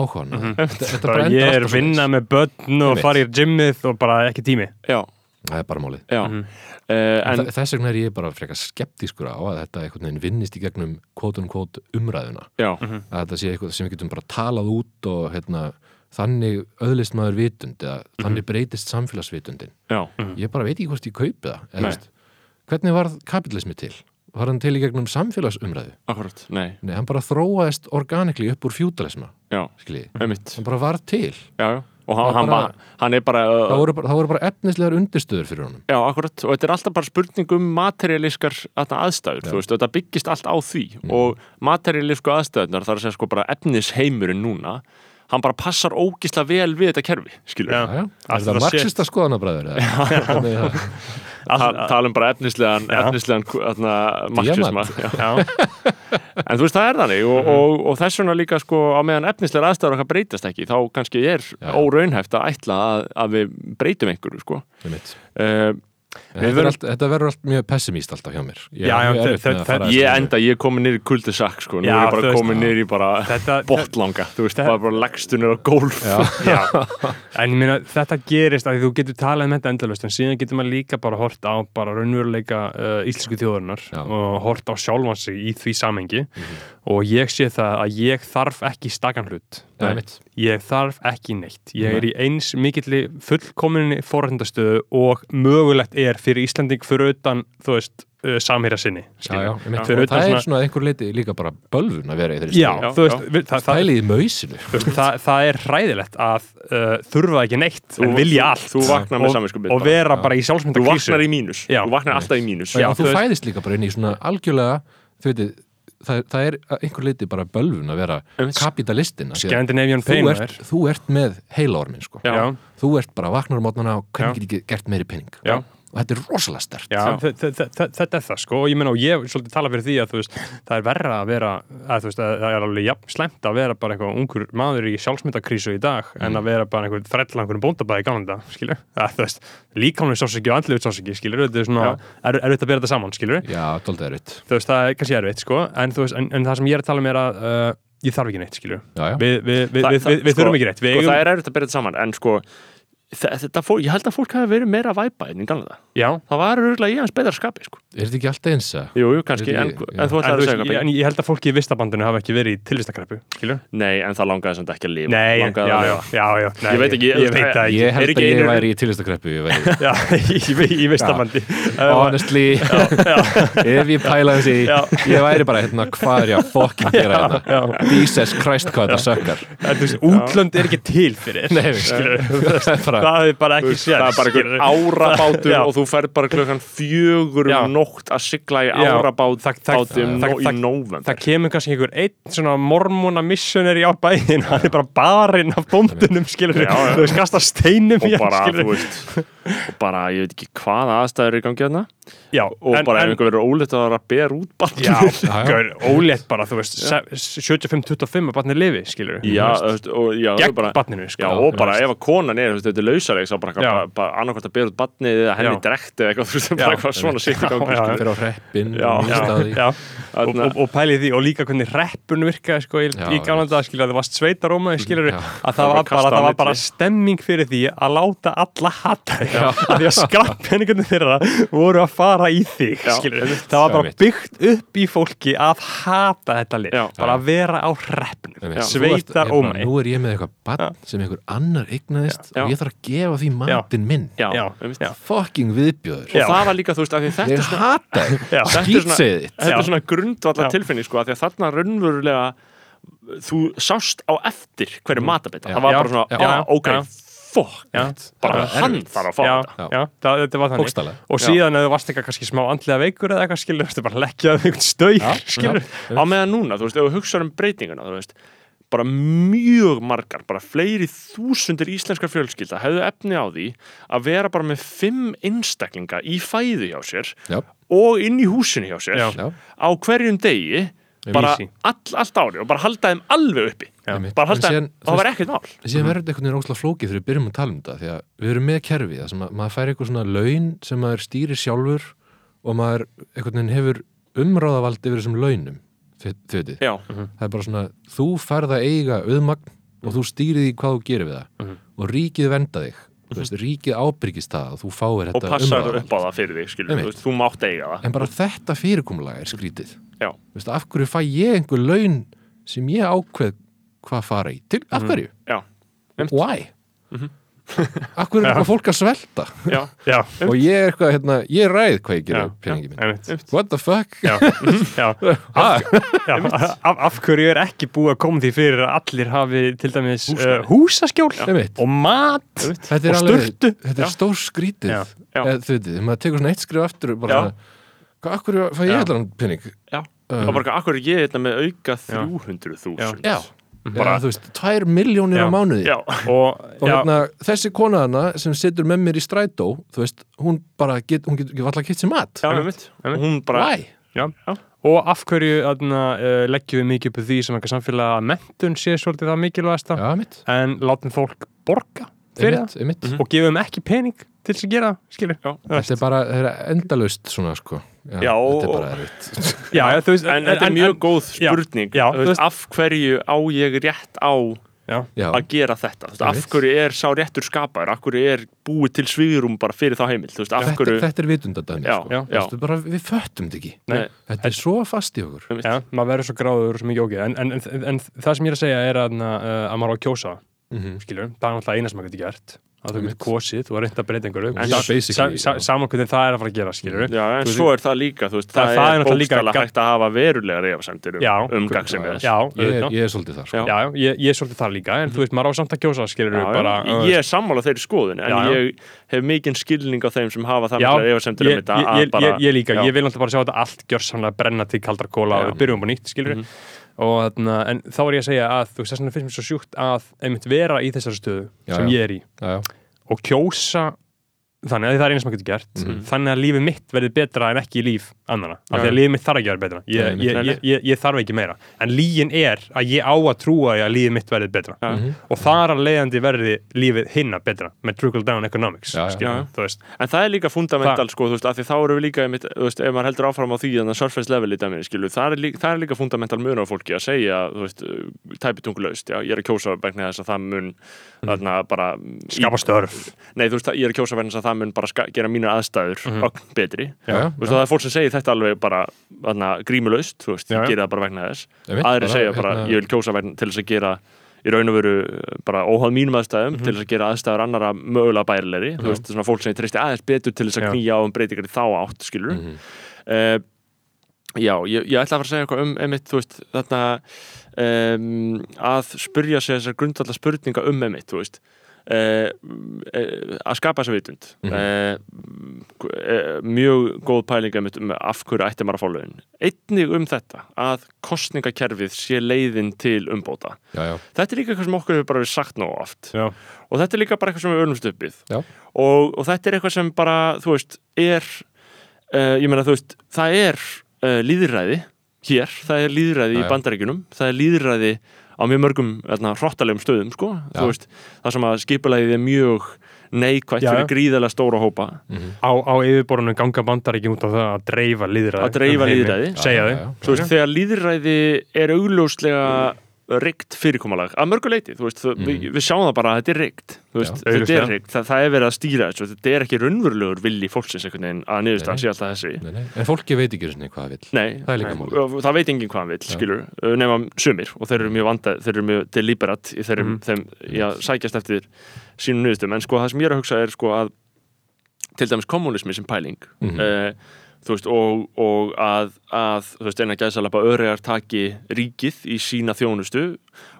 þetta bara bara ég er alltaf vinna svoleiðis. með börn og fara í gymmið og bara ekki tími. Já, það er bara málið. Já. Mhm. uh, en, þess vegna er ég bara frekar skeptískur á að þetta einhvern veginn vinnist í gegnum kvótun kvót umræðuna. Já, Mhm. að þetta sé eitthvað sem við getum bara talað út og hérna, þannig öðlist maður vitund eða þannig breytist samfélagsvitundin. Já, ég bara veit ekki hvort ég kaupi það eða, Nei. veist, hvernig var kapitalismi til? Var hann til í gegnum samfélagsumræðu? Akkurat, nei, Nei, hann bara þróaðist organikli upp úr fjúdalisma já, einmitt. Hann bara var til. Já, já. Og hann, Það hann, bara- bara, hann er bara það uh, voru bara, það voru bara efnislegar undirstöður fyrir honum já, akkurat, og þetta er alltaf bara spurning um materialískar aðstæður, þú veist, þetta byggist allt á því og materialísku aðstæðunar það er að segja sko bara efnisheimurinn núna hann bara passar ógisla vel við þetta kerfi, skilur Já. Já, já. Er Allt það það sé- marxista skoðanabræður? Já, Ta talum bara efnislegan, efnislegan marxisma en þú veist það er þannig og, og, og þess vegna líka sko á meðan efnislegar aðstæður okkar breytast ekki þá kannski er óraunhæft að ætla að, að við breytum einhverju sko. Uh, Þetta, er allt, þetta verður allt mjög pessimíst alltaf hjá mér. Ég Já, já, þe- með þe- fara ég enda, ég er komin niður í kuldisak sko, nú Já, er ég bara komin niður í bara þetta, botlanga, þú veist, Þe- bara, bara legstunir á gólf. Já, Já, en ég meina þetta gerist að þú getur talað um þetta endalust en síðan getur maður líka bara hort á bara raunveruleika uh, íslensku þjóðurinnar Já. og hort á sjálfan sig í því samengi og ég sé það að ég þarf ekki stakan hlut. Ég þarf ekki neitt. Ég er í eins mikilli fullkominni forrændastöðu og mögulegt er fyrir Íslanding fyrir utan þú veist uh, samherja sinni Já, já, einmitt. Fyrir Og utan það er svona- svona að einhver leiti líka bara bölvun að vera í þeirri Já, þú veist, það, það, Pælið í mausinu þú veist, það, það er hræðilegt að uh, þurfa ekki neitt en vilja allt þú vaknar með og, samviskubit og vera Já. bara í þú sjálfsmyndakrísu vaknar í mínus, Já. þú vaknar alltaf í mínus Já, Já, þú þú veist- fæðist líka bara inn í svona algjörlega þú veitir, það, það er að einhver leiti bara bölvun að vera kapitalistin að þú þú ert með heilaormin sko. Já. Já. þú ert bara vaknar á mótnana og Já. hvernig get ekki gert meiri penning Já. Og þetta er rosalega stert Já, þe- þe- þe- þe- þetta er það sko. Og ég meina og ég svolítið tala fyrir því að veist það er verra að vera, að veist að það er alveg jafn slemt að vera bara einhver ungur maður í sjálfsmyndakrísu í dag en að vera bara einhver þræll einhverjum bóndabæði í þú veist, líkamlega sásiki og andlegu sásiki skilur, þetta er svona, er, þetta að bera þetta saman skilur, Já, dólda er rutt þú veist, það er kannski erfitt sko, en veist, en, en það sem ég er að tala um er að uh, ég þarf ekki neitt, já. við, við, við, við, við sko- þurfum ekki neitt. Sko, eigum, það er erfitt að byrja þetta saman en sko þetta fólk, ég held að fólk hafi verið meira að væpa en í galanda já, það var örgulega í hans betra skapi sko. Er þetta ekki alltaf eins að? jú, jú, kannski, en, ekki- en þú en, þú að veist, segja ég, eitthvað. en ég held að fólki í vistabandinu hafa ekki verið í tilvistakreppu, skilur nei, en það langaði samt ekki að lifa. Nei, já, langaði að já, lifa. já, já nei, Ég veit ekki, ég, veit það ekki. Ég Er held að ég einu- væri í tilvistakreppu ég væri Já, í, í vistabandi Honestly, ef ég pæla þessi Já. ég væri bara hérna, hvað er ég að fokkin gera Já. hérna? Jesus Christ, hvað þetta sökkar útlönd er ekki til fyrir. Nei, skilur það er bara ekki sér það er bara einhver árabátur og þú ferð bara klukkan fjögur um nótt að sigla í Já. árabát Það- það- báti um það- nó- í nóvember. Það kemur kannski einhver einn svona mormona missionary á bæinn Hann er bara barinn af bóndunum. Þú veist, kasta steinum og bara, þú veist og bara, ég veit ekki hvaða aðstæður er í gangi þarna. Já, og bara ef einhver verður óleitt að bera út gaur, ólétt bara, þú veist se- 75-25 að barnið lifi, skilur já, veist, og, já, Gegn bara, barninu, sko. já, og bara ef að konan er, veist, þetta er lausareik þá bara, Já. bara, bara annarkvæmt að bera út barnið eða henni drekt eða eitthvað, þú veist, bara eitthvað svona sitt í gangi Já, já. skilur. fyrir á hreppin Já, og. Og, og, og pælið því og líka hvernig reppun virkaði sko, í, í Galanda skilur að það varst sveitarómaði skilur Já. að það Það var var bara, það var bara stemming fyrir því að láta alla hata þig. Að því að skrapppenningunni þeirra voru að fara í þig einmitt. það var bara byggt upp í fólki að hata þetta lið. Bara að vera á reppnum Einmitt. Þú ert- sveitar hérna, Nú er ég með eitthvað bann sem einhver annar eignaðist Já. og ég þarf að gefa því matinn minn. Já, Já, já. fucking viðbjöður og það var líka, þú veist, af því þetta er svona. Þetta er svona- þetta er svona grundvallar Já. tilfinning sko, af því að þarna raunverulega þú sást á eftir hverju matabita, Já. það var Já. bara svona, Já. já, ok Já. fuck, Já. bara hann þarf að fá já, þetta. Þetta var þannig. Og síðan ef þú varst eitthvað kannski smá andlega veikur eða eitthvað skilur, þú bara leggjaði einhvern skilur, á meðan núna, þú veist, ef þú hugsaður um breytinguna þú veist, bara mjög margar bara fleiri þúsundir íslenskar fjölskylda hefðu efni á því að vera bara með fimm einstaklinga í fæði hjá sér Já, og inn í húsinu hjá sér Já. á hverjum degi bara all, allt ári og bara halda þeim alveg uppi. Bara halda þeim, það var ekkert mál. En síðan verður þetta einhvern veginn óslega flókið þegar við byrjum að tala um þetta því að við erum með kerfi það sem að maður fær eitthvað svona laun sem maður stýrir sjálfur og maður einhvern veginn hefur umráðavald yfir þessum launum veitir, já, það er bara svona þú færð að eiga auðmagn og þú stýrir því hvað þú gerir við það. Mhm. og ríkið venda þig. Þú veist, ríkið ábyrgist það og þú fáir og þetta passar umráðavald. upp á það fyrir þig skilur, þú, veist, þú mátt eiga það. En bara þetta fyrirkomulag er skrítið. Já, Þú veist, af hverju fæ ég einhver laun sem ég ákveð hvað fara í? Til, af hverju, já, why akkur er eitthvað fólk að svelta? Já, Já, og ég er eitthvað, hérna, ég ræð hvað ég gerir peningi minn what the fuck? Já, já, ah, já af, af hverju er ekki búið að koma því fyrir að allir hafi til dæmis uh, húsaskjól. Einmitt. og mat þetta er og alveg sturtu. þetta er stór skrítið. Eða, þú veit, þegar maður tekur svona eitt skrif aftur bara, Já. svona, hvað, akkur fæ ég Já. allan pening? Já. Um, og bara akkur er ég þetta með auka Já. 300.000 já, Bara, þú veist, tvær miljónir Já. á mánuði já, og, og já, hérna, þessi konaðana sem situr með mér í strætó þú veist, hún bara get, hún getur get alltaf kitt sér mat já, einmitt einmitt. og hún bara, já. og af hverju aðna, uh, leggjum við mikið upp því sem eitthvað samfélag að mentun sé svolítið það mikilvægasta já, mitt, en látum fólk borga fyrir einmitt, einmitt. það og gefum ekki pening til þess að gera skilur Já. þetta er bara það er endalaust svona sko já, Já, þetta er bara erfitt. Já, veist, en þetta er mjög góð já, spurning. já, veist, veist- af hverju á ég rétt á að gera þetta? Af hverju er sá réttur skapaður? Af hverju er búið til sviðrum bara fyrir þá þetta, hverju þetta er vitundadæmi sko. við föttum þetta ekki. Nei, þetta er svo fast í okkur. Maður verður svo gráður svo mikið ógeð. En, en, en, en það sem ég er að segja er að, uh, að maður á að kjósa mm skilur, það er náttúrulega eina sem maður getur gert að þú getur kosið og reynda að breyta einhverju saman hvernig það er að fara að gera skilur Já, en Þú svo er það líka, þú veist, Það- það, er er bókstala hægt að hafa verulega reyfasendir um, Já, um guð- gagnsemi þess. ég, er- ég er svolítið þar sko. Já. ég, ég er svolítið það líka en þú veist, maður á samt að kjósa skilur Já, bara, já, ég er sammála þeirri skoðun en Já, ég hef mikinn skilning á þeim sem hafa það mikla reyfasendir um ég, þetta ég, að ég, bara ég, ég líka, ég vil náttúrulega bara sjá þetta allt gjörsamlega brenna til kaldra kóla og við byrjum og þarna, en þá er ég að segja að þú veist, þess vegna finnst mér svo sjúkt að einmitt vera í þessari stöðu Já, sem já. ég er í já, já. og kjósa þannig að það er eina sem maður getur gert. Mhm. þannig að lífið mitt verði betra en ekki líf annara, af því Já. að lífið mitt þarf ekki að vera betra. Ég, Nei, ég, ég, ég, ég þarf ekki meira. En lígin er að ég á að trúa því að lífið mitt verði betra. Já. Mhm. og þar að leiðandi verði lífið hinna betra með trickle down economics Já, já. skilur, En það er líka fundamental, sko, þú veist, af því þá eru við líka, veist, ef maður heldur áfram á því þannig að surface level í skilu, það er líka, það er líka fundamental munur á fólki að segja, já, ég er að kjósa vegna þess að það mun, þarna, bara skapa störf. Nei, veist, ég er að kjósa vegna þess að það mun bara gera mínar aðstæður Mhm. ögn betri. Já, já, veist, það er fólk sem segir þetta alveg bara grímulaust, þú veist, gera það bara vegna þess. Aðri segja bara, hérna- ég vil kjósa vegna til þess að gera í raun og veru uh, bara óháð mínum aðstæðum Mhm. til þess að gera aðstæður annara mögulega bærilegri. Þú veist, svona fólk sem treysti aðeins betur til þess að knýja á um breytingar í þá átt, skilur Mhm. uh, Já, ég, ég ætla að fara að segja eitthvað um einmitt, þú veist, þarna um, að spyrja sig þessar grundvallar spurninga um einmitt, þú veist að skapa þessa vitund. Uh, uh, mjög góð pæling einmitt um af hverju ætti maður að fá lögin einnig um þetta að kostningakerfið sé leiðin til umbóta. Já, já, þetta er líka eitthvað sem okkur hefur bara verið sagt nóg oft. Já. og þetta er líka bara eitthvað sem við ölumst uppið og, og þetta er eitthvað sem bara, þú veist, er uh, ég meina, þú veist, það er uh, líðræði hér, það er líðræði í já. bandaríkjunum það er líðræði á mjög mörgum hérna, hrottalegum stöðum, sko, veist það sem að skipulegið er mjög neikvætt Já, fyrir gríðarlega stóra hópa. Mhm. á, á yfirborunum ganga bandar ekki út á það að dreifa líðræði Að dreifa um lýðræði. segja Já, þau þegar líðræði er augljóslega reykt fyrirkomalag að mörgu leiti, þú veist, mm. við, við sjáum það bara að þetta er reykt, þú veist, Já, þetta er reykt það, það er verið að stýra þessu, þetta er ekki raunverulegur vilji fólksins einhvern veginn að niðurstaðan sé alltaf þessi Nei, nei. en fólki veit ekki svona hvað það vil Nei, Það nei, það veit enginn hvað hann vill, Já. skilur uh, nema sumir og þeir eru mjög vandað, þeir eru mjög deliberat í þeirrum, Mhm. þeim, já, sækjast eftir sínum niðurstum, en sko það sem ég er að hugsa er sko að til dæmis kommunismi sem pæling Mhm. uh, þú veist, og, og að, að þú veist, eina gæðsalapa öregar taki ríkið í sína þjónustu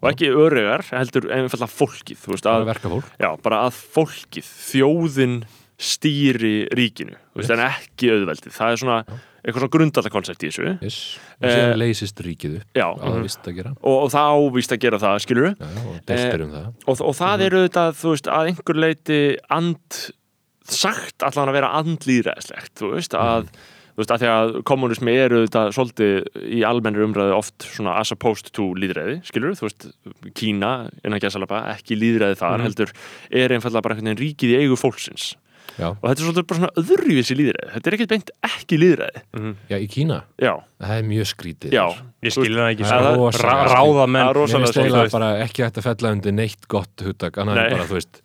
og ekki öregar, heldur einfallega fólkið, þú veist, að, já, bara að fólkið, þjóðin stýri ríkinu, þú veist, en ekki auðveldið, það er svona eitthvað svona grundallakoncept í þessu. Yes. og Eh, síðan leysist ríkið upp. já, og, og það ávist að gera það, skilur já, já, og destir um það. og, og það er auðvitað, þú veist, að einhver leiti and sagt allan að vera andlýðræðislegt þú veist, að þú veist, að því að kommunismi er auðvitað svolítið í almennri umræðu oft svona as opposed to líðræði, skilur, þú veist Kína, innan gæsalapa, ekki líðræði þar Mhm. heldur, er einfallega bara einhvern veginn ríkið í eigu fólksins. Já, og þetta er svolítið bara svona öðruvísi líðræði þetta er ekkert beint ekki líðræði já, í Kína? Já, það er mjög skrítið. Já, ég skil það ekki Það er svo er rosalega Mér finnst eiginlega bara ekki hægt að fella undir neitt gott hugtak annað Nei. en bara, þú veist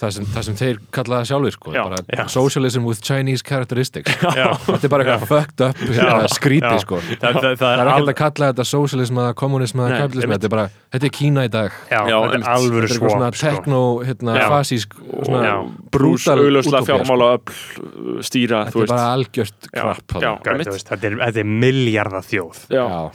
það sem, það sem þeir kalla það sjálfur sko, Já, bara já. socialism with Chinese characteristics. Já. þetta er bara eitthvað fucked up eða skríti sko. Það, það, það, er al- ekki hægt að kalla þetta socialism eða kommunism eða kapitalism, þetta er bara þetta er Kína í dag. Þetta er er eitthvað svona sko. tekno, hérna, fasísk. Brús, brútal augljóslega útópía, fjármála öll, stýra, sko. þetta er bara algjört krapp þetta er, þetta er miljardar þjóð.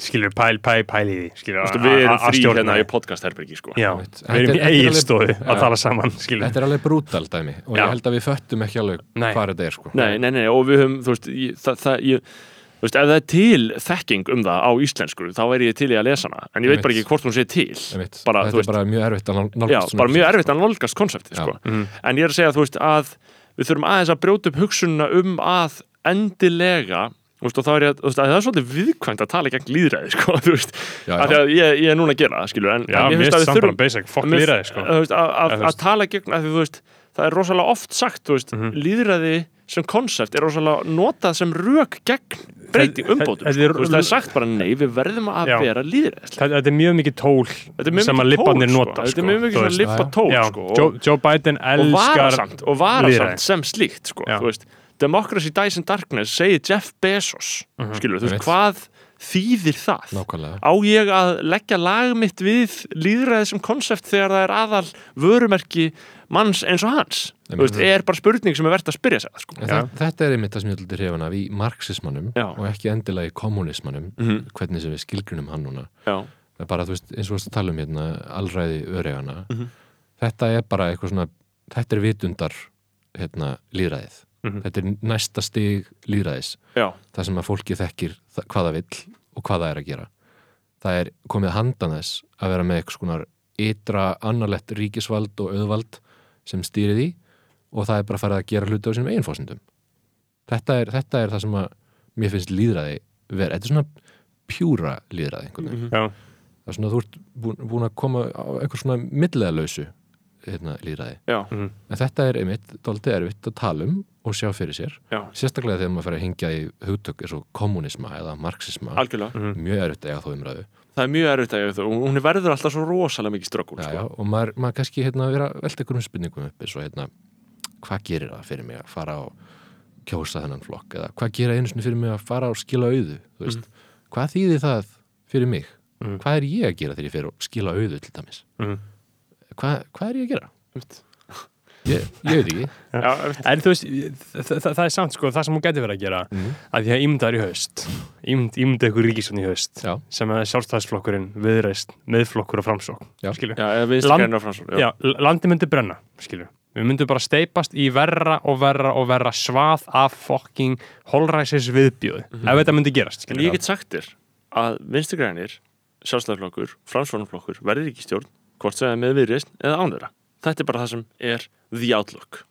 Skilur pæl, pæl, pæl í því við erum stjórna hérna í podcast-herbergi sko. Við erum í alveg- að tala saman skilur. þetta er alveg brútal dæmi og Já. ég held að við föttum ekki alveg Nei. hvað þetta er sko. Nei, nei, nei, og við höfum, þú veist, ég, það, það, ég, þú veist, ef það er til þekking um það á íslensku, þá væri ég til í að lesa hana, en ég veit bara ekki hvort hún sé til. Bara, þetta veist, er bara mjög erfitt að nál- já, nálgast svona bara mjög erfitt sko. að nálgast konseptið, Já. sko. Mhm. En ég er að segja, þú veist, að við þurfum aðeins að brjóta upp hugsunna um að endilega, veist, og þá er ég að, veist, að það er svolítið viðkvæmt að tala gegn líðræði, sko, þú veist, Já, af já. því að ég, ég er núna að gera það, skilur, en, Já, en mér ég finnst að við þurfum, basic, lýraði sko að, að, Eða, þú að veist. tala gegn að því, þú veist, það er rosalega oft sagt, þú veist, Mhm. líðræði sem konsept er rosalega notað sem rök gegn breyti Þetta- umbótum, sko. það er sagt bara nei, við verðum að Já. vera líðræðislega Þetta er mjög mikið tól Þetta er mjög sem mikið að libbarnir tól, sko. nota Þetta er mjög mikið svona veist. libba tól, sko, Joe, Biden og elskar varasamt, og varasamt sem slíkt, sko, þú veist Democracy Dies in Darkness segir Jeff Bezos Mhm. skilur, þú veist, hvað þýðir það? nákvæmlega Á ég að leggja lag mitt við líðræði sem konsept þegar það er aðal vörumerki manns eins og hans? Þú veist, er bara spurning sem er verðt að spyrja sig, sko. Það, þetta er einmitt það sem ég hluti hrifan af í marxismannum Já. og ekki endilega í kommunismannum Mhm. hvernig sem við skilgrunum hann núna Já, það er bara, þú veist, eins og við tala um hérna allræði öregana Mhm. þetta er bara eitthvað svona þetta er vitundar hérna, líðræðið Mhm. þetta er næsta stig líðræðis já, það sem að fólki þekkir það, hvað það vill og hvað það er að gera. Það er komið handan þess að vera með eitthvað skonar ytra annarlegt ríkisvald og auðvald sem stýrið í og það er bara farið að gera hluti á sínum eiginfósindum þetta er, þetta er það sem að mér finnst líðræði vera, þetta er svona pjúra líðræði veginn. Já, það er svona þú ert búin, búin að koma á eitthvað svona milliðalausu hérna, líðræði já, mhm, en þetta er einmitt dálítið erfitt að tala um og sjá fyrir sér. Já, sérstaklega þegar maður fer að hengja í hugtök eins og kommunisma eða marxisma. Algjörlega. mhm. mjög erfitt að eiga þó umræðu. Það er mjög erfitt að ég og hún verður alltaf svo rosalega mikið ströggul, já, sko. já, og maður, maður kannski hérna, vera velta einhverjum spurningum upp eins og hérna, hvað gerir það fyrir mig að fara og kjósa þennan flokk? Eða hvað gerir einu sinni fyrir mig að fara og skila auðu þú veist, hvað þýðir það fyrir mig? Mhm. hvað er ég að gera þegar ég fer og skila auðu til dæmis? Mhm. Hvað, hvað er ég að gera? Ég, ég veit ekki. En þú veist, það, það, það er samt sko, það sem hún gæti verið að gera Mhm. að því að ímyndaður í haust ímynd, ímynda ykkur ríkisvönd í haust Já. sem er sjálfstæðisflokkurinn, viðreist, miðflokkur og framsók landi myndi brenna, skilur Við myndum bara steipast í verra og verra og verra svað af fokking holræsis viðbjóði ef þetta myndi gerast, ég get sagt þér að vinstri grænir, sjálfstæðarflokkur, fransvonarflokkur, verður ekki stjórn, hvort sem er með viðreist eða án þeirra. Þetta er bara það sem er the outlook.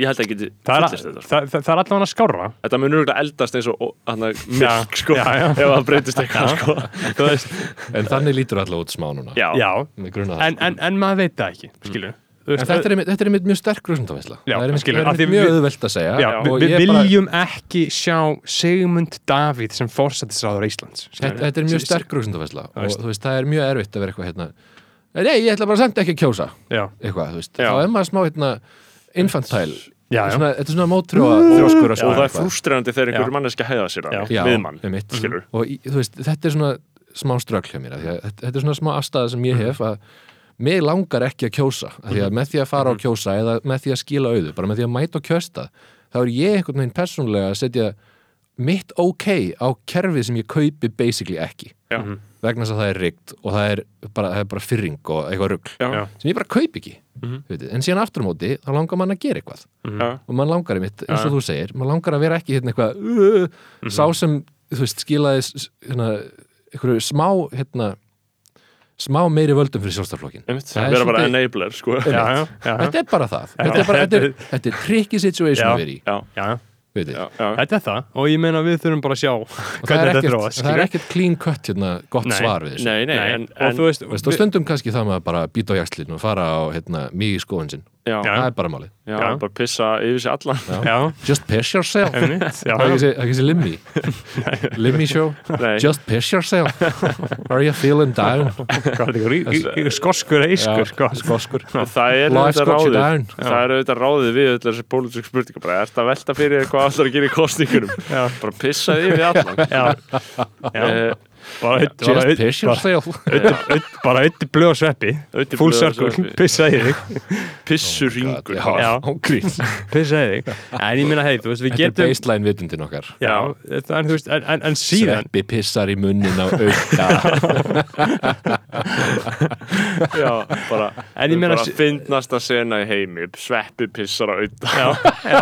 Ég held að ég geti er, þetta. sko. það, það, það er allavega að skára Þetta mun örgulega eldast eins og milk, sko, já, já. ef það breytist eitthvað, sko. En þannig lítur alltaf út smá núna. Já, en, en, en maður veit það ekki, skilur En þetta er, þetta er einmitt mjög sterk rúsundafæsla Það er mjög við- auðvelt að segja. Já, og við, ég bara- viljum ekki sjá Sigmund Davíð sem fórsættisráður Íslands þetta, þetta er mjög sterk rúsundafæsla og veist, það er mjög erfitt að vera eitthvað hérna Nei, ég ætla bara samt ekki að kjósa Já, eitthvað, þú veist, Já. þá er maður smá hérna infantæl, já, já. svona, þetta er svona mótrjóa þrjóskur og það er frústrerandi þegar einhverjum manneski heiða sér Já. að Já, við mann, einmitt. skilur. og í- þú veist, þetta er svona smá ströggl hjá mér, af því að þetta, þetta er svona smá afstæða sem ég Mhm. hef að mig langar ekki að kjósa, af því að með því að fara á Mhm. kjósa eða með því að skila auðu, bara með því að mæta og kjösta þá er ég einhvern veginn persónulega að setja mitt ok á kerfið sem ég kaupi basically ekki Já. Mhm. vegna þess að það er reykt og það er bara, það er bara fyrring og eitthvað. Já. sem ég bara kaup ekki Mhm. mm en síðan aftur á móti þá langar mann að gera eitthvað Já. og mann langar einmitt, eins og Já. þú segir mann langar að vera ekki hérna eitthvað uh, sá sem, þú veist, skilaði hérna, einhverju smá hérna, smá meiri völdum fyrir sjálfstaflokkin Einmitt. Það er vera bara enabler, sko. Já, já, já, þetta er bara það þetta er, bara, þetta er, þetta er tricky situation Já. að vera í Þetta er það. Og ég meina við þurfum bara að sjá Og hvernig er þetta þróast það er ekkert clean cut hérna, gott Nei. svar við þessu. Nei, nei, Nei, en, og en þú veist, Veist, og stundum kannski það maður bara býta á jakslinn og fara á hérna, mig í skoðun sinn Já, það er bara málið. Já, Já. bara pissa yfir sig allan. Já, Just piss yourself. Það er ekki það er þessi Limmy Limmy show. Nei. Just piss yourself. Are you feeling down? er Skoskur eiskur, sko Skoskur. Það er Life's auðvitað got you ráðið. down. Það er auðvitað ráðið við þessi pólitísk spurninga bara, ertu að velta fyrir hvað allar að gera í kostingunum Já. bara pissa yfir allan. Já, já. Eh, bara eitt blöð sveppi. Full circle, pissa í þig. Pissur ringur ángríns pissa í þig, en ég minna hei, þú veist, við Þetta er getum baseline vitundin okkar. Já, þetta- en þú veist, en, en, en síðan Sveppi pissar í munnin á auka Já, bara, En ég meina bara sí- fyndnasta sena í heimi. Sveppi pissar á auða já, já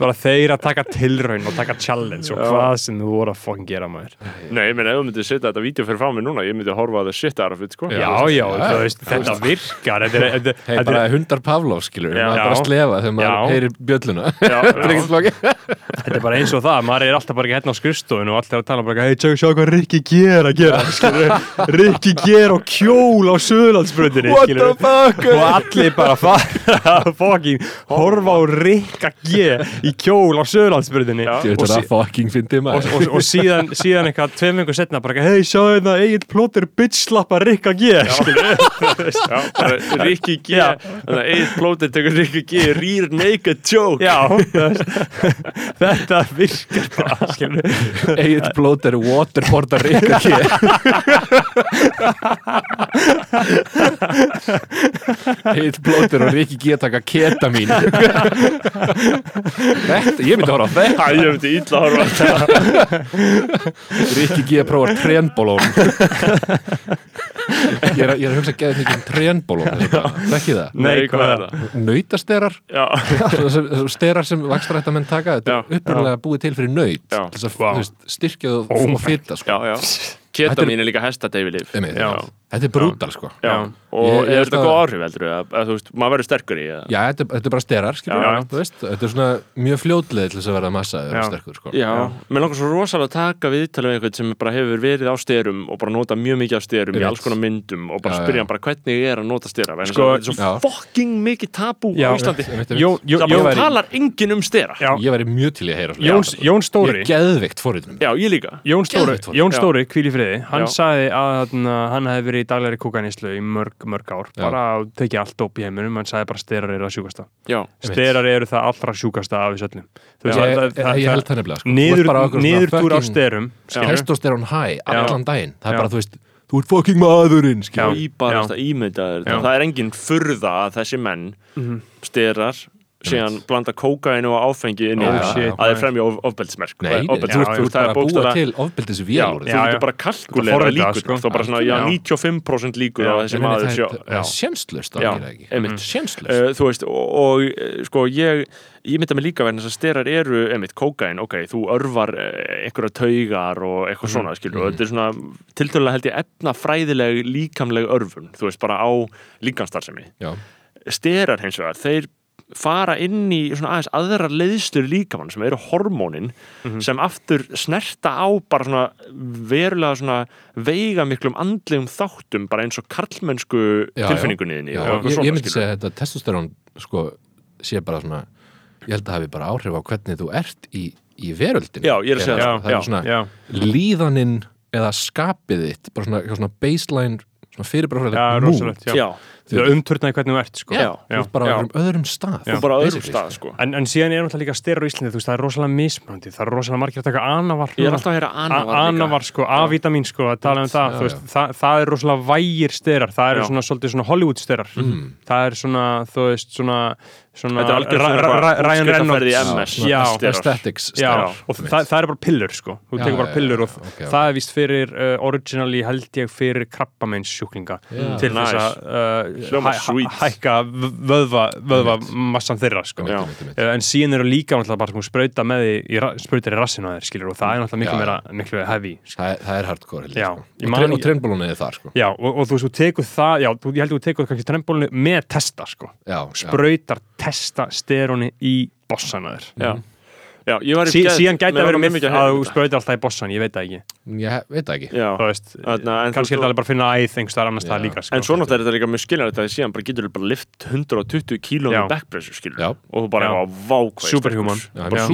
bara þeir að taka tilraun og taka challenge og hvað sem þú voru að fokkin gera maður. Nei, ég meina, ef þú myndir setja þetta vídeo fyrir frá mig núna ég myndi horfa að það shit out of it, sko. Já, já, þú veist, þetta virkar þetta er, bara er, hundar Pavlov, skilur Já. maður bara að slefa þegar maður heyrir bjölluna. Þetta er er bara eins og það maður er alltaf bara ekki hérna á skrifstofinu og allir að tala bara, hei, sjá, sjá hvað Rikki ger að gera Rikki ger á kjól á söðlandsbröndinni What the fuck? Og allir bara fara að fokkin horfa á Rikka G í kjól á veit og, og, og, og síðan, síðan eitthvað tveim vingur setna bara, hei, sjá þetta eigin plóter bitch slappa Rikka G. Skilur, Já, bara Rikki G. Egil Plóter tekur Rikki G Rýr naked joke já. Þetta virkar Egil Blóter waterboardar Rikka G Egil Blóter og Rikki G taka ketamin Þetta, ég myndi að horfa á þetta. Ég myndi illa að horfa á þetta. Rikki G prófar trenbólón ég, er ég er að hugsa að geða mikið um trenbólón Þekki það? Nei, hvað er það? Nautasterar Já, sterar sem vakstarættamenn taka þetta er upprunalega búið til fyrir naut Já. til þess að Vá. þú veist, styrkja og, Oh og my fita sko. já, já Ketamin er líka hestadeyfilif Einmitt. Já. Þetta er brútal sko. Já, og Ég- ég er þetta góð áhrif heldur að, að þú veist, maður verður sterkur í það Já, þetta, er- þetta er bara sterar, skilur þetta er svona mjög fljótleið til þess að verða massa eða sterkur, sko. Já, mér langar svo rosalega að taka viðtalið við einhvern sem bara hefur verið á styrum og bara nota mjög mikið af styrum í Einmitt. alls konar myndum og bara Já, spyrja já. hann bara hvernig er að nota styra vegna Sko, þetta já. er svo fucking mikið tabú Já, á Íslandi það talar enginn um styra já, Ég væri mjög til í að heyra í daglegri kúkaníslu í mörg, mörg ár Já. bara að tekið allt upp í heiminum hann sagði bara sterar eru það sjúkasta Já, sterar eru það allra sjúkasta af þessu öllum Ég, ég, ég held það- nefnilega, sko. niður, ert bara á skilur. Testosterone high allan daginn. Það er bara, þú veist, þú ert fucking maðurinn, skilur. Já. íbarast að ímynda þér Já. þetta það er engin furða að þessi menn Mhm. styrar síðan blanda kókainu og áfengi inn í shit, að maður. fremja of, ofbeldismerk. Nei, nei, ofbeld, já, þú já, veist, þú veist, það bara er bókstala þú getur bara kalkulera forrita, líkur sko. þá bara svona, já, Já. 95% líkur Ég þessi maður er- það er ekki. einmitt. Sjenslust. Uh, þú veist, og, eh, sko ég ég mynda mig líka verðin að styrar eru einmitt kókain, ok, þú örvar eh, einhverja taugar og eitthvað svona skilur, og þetta er svona tiltölulega held ég efnafræðileg líkamleg örfun þú veist, bara á líkanstarfsemi styrar hins vegar, þeir fara inn í svona aðeins aðra leiðstur líkamann sem eru hormónin sem aftur snerta á bara svona verulega svona veiga miklum andlegum þáttum bara eins og karlmennsku tilfinningunniðinni Já, ég, ég myndi segja þetta testosterón sko, sé bara svona ég held að hafi bara áhrif á hvernig þú ert í, í veröldinu Já, ég er Já, það, já, er svona líðaninn eða skapið þitt bara svona, svona baseline svona já, fyrirbráðilegt rosalegt já. já, það er umturnaði hvernig þú ert sko. Já. þú ert bara á Já. öðrum stað og bara á öðrum stað sko. en, en síðan er náttúrulega líka styrir á Íslandi þú veist, það er rosalega mismöndi, það er rosalega margir að taka anavar Ég er alltaf að heyra anavar anavar sko, A-vitamin sko, að tala um það, Já, þú veist, það, það er rosalega vægir styrar, það Já. svona svolítið svona Hollywood styrar, Mm. það er svona þú veist, svona, svona er Ryan Reynolds MS. já, aesthetics og það, það er bara pillur sko, þú tekur bara pillur og það er vist fyrir uh, originally held ég fyrir krabbamenns sjúklinga Já. til þess að uh, hækka vöðva, vöðva massan þeirra sko. En síðan eru líka náttúrulega bara sko, sprauta með því sprautar í rassinu á þér skilur og það er náttúrulega miklu meira heavy skilur. Það, er- það er hardcore sko. og, trendbólunni er þar sko. já, og, og þú veist, þú tekur það ég held að þú tekur kannski trembólinu með testa sko. já, já. Testa steroni í bossana þér Já. Já, ég var í Sí, geð- síðan gæti að vera mikið að þú sprautir alltaf í bossan, ég veit það ekki. Ég veit það ekki. Veist, Þarna, kannski er alveg bara að finna æð einhverstaðar annars það líka sko. En svo náttúrulega er þetta líka mjög skiljanlegt að síðan bara getur þú bara lift 120 kílóum Já. í backpressu skilur og þú bara Já. eitthvað vákvæð Superhuman.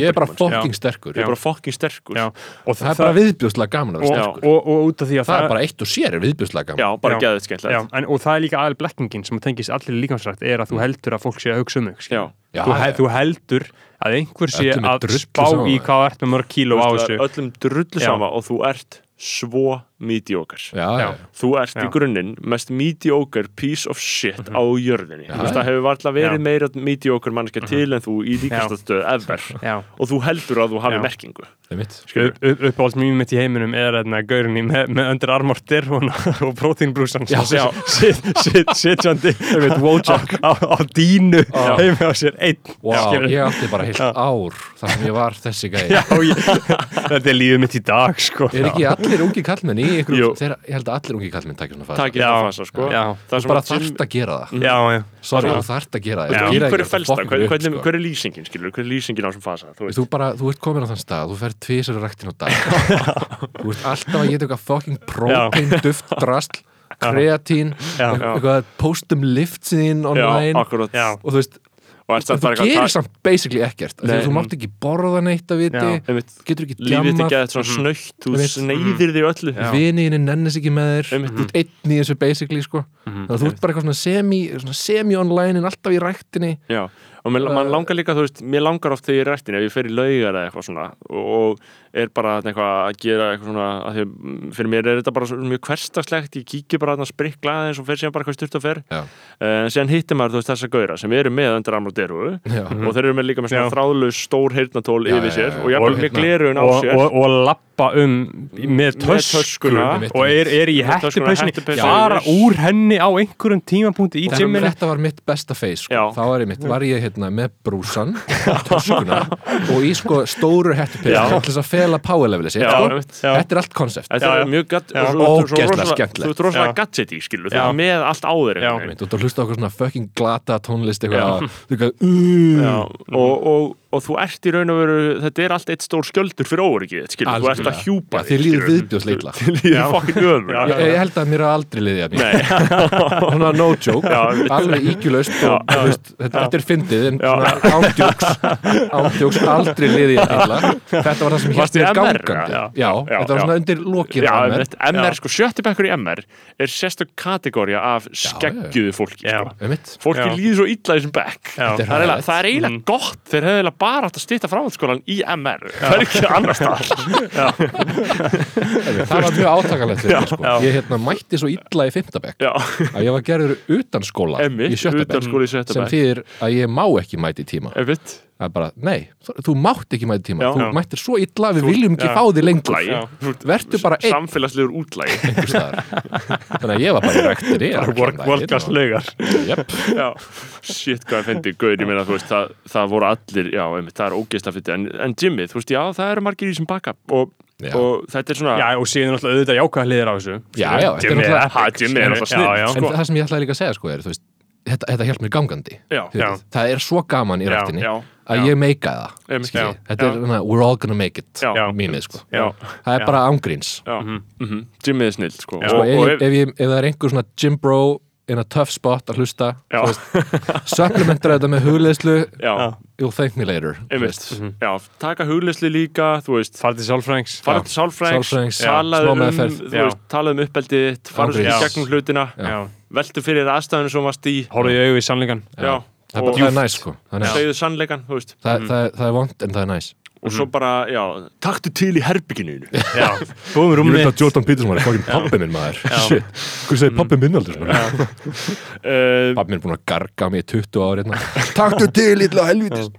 Ég er bara fucking sterkur. Ég er bara fucking sterkur. Og Það er bara viðbjóðslega gaman að og, vera Já. sterkur. og, og út af því að Það er bara eitt og sér er viðbjóðslega gaman. Já, bara Já. geðið Já, skemmtilegt en, og það er líka aðal blekkingin sem tengist allir líkansrætt er að þú heldur að einhver sé að spá í hvað ert með mörg kíló á þessu. öllum drullu sama og þú ert svo mediocre Já, já, Já. Þú ert í Já. grunninn mest mediocre piece of shit á jörðinni Já. Þú veist, það hefur varla verið Já. meira mediocre mannskja til en þú í líkastastöðu ever Já. og þú heldur að þú hafi Já. merkingu það er mitt Skilur. upp, uppáhalds mjög mitt í heiminum er þarna gaurinni með, með undir armortir og, og proteinbrúsan sitjandi á, dínu heimi á sér einn skilur. ég átti bara heilt ár þar sem ég var þessi gæði þetta er lífið mitt í dag sko. Er ekki allir ungi kallmenn í ykkur þeirra, Ég held að allir ungi kallmenn takir svona fasa Já. það fasa sko Já. Það Þú sem bara þarft að gera það Já, já Sorry, þú þarft að gera það Já. Þú Í gerir hverju ekki fælst það? fucking Hver, upp, hvernig, sko. hver er lýsingin, skilur? Hver er lýsingin á þessum fasa? Þú Þú bara, þú ert komin á þann stað, þú fer tvisar ræktin á dag Þú ert alltaf að geta eitthvað fucking protein, duft, drasl kreatín, eitthvað postum lift já, online og þú veist, það þú bara eitthvað gerir samt basically ekkert af því Nei. þú mátt ekki borða neitt að viti Já. Getur ekki Lífið er djammað. ekki eitthvað svona snöytt Þú sneiðir þig öllu. Viniðinni nennis ekki með þér. Einmitt. þú ert einn í þessu basically sko. þannig að þú ert bara eitthvað svona semi svona semi-online en alltaf í ræktinni. Já, og mér, mann langar líka, þú veist, mér langar oft þegar ég er rættin ef ég fer í laugar eða eitthvað svona og er bara eitthvað að gera eitthvað svona, að því að fyrir mér er þetta bara mjög hversdagslegt, ég kíkja bara þarna sprikla aðeins og fer síðan bara eitthvað styrta og fer uh, síðan hittir maður, þú veist, þessa gauðra sem eru með undir Já. og þeir eru með líka með svona Já. þráðlaus stór heyrnatól yfir já, sér já. og jafnvel Og með hérna- glerun á og, sér og, og lappa um með tösku töskuna. og er, er í fara yfir. úr henni á einhverjum tímapunkti í gymminu þetta var mitt besta face sko. Þá var ég mitt, var ég hérna með brúsan töskuna og í sko stóru hettupil Já. til þess að fela power levelið sitt sko. þetta er allt konsept Þetta er mjög þú- þú ert Ógeðslega rosalega- skemmtilegt. Þú ert rosalega Já. gadget í, skilur, þú ert með allt áður Já. einhvern veginn. og þú hlusta okkur svona fucking glata tónlist eitthvað, þú eitthvað uh, Já, og, þú ert í raun og veru þetta er allt eitt stór skjöldur fyrir óryggið skilur, þú ert að hjúpa Já, þér líður viðbjóðsleitla þið líður fokkin Já, ég, held að mér hafa aldrei liðið að mér Nei, svona no joke, Já, alveg ígjulaust og þú veist, þetta, er fyndið en ándjóks ándjóks aldrei liðið að illa. Þetta var það sem mér MR, gangandi. Já? þetta var svona undir á MR, mér MR sko, sjötti bekkur í MR er sérstök kategória af skeggjuðu fólki sko. Fólki líður svo illa bara átt að stýta framhaldsskólan í MR það er ekki annars það það var mjög átakalegt fyrir sko. Ég hérna, mætti svo illa í fimmtabekk já, að ég var gerður utan skóla Einmitt, í sjötta sem þýðir að ég má ekki mæti tíma. Einmitt það er bara, nei, þú mátt ekki mæti í tíma Já. þú Já. mættir svo illa, við Þú- viljum ekki já. fá þig lengur Útlagi. Já. Þú ert Vertu bara einn. samfélagslegur útlægi einhvers staðar. þannig að ég var bara í rektinni Volkast laugar Jöp. já, shit hvað ég fendi gauð, ég meina þú veist það, það voru allir, já, einmitt, það er ógeðslega fyrir en, en Jimmy, þú veist, já, það eru margir í sem backup og, Já. og þetta er svona Já, og síðan náttúrulega auðvitað jákvæða hliðir á þessu Já, já, þetta er Jimmy er náttúrulega snill, en það sem ég ætlaði líka að segja sko er, þú veist, þetta, þetta hjálp mér gangandi já, veit, það er svo gaman í Já, rættinni já, að já. ég meika það. Já, þetta er svona, we're all gonna make it Já. Já. mýmið sko já, það er Já. bara ángríns já, mhm. Jimmy er snill, sko, Já. sko, og, ef, ef, ég, ef það er einhver svona gym bro in a tough spot að hlusta Já. supplementar þetta með hugleðslu já, you'll thank me later veist. já, taka hugleysli líka, til fara til já, talaðu smá um meðferð. þú Já. veist, talaðu um uppeldið þitt, fara Ángríns. gegnum hlutina Já, veltu fyrir aðstæðinu sem varst í. Horfðu í í sannleikan já, það er og það er næs sko. Það er, segðu sannleikan, þú veist. Það, það, það er vond en það er næs og svo bara, já, taktu til í herbygginu. Já, búum rúmið Jordan Peterson var fokkin pappi minn maður. Shit, hvað segir pappi minn aldrei svona? Uh, pappi minn er búin að garga í 20 ári hérna. taktu til illa helvitis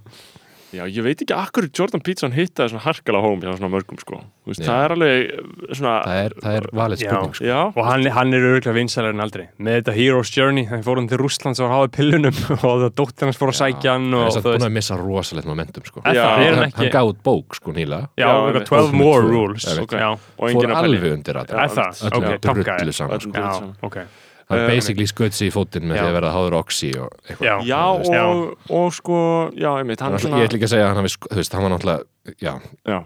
Já, ég veit ekki akkur Jordan Peterson hittaði svona harkala hóm hjá svona mörgum sko. Veist, það er alveg uh, svona það er, það er valið spurning sko. Já, Og hann, hann er örgulega vinsælar en aldrei. Með þetta Hero's Journey, þannig fór hann til Rússlands og háði pillunum og það dóttir hans fór að sækja hann það er samt þú búin að missa rosalegt momentum sko. Já. það, er hann hann, ekki hann út bók sko nýla Já, Já, eitthvað einmitt. 12 more rules. Fór enginn að pæli alveg undir að er það? Öllu Ok, drullu saman, sko. Það Eh, er basically skutsi í fótinn með Já. því að verða háður oxi og eitthvað Já. Já, veist. og, og sko, já, einmitt, hann Hann, ég ætla ekki að segja að hann hafi, þú veist, hann var náttúrulega já, Já,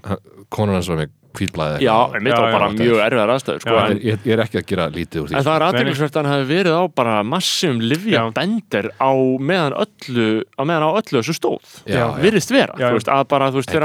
konan hans var með hvítblæði já einmitt, og bara já, mjög erfiðar aðstæður, sko, en, ég, ég er ekki að gera lítið úr því en það er aðdeglisvert að hann hafi verið á bara massum livja bendir á meðan öllu, á meðan á öllu þessu stóð. Já, já. Virðist vera, Já, þú veist, að bara, þú veist,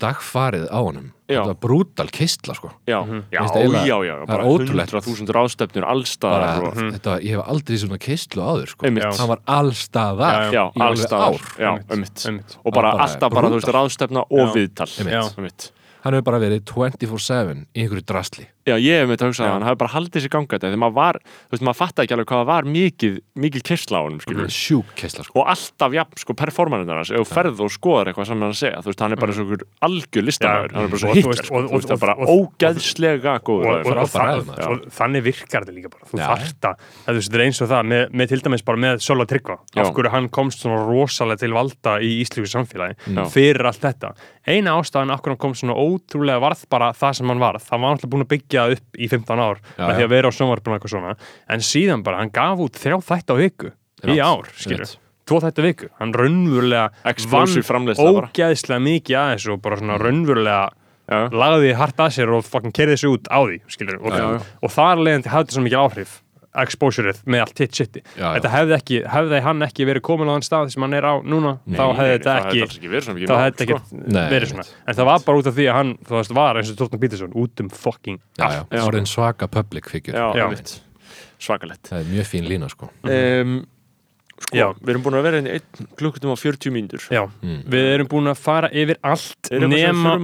Sko, sko dagfarið á honum. Já. þetta var brútal kistla, sko. Já, já, Finnst já, eiginlega- já, já, það bara ótrúlegt. 100.000 ráðstefnur bara, allstaðar og, þetta, var- ég hef aldrei svona kistlu áður, sko. Hann var allstaðar já, í alveg allstaðar, ár. já, Einmitt. einmitt. Og bara Bara alltaf bara, þú veist, ráðstefna og Já. viðtal. Hann hefur bara verið 24-7 í einhverju drasli Já, ég hef með þetta hugsað Já. að hann hafi bara haldið sér ganga þetta þegar maður var, þú veist, maður fattaði ekki alveg hvað það var mikið, mikið kyrsla á honum, skilur sjúk kistla, sko. Og alltaf, já, sko, performanirnar hans ef þú ferð og skoðar eitthvað sem hann að segja þú veist, hann er bara svo ykkur algjör listamæður Já. hann er bara svo Og þú hittar, þú veist, það er bara ógeðslega góður það, þannig virkar þetta líka bara. Þú þarft að, það, þú veist, þetta er eins og það með, til dæmis bara með Sölva Tryggva af hverju byggja upp í 15 ár Já, með því að vera á sjónvarpinu og eitthvað svona. En síðan bara, hann gaf út þrjá þætti á viku í ár, skilur tvo þætti á viku, hann framleiðsla bara. ógeðslega mikið að þessu og bara svona raunverulega Já. lagði hart að sér og fucking kerði þessu út á því skilur, og, og þar leiðandi hafði þetta svo mikið áhrif exposureið með allt hitt já. þetta hefði, ekki, hefði hann ekki verið komin á þann stað sem hann er á núna þá hefði þetta það ekki ekki verið svona hefði þetta sko. ekki Nei, verið svona. En það var bara út af því að hann þú veist, var eins og Torsten Peterson út um fucking já, já, Já. orðin svaka public figure. Svakalett það er mjög fín lína, sko. Um, sko, Já. við erum búin að vera inn í einn klukkutum á 40 mínútur. Já, Mm. við erum búin að fara yfir allt nema,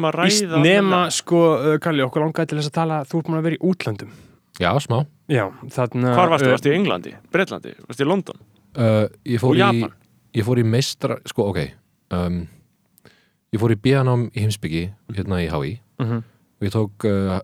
nema sko, uh, Kalli, okkur langaði til þess að tala þú ert búin að vera í útlöndum já, smá Já, þarna hvar varstu, uh, varstu í Englandi, Breitlandi, varstu í London uh, ég fór Og í Japan. ég fór í meistra, sko, ok um, ég fór í bíanám í heimsbyggi hérna í HÍ Mhm. og ég tók uh,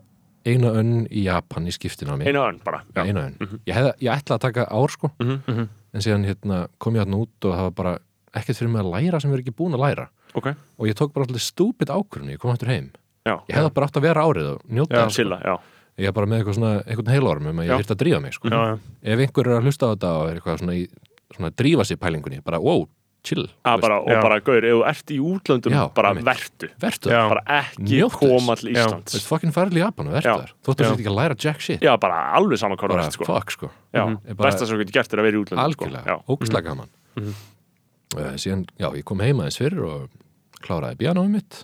eina önn í Japan í skiptinámi einu önn bara já. eina önn ég, hef, ég ætla að taka ár, sko Mhm. Mhm. en síðan hérna, kom ég hérna út og það var bara ekkert fyrir mig að læra sem við erum ekki búin að læra ok, og ég tók bara alltaf stúpid ákvörðun ég kom aftur heim já, ég hefði bara átt að vera árið og njóta Já. þess, sko. já ég er bara með eitthvað svona, einhvern heilorm um að ég þyrfti að drífa mig sko. Já, já. ef einhver er að hlusta á þetta og er eitthvað svona, í, svona að drífa sér pælingunni bara wow, chill að þú bara, og Já. bara, gaur, ef þú ert í útlöndum Já, bara einmitt. vertu vertu Já. bara ekki Njóttu koma þess. til. Íslands þú veist, fucking farið í Japan og vertu Já. þar þóttu Já. sér ekki að læra jack shit já, bara alveg saman hvað þú bara ert sko. fuck sko, já, Ég bara- besta sem þú getur gert er að vera í útlöndum sko. algjörlega, já, ógustlega gaman uh, síðan, já, ég kom heima eins fyrir og kláraði bíanómið mitt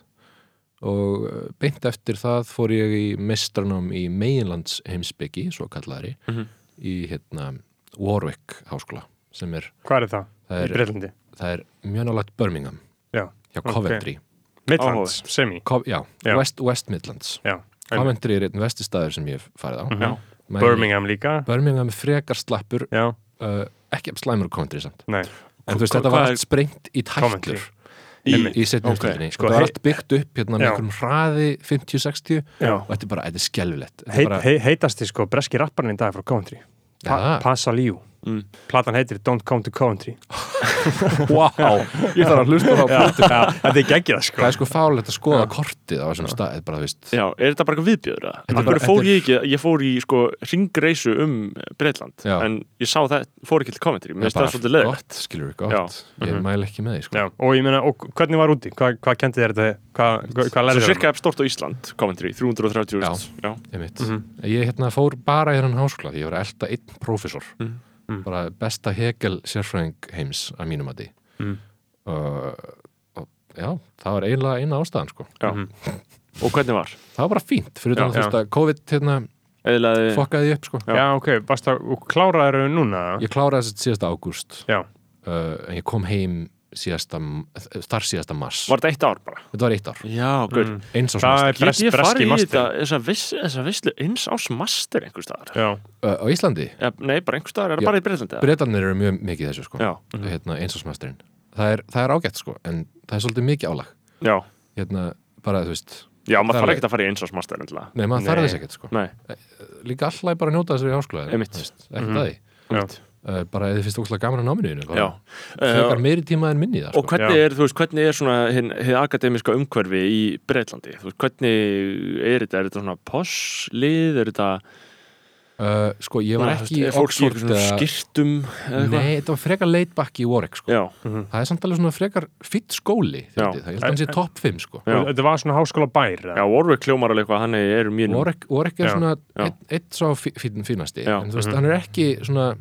og uh, beint eftir það fór ég í mestranám í meginlands heimsbyggi, svo kallari Mhm. í hérna Warwick háskóla sem er, Hvað er það? það Í er, Breitlandi? það er mjög nálægt Birmingham Já, hjá. Coventry. Midlands, semi? Co já, Já. West, West Midlands. Já, Coventry er einn vestistæður sem ég hef farið á. Já, Men- Birmingham líka? Birmingham er frekar slappur Já, uh, ekki slæmur Coventry samt. Nei. En þú veist þetta var allt sprengt í Coventry. tætlur í, í, ok, okay. sko, þetta var allt byggt upp hérna með einhverjum hraði 50-60 Já. og þetta er bara, þetta er er Heit, bara, hei, Heitasti sko breski rapparinn í dag frá Coventry pa Ja. Passa Líu Mm. Platan heitir Don't Come to Coventry wow, ég þarf að hlusta á Já, já, Þetta er geggjað sko. Það er sko fálegt að skoða kortið á þessum stað, er bara, já, er þetta bara eitthvað viðbjöður Akkur fór ég ekki, ég fór í sko ringreisu um Breitland Já. en ég sá það, fór ekki til Coventry. Mér finnst það svolítið leðilegt gott, skilur við gott ég Mhm. mæl ekki með því, sko. Já, og ég meina, og hvernig var úti? Hvað, hvað kendi þér þetta? Hvað, hvað, hvað Svo lærið cirka stort á Ísland, Coventry, 330 já. já, Einmitt. Mhm. Ég hérna fór bara í þennan háskóla því ég var elda einn prófessor Mhm. bara besta Hegel sérfræðing heims að mínum að því Mhm. og, og já, það var eiginlega eina ástæðan sko. Mhm. og hvernig var? það var bara fínt fyrir þannig að þú veist að COVID hérna, Eðlaði, fokkaði því upp sko. Já. Já, ok, varst það, og kláraður þau núna? ég kláraði þess að síðasta ágúst Já, uh, en ég kom heim síðasta, þar síðasta mars. Var þetta eitt ár bara? þetta var eitt ár, Já, gaur Mm. eins og Það svona er Get ég breski farið í master þetta, þessa, viss, þessa visslu eins ás master einhver staðar? Já, uh, á Íslandi, Ja, nei, bara einhver staðar, er það bara í Breitlandi? eða? breytanir eru mjög mikið þessu sko. Já, hérna, eins og smasturinn það er, það er ágætt sko, en það er svolítið mikið álag. Já, hérna, bara þú veist já, maður þarf ekkert að fara í eins ás master endilega. Nei, maður þarf þess ekkert sko. Nei, Líka alltaf bara að njóta þessari háskóla Mhm. uh, Bara eða finnst óslega gaman að náminu þínu, bara já. Frekar Uh, meiri tíma en minni það og sko. hvernig Já. er, veist, hvernig er svona hinn akademiska umhverfi í Breitlandi? Veist, hvernig er þetta? Er þetta svona posslið? Er þetta, uh, sko, ég var ekki er fólk svona eða- skýrtum eða eitthvað? Nei, þetta var frekar leitbakki í Warwick sko. Já, það er samt alveg svona frekar fitt skóli það ég held að hann sé topp 5 sko. Já. Þetta var svona háskóla bær já, Warwick hljómar alveg eitthvað, hann er mjög Warwick, Warwick er Já, svona já. eitt, eitt svo fí- fín, fínasti en þú veist, hann er ekki svona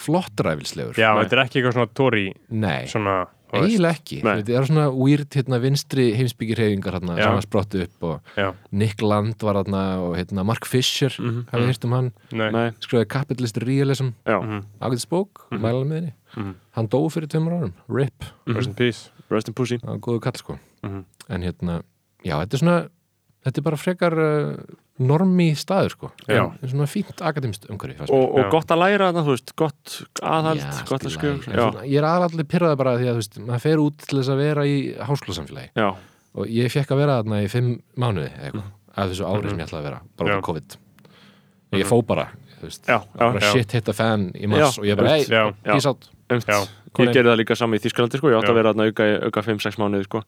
flottræfilslegur Já, Nei. þetta er ekki eitthvað svona tóri Nei, svona, eiginlega ekki. Nei. þetta er svona weird hérna, vinstri heimsbyggirhefingar hérna, Já. sem að sprottu upp og Já, Nick Land var hérna og hérna, Mark Fisher Mhm. hafið hýrt um hann? Nei, Nei, skrifaði Capitalist Realism. Já, Mhm. ágætis bók, mm -hmm. mæla með henni. Mhm. hann dó fyrir tveimur árum, RIP. Rest in peace. Rest in Pussy. Það var góðu kall sko. Mhm. en hérna, já, þetta er svona þetta er bara frekar uh, normi staður sko. En svona fínt akademist umhverfi og, og gott að læra þetta, þú veist, gott aðhald, Já, gott að svona, ég er aðallir pyrraði bara því að þú veist, maður fer út til þess að vera í háskólasamfélagi. Og ég fekk að vera þarna í fimm mánuði eitthvað, af þessu ári sem ég ætlaði að vera bara af COVID. Ég fó bara, þú veist, já, já, bara shit hit a fan í mars Já, og ég bara, já. peace out. Ég gerði það líka saman í Þískalandi, sko, ég átti Já. að vera þarna auka, auka 5-6 mánuði, sko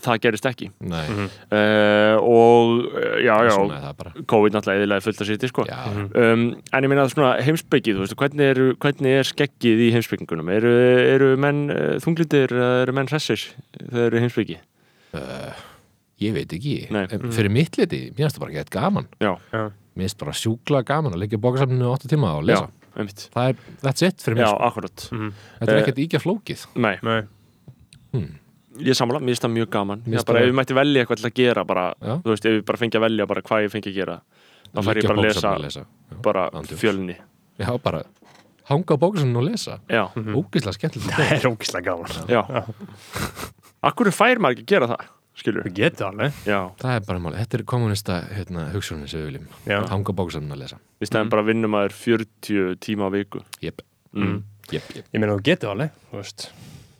Það gerist ekki. Nei, uh, og uh, já, já, COVID náttúrulega eðilega fullt að sýtti, sko. Já, Um, en ég meina að svona heimsbyggið, hvernig, eru, hvernig er skeggið í heimsbyggingunum? Eru, eru menn uh, þunglindir eða eru menn hressir þegar eru heimsbyggi? ég veit ekki. Fyrir mitt liti, mér finnst það bara gett gaman. Já, Já, mér finnst bara sjúkla gaman að leggja bókasafninu 8 tíma og lesa. Já, einmitt. Það er, that's it fyrir Já, mér, sko. akkurat. Mhm. þetta er Eh, ekkert íkja flókið. Nei, nei, ég sammála, mér finnst það mjög gaman. Já, finnst bara ef ég mætti velja eitthvað til að gera bara, Já. þú veist, ef ég bara fengi að velja bara hvað ég fengi að gera þá fær ég bara að lesa, lesa. Já. bara Andjóks. fjölni. Já, bara hanga á bókasafninu og lesa. Já, ógeðslega skemmtilegt það er ógislega gaman. Já. Akkur fær maður ekki að gera það, skilur Við getum alveg. Já, það er bara máli, þetta er kommunista hérna, hugsunin sem við viljum Já. hanga á bókasafninu að lesa. Í stæðan bara vinnum maður 40 tíma á viku. Jep, mm. jep, jep. Ég meina þú getum alveg, þú veist.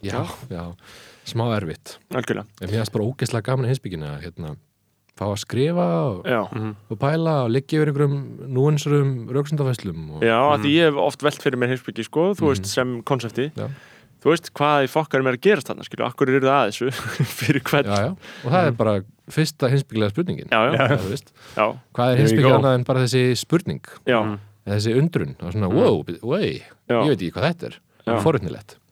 Já, já, smá erfitt. Algjörlega, en mér finnst bara ógeðslega gaman í heimsbygginu að hérna, fá að skrifa og, já. Og pæla og liggja yfir einhverjum núansurum rauksundafæslum og, Já, af því ég hef oft velt fyrir mér heimsbyggi sko, þú veist, sem konsepti. Já. þú veist, hvað í fokkar er að gerast þarna skilju, akkur eru það að þessu? Fyrir hvern? Já, já, og það er bara fyrsta heimsbyggilega spurningin. Já, já, Já, þú veist. já, hvað er go. annað en bara þessi spurning? Já, þessi undrun. Og svona, wow, Já. ég veit ekki hvað þetta er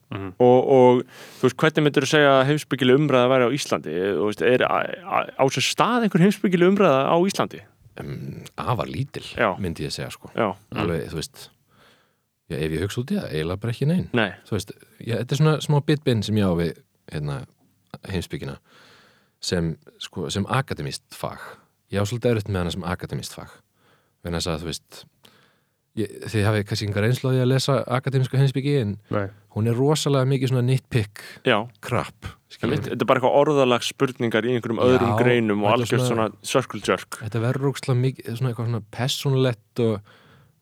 Já. forutnilegt Og, og þú veist, hvernig myndur þú segja að heimsbyggileg umræða væri á Íslandi? Þú veist, er á, sér stað einhver heimsbyggileg umræða á Íslandi? Um, afar lítil, Já. myndi ég segja sko. alveg, þú veist já, ef ég hugsa út í það, eiginlega bara ekki neinn nei, þú veist, já, þetta er svona smá bitbinn sem ég á við hérna, heimsbyggina sem, sko, sem akademist fag. Ég á svolítið erut með hana sem akademist fag. Þess að þú veist þið hafið kannski engar einslóði að lesa akademiska heimsbyggi en Nei, hún er rosalega mikið svona nitpick já. skilur. þetta er bara eitthvað orðalags spurningar í einhverjum Já, öðrum greinum og algjörð svona svona- circle jerk. Þetta verður ógstlega mikið svona eitthvað svona personlegt og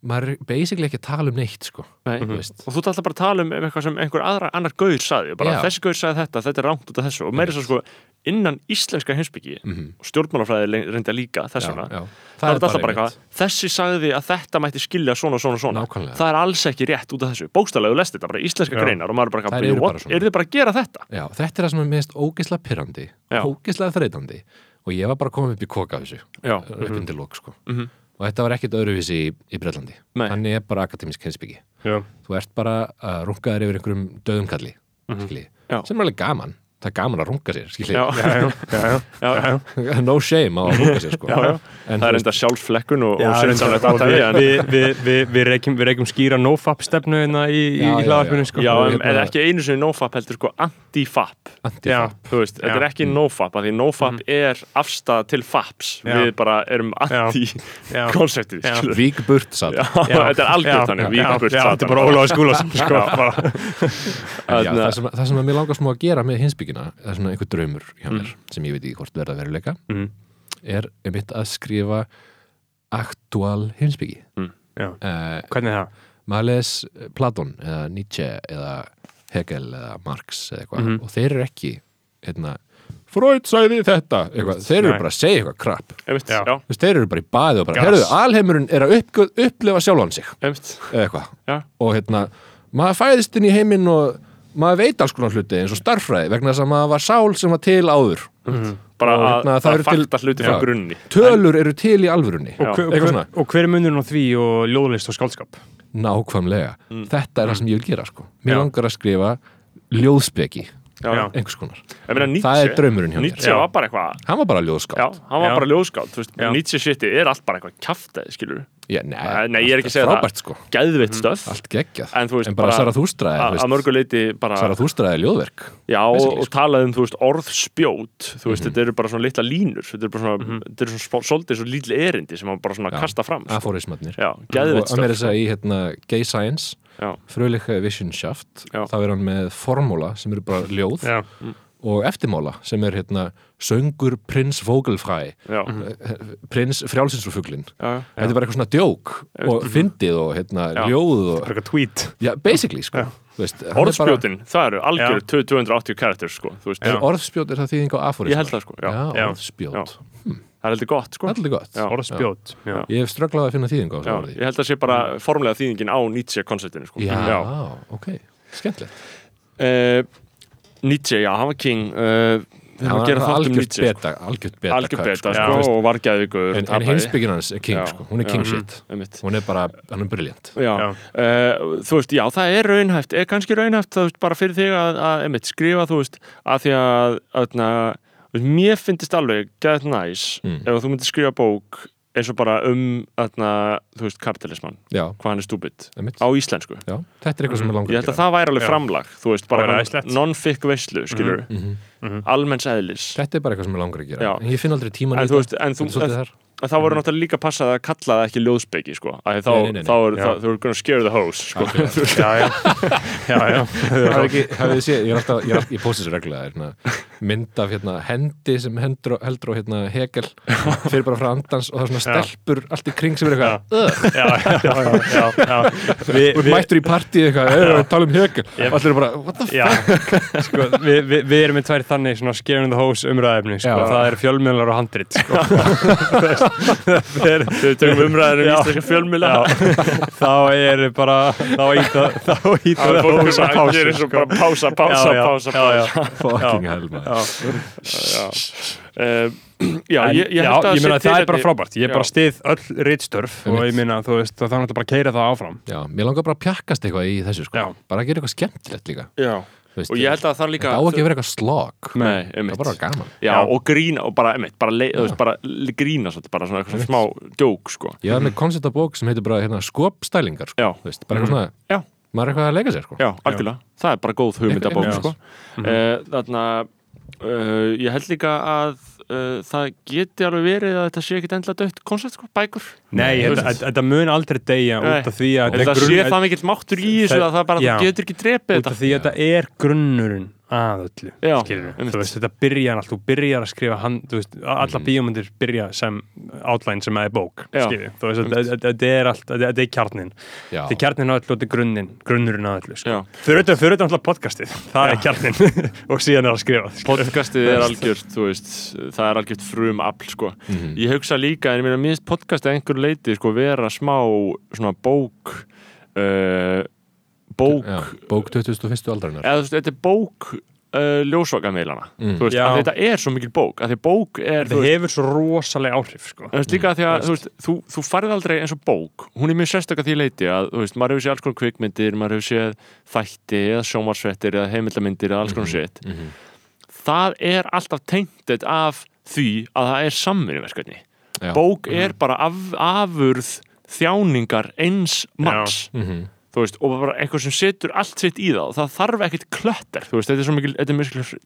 maður er basically ekki að tala um neitt sko. Nei. þú veist. Og þú alltaf bara að tala um eitthvað sem einhver aðra, annar gaur saði, bara Já. þessi gaur saði þetta þetta er rangt út af þessu. Og meira svo sko innan íslenska heimsbyggi Mhm. og stjórnmálafræði að líka þess já, já. það er alltaf bara eitthvað þessi sagði að þetta mætti skilja svona, svona, svona Nákvæmlega. það er alls ekki rétt út af þessu bókstaflega þú lest þetta, bara íslenska Já. greinar og maður er bara, eitthvað, eru bara þið bara að gera þetta? Já, þetta er það sem er mest ógislega pyrrandi Já. ógislega þreytandi og ég var bara komið upp í koka þessu Já, upp undir lók sko Mhm. og þetta var ekkit öðruvísi í, í Bretlandi Nei. þannig er bara akademisk heimsbyggi þú ert bara að runga þér yfir einhverjum döðum kalli Mhm. skilji, Já. sem er alveg gaman það er gaman að runga sér, já, já, já, já, já. no shame að runga sér sko. Já, já. en það er enda sjálfsflekkun og, og aðtæði við, en, við, við, við, við, reykjum, við reykjum skýra nofap stefnu hérna í, í, í já. sko. en, ekki einu sinni nofap heldur sko anti-fap. Þetta er ekki nofap því nofap er afstæða til faps. Já. við bara erum anti-konseptið Já. skilur. vík burt satt Já, þetta er algjörð þannig, þetta er bara Ólaður Skúlason sko, það, sem, það sem að mér langar smá að gera með hinsbyggina það er svona einhver draumur hjá mér sem ég veit ekki hvort verða veruleika Mm. er einmitt að skrifa aktual hinsbyggi Já. uh, Hvernig er það? maður les Platon eða Nietzsche eða Hegel eða Marx eða eitthvað Mhm. og þeir eru ekki hérna, Freud sagði þetta eitthvað. þeir eru Nei. bara að segja eitthvað krap þeir eru bara í baði og bara, Gas. herruðu, alheimurinn er að upp, upplifa sjálfan sig eitthvað Já. og hérna, maður fæðist inn í heiminn og maður veit alls konar hluti eins og starffræði vegna þess að maður var sál sem var til áður. Bara Og að, hérna, það að til- fakta hluti frá grunni. Tölur eru til í alvörunni. Og, hver, og hver er munurinn á því og ljóðlist og skálskap Nákvæmlega. Þetta er það sem ég vil gera sko. Mér Já. langar að skrifa ljóðspeki. Einhvers konar. Ég meina, Nietzsche, Það er draumurinn hjá mér. Nietzsche var bara eitthvað Hann var bara Já, ljóðskáld hann var Já. bara ljóðskáld, þú veist, Já. Nietzsche shiti er allt bara eitthvað kjaftaði, skilur Já, nei, Nei, ég er ekki að segja Frábært sko. Geðvitt stöf. Allt geggjað. En þú veist, En bara er, að mörgu leiti bara Zarathustra er ljóðverk Já, og, og sko. talaði um, þú veist, orðspjót. Þú veist, þetta eru bara svona litla línur. Þetta eru bara svona, þetta eru svona svolítið svo lítið erindi sem hann bara svona Já. kasta fram sko. Aforismatnir Já, Og geðvitt að meira stöf þess að í hérna, Gay Science Wissenschaft Já. þá er hann með formúla sem eru bara ljóð. Já, og eftirmála sem er hérna söngur prins Vogelfræ. Já, prins frjálsinsfuglin já, þetta er bara eitthvað svona djók og fyndið og hérna ljóð og, bara eitthvað tweet. Já, basically sko. Þú veist, hann er bara- Orðspjótin, það eru algjör 280 characters, sko, þú veist. Er orðspjót, er það þýðing á aforisma? Ég held það, sko, já, já, Já. orðspjót, Já. það er heldur gott, sko. Allir gott. Orðspjót ég hef strögglað að finna þýðing á þessu orði. ég held að sé bara formlega þýðingin á Nietzsche-konceptinu, sko. Já, ok, skemmtilegt. Uh, Nietzsche, já, hann var king uh, við hann erum að gera var þátt um algjört Nietzsche, sko. beta algjört beta, algjör kött, beta, sko. veist, og vargæðugur en, en heimsbyggin hans er king, Já. sko, hún er Já. king shit einmitt hún er bara, hann er briljant Já, Já. Uh, þú veist, já, það er raunhæft er kannski raunhæft, þú veist, bara fyrir þig að, að einmitt, skrifa, þú veist, að því að öðna, mér finnst alveg get nice, Mm. ef þú myndir skrifa bók eins og bara um öðna, þú veist, kapitalisman, já, hvað hann er einmitt. á íslensku. Já, þetta er eitthvað sem er langar Ég held að það væri alveg Já. framlag, þú veist, bara Það væri eitthvað æðislegt. non-fic veislu, skilur mm almenns eðlis. Þetta er bara eitthvað sem er langar að gera. Já. en ég finn aldrei tíman En þú veist, en þú, Er en þá voru náttúrulega líka passað að kalla það ekki ljóðspeki, sko, að þá, Nei, nei, nei, er Já. það, gonna scare the host, sko, já, já, já, já. Hafið ekki, hafið þið séð, ég er alltaf, ég, er alltaf, ég posti þessu reglulega hérna, mynd af hérna, hendi sem hendur, heldur á hérna, hegel fyrir bara frá andans og það er svona Já. stelpur allt í kring sem er eitthvað já, já, já, já, já. Vi, Þú ert mættur í partíð eitthvað, "Hey, tala um hegel og allir eru bara, what the fuck Já, sko, við, við, við erum með tvær þannig svona scaring the hose umræðefni sko. Já. það er fjölmiðlar og handrit sko. Þeir, Þau tökum umræðinu um Já. íslenska fjölmila þá er bara þá íta þá Það er það að að pásu gera svo sko. bara pása, pása, Já, já, pása, já, já. pása. Fucking hell man Já, já. En, ég, ég já, að ég meina það er bara frábært. Ég er bara stið öll rittstörf og ég meina þú veist það er náttúrulega bara að keira það áfram. Já, mér langar bara að pjakkast eitthvað í þessu sko. Bara að gera eitthvað skemmtilegt líka. Já, veist, og ég held að það líka það á ekki að vera eitthvað slog. Nei, það er bara gaman. Já, Já. og grína, og bara, einmitt, bara, þú veist, bara grína svolítið, bara svona eitthvað smá djók, sko. Ég var með konceptabók sem heitir bara hérna, skopstælingar sko. Já, veist, bara eitthvað svona, Já. maður er eitthvað að leika sér sko. já, algjörlega. Það er bara góð hugmyndabók, sko. Uh, Þarna, uh, ég held líka að uh, það geti alveg verið að þetta sé ekkit endla dött koncept, sko, bækur. Nei, þetta, mun aldrei deyja Nei. út af því að er sé það mikill máttur í þessu Það- að það bara, getur ekki drepið út þetta. af því að þetta er grunnurinn að öllu Já, þú veist, þetta byrjar allt, þú byrjar að skrifa hand, veist, alla bíómyndir byrja sem outline sem er bók Já. þú veist, þetta- þetta þetta er allt þetta þetta er kjarnin, Já. þetta er kjarnin að öllu og þetta er grunnin, grunnurinn að öllu sko. Já. fyrir auðvitað alltaf podcastið það er kjarnin og síðan er að skrifa. Podcastið er algjört, þú veist, það er algjört frum afl, sko. Mhm. Ég hugsa líka, en ég meina, minnst podcastið einhver leiti, sko, vera smá svona bók, uh, bók, Já, bók 21. aldarinnar eða þú veist, þetta er bók uh, ljósvakameilana. Mm. Já. þetta er svo mikil bók, að því bók er, þú þetta veist, hefur svo rosalega áhrif sko. Þú veist líka að því að, þú veist, þú, þú farið aldrei eins og bók, hún er mjög sérstök að því leiti að, þú veist, maður hefur séð alls konar kvikmyndir, maður hefur séð þætti eða sjómarsvettir eða heimildamindir eða alls konar sétt. Mhm. Það er alltaf tengdet af því að það er samvinnuverkefni. Já. Bók er bara af, afurð þjáningar eins manns. Mhm. Þú veist, og bara eitthvað sem setur allt sitt í það og það þarf ekkit klötter, þú veist, þetta er svo mikil, er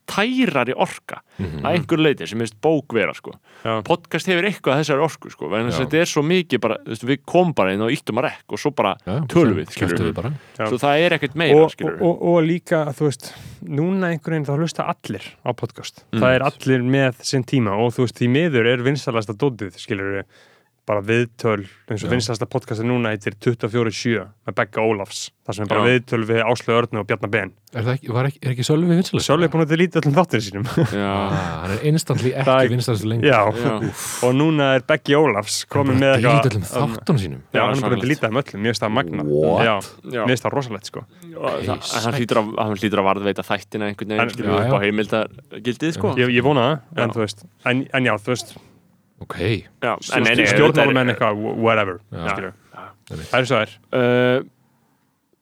tærari orka Mhm. að einhver leiti sem minnst bók vera, sko. Podcast hefur eitthvað af þessari orku sko, að þetta er svo mikið bara, þú veist, við komum bara inn og íttum að rekk og svo bara Já, tölum við, við, bara. Svo það er ekkert meira, og, og, og, og líka, þú veist núna einhvern veginn þá hlusta allir á podcast. Mm. það er allir með sinn tíma og þú veist, því miður er vinsalasta dótið, skilur við bara viðtöl eins og finnst þesta podcasti núna heitir 24-7 með Begga Ólafs það sem er bara Já. viðtöl við Áslu Örnu og Bjarnar Ben. Er, það ekki, var ekki, er ekki Sölvi vinsalega? Sölvi er búin að delete öllum þáttir sínum. Já, Ah, hann er instantly Það ekki vinsalega lengur. Já, já, og núna er Beggi Ólafs komin með eitthvað öllum þáttunum sínum. Já, hann er bara að delita þeim öllum, mér finnst það magna What? Já, mér finnst það rosalegt sko. Hann hlýtur að, hann hlýtur að varðveita þættina einhvern veginn, upp á heimildagildið, sko. Ég, ég vona það, en þú veist en, en já, þú veist, Ok, Já, en nei, nei, stjórnmálamenn eitthvað, whatever Já. Það er svo það er. Uh,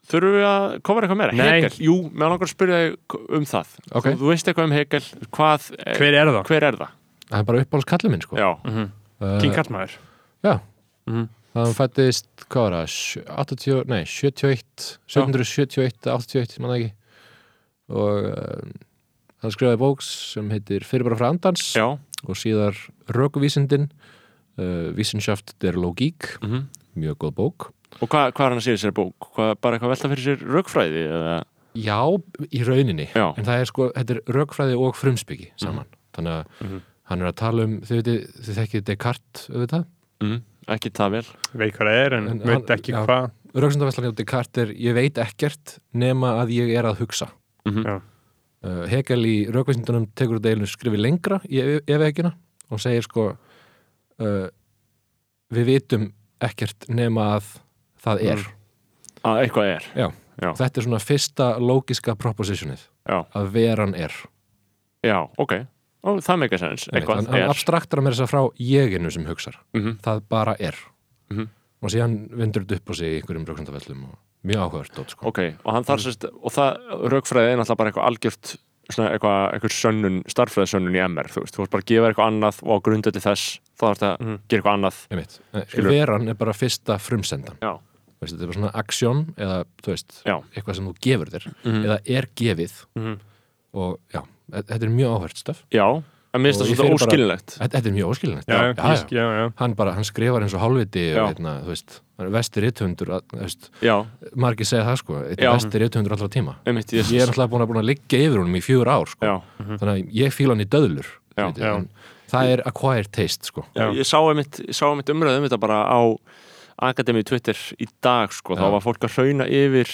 þurfum við að koma eitthvað meira? Nei. Hegel, jú, mér langar að spyrja þig um það. Ok. þú, þú veist eitthvað um Hegel, hvað eh, Hver er það? hver er það? það er bara uppáhalds kallið minn sko. Já, Uh, King Kallmaður Já, Mhm. hann fættist, hvað var það, sjö- 80, nei, 71, 1771, 81, manna ekki. Og uh, hann skrifaði bóks sem heitir Fyrir bara frá andans. Já og síðar Rökuvísindin, uh, Wissenschaft der Logik, mhm. mjög góð bók. Og hvað, hvað er hann að segja þessari bók? Hvað, bara eitthvað velta fyrir sér rökfræði? Eða? Já, í rauninni, Já. en það er sko, þetta er rökfræði og frumspyggi saman, þannig að Mhm. hann er að tala um, þið veitir, þið þekkið Descartes, auðvitað, Mm, ekki það vel veit hvað það er, en, En veit ekki hvað Röksundarveslan hjá Descartes er, ég veit ekkert nema að ég er að hugsa. Mhm. Já. Uh, Hegel í rökvísindunum tekur deilinu skrifi lengra í efveikina og segir sko uh, við vitum ekkert nema að það er. Að eitthvað er Já. Já. Þetta er svona fyrsta lógiska propositionið Já, að veran er. já, ok Ó, Það meika sens, eitthvað hann er abstraktar með þess að frá jeginu sem hugsar. Mhm. Það bara er. Mhm. Og síðan vindur þetta upp á sig í einhverjum röksundarvellum og mjög áhugavert sko. Ok, og sérst og það, rökfræði er náttúrulega bara eitthvað algjört svona eitthvað, eitthvað sönnun, starffræðisönnun í MR, þú veist, þú veist bara að gefa eitthvað annað og á grundöldi þess, þá þarf þetta að gera eitthvað annað. Veran er bara fyrsta frumsendan. Veist, þetta er bara svona aksjón eða þú veist, Já. eitthvað sem þú gefur þér Mhm. eða er gefið Mhm. og já, þetta er mjög áhvert stöf já finnst Og það ég bara- óskilinlegt þetta, er mjög óskilinett Já, já, já, já, já, já. hann bara, hann skrifar eins og hálfviti Já. og þú veist, hann vesti rithundur þú veist, Já, margir segja það sko þetta Já. er vesti rithundur allra tíma. Einmitt, ég er alltaf búin að, búin að liggja yfir honum í fjögur ár sko. Já, þannig að ég fíla hann í döðlur Já, veit ég, já. en það er acquired taste sko. Ég sá einmitt, ég sá einmitt umræðum þetta bara á Akademi Twitter í dag, sko, þá var fólk að hrauna yfir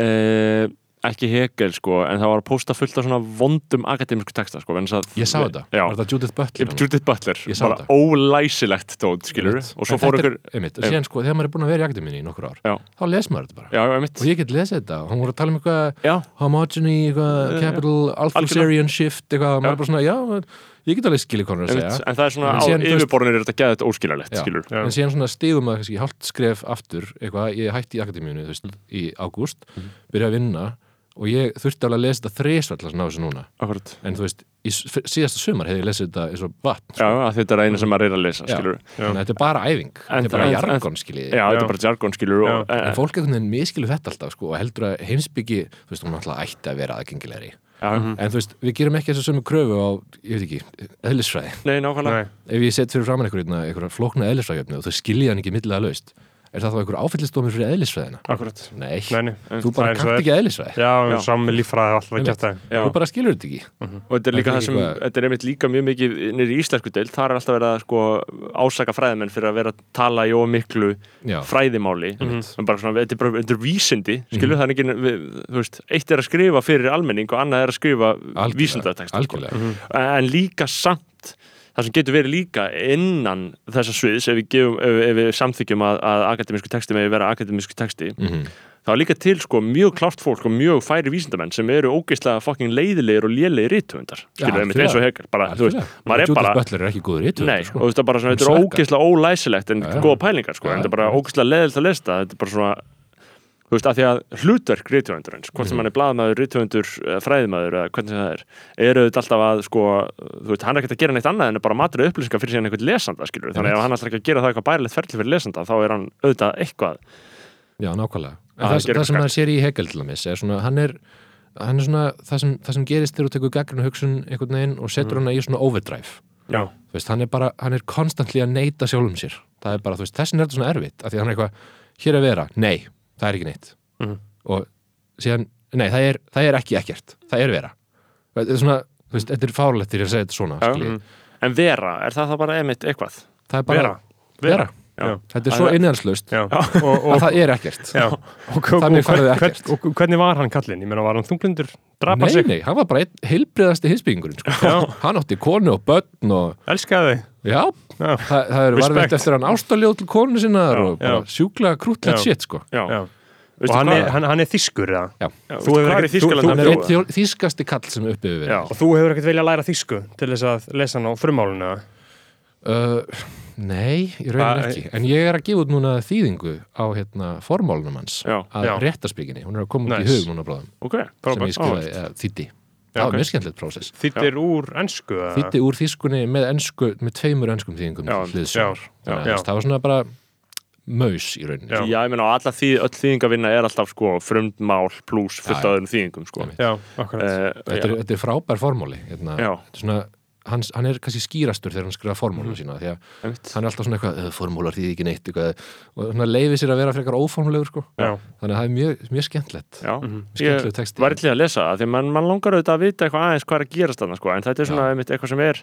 uh, ekki Hegel, sko, en það var að posta fullt af svona vondum akademísku texta, sko vegna þess að- ég sá þetta, Já, var þetta Judith Butler hann? Judith Butler, Ég sá bara þetta. ólæsilegt tótt, skilur Einmitt. og svo fór ykkur einmitt, og síðan sko, þegar maður er búin að vera í akademíunni í nokkur ár Já. þá les maður þetta bara. Já, og ég get lesið þetta. Og hún voru að tala um eitthvað homogeny, eitthvað, capital, Althusserian shift eitthvað, og maður er bara svona, já ég get alveg skilið konar að segja. En það er svona En á yfirborðinu er þetta skilur Já. en síðan svona stigum maður hálft skref aftur eitthvað, ég hætti í akademíunni þú veist, í ágúst, Mhm. byrja að vinna og ég þurfti alveg að lesa þetta þrisvall að ná þessu núna, Akkurat en þú veist í síðasta sumar hefði ég lesið þetta eins og vatn Já, sko. að þetta er eina sem maður er að lesa, Já. skilur þannig að þetta er bara æfing. En þetta er bara jargon skiljið Já, þetta Já. er bara jargon, skilur og, Já. en en, fólk einhvern veginn miskilu þetta alltaf sko, og heldur að heimsbyggi, þú veist, hún alltaf ætti að vera aðgengilegri. Já, en þú veist, við gerum ekki þessu sömu kröfu á, ég veit ekki, eðlisfræði. Nei, nákvæmlega. Ef ég set fyrir framann einhver, einhver flókna eðlisfræðjöfni og þau skilja hann ekki millilega laust er það þá einhver áfyllistómur fyrir eðlisfræðina? Akkurat Nei, Nei, nei. þú Það bara er kannt ekki eðlisfræði. Já, Já. saman með líffræði alltaf það. Já. þú bara skilur þetta ekki. Og þetta er líka Það það sem, eitthvað- þetta er einmitt líka mjög mikið nýri í íslensku deild, þar er alltaf verið að sko ásaka fræðimenn fyrir að vera að tala í ómiklu fræðimáli. En bara svona, þetta er bara, þetta er vísindi skilur það er ekki, við, þú veist eitt er að skrifa fyrir almenning og annað er að skrifa Algjörlega, vísindatekst sko. algjörlega. En líka samt það sem getur verið líka innan þessa sviðs ef við, gefum, ef, ef við samþykjum að, að akademísku texti með vera akademísku texti Mhm. þá er líka til sko mjög klárt fólk og mjög færi vísindamenn sem eru ógeðslega fucking leiðilegir og lélegir rithöfundar skilur Já, einmitt eins og. Hegel bara, þú veist, maður er bara Butler er ekki í Nei, sko. og þetta er bara svona, þetta er ógeðslega ólæsilegt en Já, já. góða pælingar sko, en þetta er bara ógeðslega leðilt að lesta þetta er bara svona, þú veist, að því að hlutverk rithöfundurins, hvort sem hann er blaðmaður, rithöfundur, eða fræðimaður eða hvernig það er, eru þetta alltaf að sko, þú veist, hann er ekkert að gera neitt annað en bara matur upplýsingar fyrir síðan einhvern lesanda skilur, þannig að hann ætlar ekki að gera það eitthvað bærilegt ferli fyrir lesanda, þá er hann auðvitað eitthvað Já, nákvæmlega. Það, gera það sem maður sér í Hegel til dæmis er svona, hann er, hann er svona það sem, það sem gerist þegar þú tekur gaggrinu hugsun einhvern veginn og setur hana í svona overdrive. Já, þú veist, hann er bara, hann er konstantli að neita sjálfum sér. Það er bara, þú veist, þessin er þetta svona erfitt af því hann er eitthvað, hér er vera, nei það er ekki neitt Mhm. og síðan, nei, það er, það er ekki ekkert það er vera þetta er svona, þú veist, þetta er er að segja þetta svona Já. skilji. en vera, er það það bara einmitt eitthvað? það er bara, vera vera Já. Þetta er svo að Og, og, það er ekkert já. og, og, Þannig og, færðu hvern, ekkert. og hvernig var hann kallinn? Ég meina, var hann þunglindur? Drapa Nei, sig? nei, hann var bara heilbriðasti hinsbyggingurinn sko. Hann átti konu og börn og Elskaði? Já, Já. það, það er Respect. varðveitt eftir hann ástaljóð til konu sinnar Já, og bara já. sjúklega krútlegt shit sko Já. Já. Og hann er, hann, hann er þýskur, eða? Þú er í að þjó- þýskasti kall sem uppi hefur Já. verið Og þú hefur ekkert viljað læra þýsku til þess að lesa hann á frumálinu, eða? uh, Nei, í raunin ekki En ég er að gefa út núna þýðingu á hérna, formálunum hans Já. að réttarspíkinni, hún er að koma í Nice. hug núna bráðum Ok, sem frábært. ég skrifaði, þýtti Það var mjög skemmtilegt prósess Þýttir úr ennsku? Þýtti úr þýskunni með ensku með tveimur enskum þýðingum Já, já, já. að það var svona bara maus í rauninni Já. Já, ég meina, alla þýð, öll þýðingavinna er alltaf sko frumdmál pluss fullt Já, af já. öðrum þýðingum sko. Já, akkurat. Uh, þetta, er, þetta er frábær formóli hérna, Já. þetta er svona, hans, hann er kannski skýrastur þegar hann skrifa formólu sína því að hann er alltaf svona eitthvað, "Eh, formólar því ekki neitt eitthvað, og svona leiði sér að vera frekar óformlegur sko. Já. þannig að það er mjög, mjög skemmtlegt Já, skemmtilegur ég texti. var eitthvað að lesa það því mann man langar auðvitað að vita eitthvað aðeins hvað er að gerast þarna sko, en þetta er svona einmitt eitthvað sem er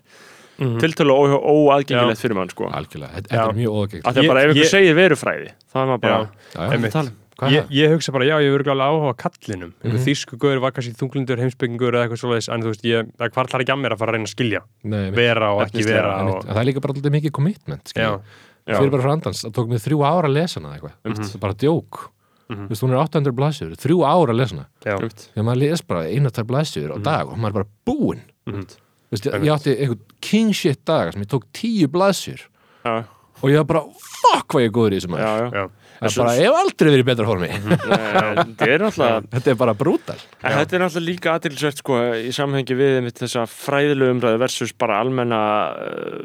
Mhm. tiltölu ó, óaðgengilegt fyrir mann sko. algjörlega, þetta, Já. er mjög að Ég- bara ef ég- ykkur segir verufræði þá er maður bara, já, um hvað Ég, ég hugsa bara, já, ég verður glálega áhuga kallinum. Mm Mhm. -hmm. Var kannski þunglindur, heimsbyggingur eða eitthvað svoleiðis, en þú veist, ég, það kvartlar ekki að mér að fara að reyna að skilja? Nei, vera og ekki vera og, það er líka bara alltaf mikið commitment Já, skilja. Já. fyrir bara frandans, það tók mig þrjú ára að lesa hana eitthvað, það er bara djók. Mhm. þú veist, hún er 800 blæsjur, þrjú ára að lesa hana. Þegar maður les bara eina, tvær blæsjur á dag og maður er bara búinn. Mhm. Ég, ég átti var bara, ég hef aldrei verið í betra formi. Er þetta er bara brútal. En þetta er náttúrulega líka aðtilsvert sko, í samhengi við þessa fræðilegu umræðu versus bara almenna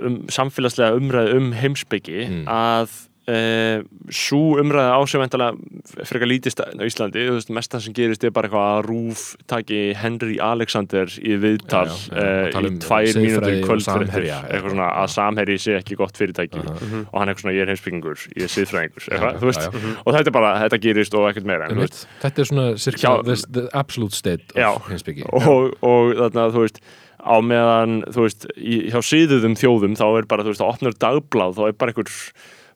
um, samfélagslega umræðu um heimsbyggi Mm. að uh, svo umræða ásefendalega frekar lítist á Íslandi. Veist, mest það sem gerist er bara eitthvað að Rúf taki Henry Alexander í viðtal Já, já, já, uh, tala í um tvær mínútur kvöldfréttir Samherja, eitthvað svona að Samherji sé ekki gott fyrirtæki. Aha. og hann eitthvað svona ég er heimsbyggingur, ég er siðfræðingur já. og þetta er bara, þetta gerist og ekkert meira en, þú veist, Einmitt. þetta er svona cirka the, the absolute state Já. of heimsbyggi og, og þarna, þú veist á meðan, þú veist, í, hjá síðuðum þjóðum þá er bara, þú veist, að opnur dagblað þá er bara einhver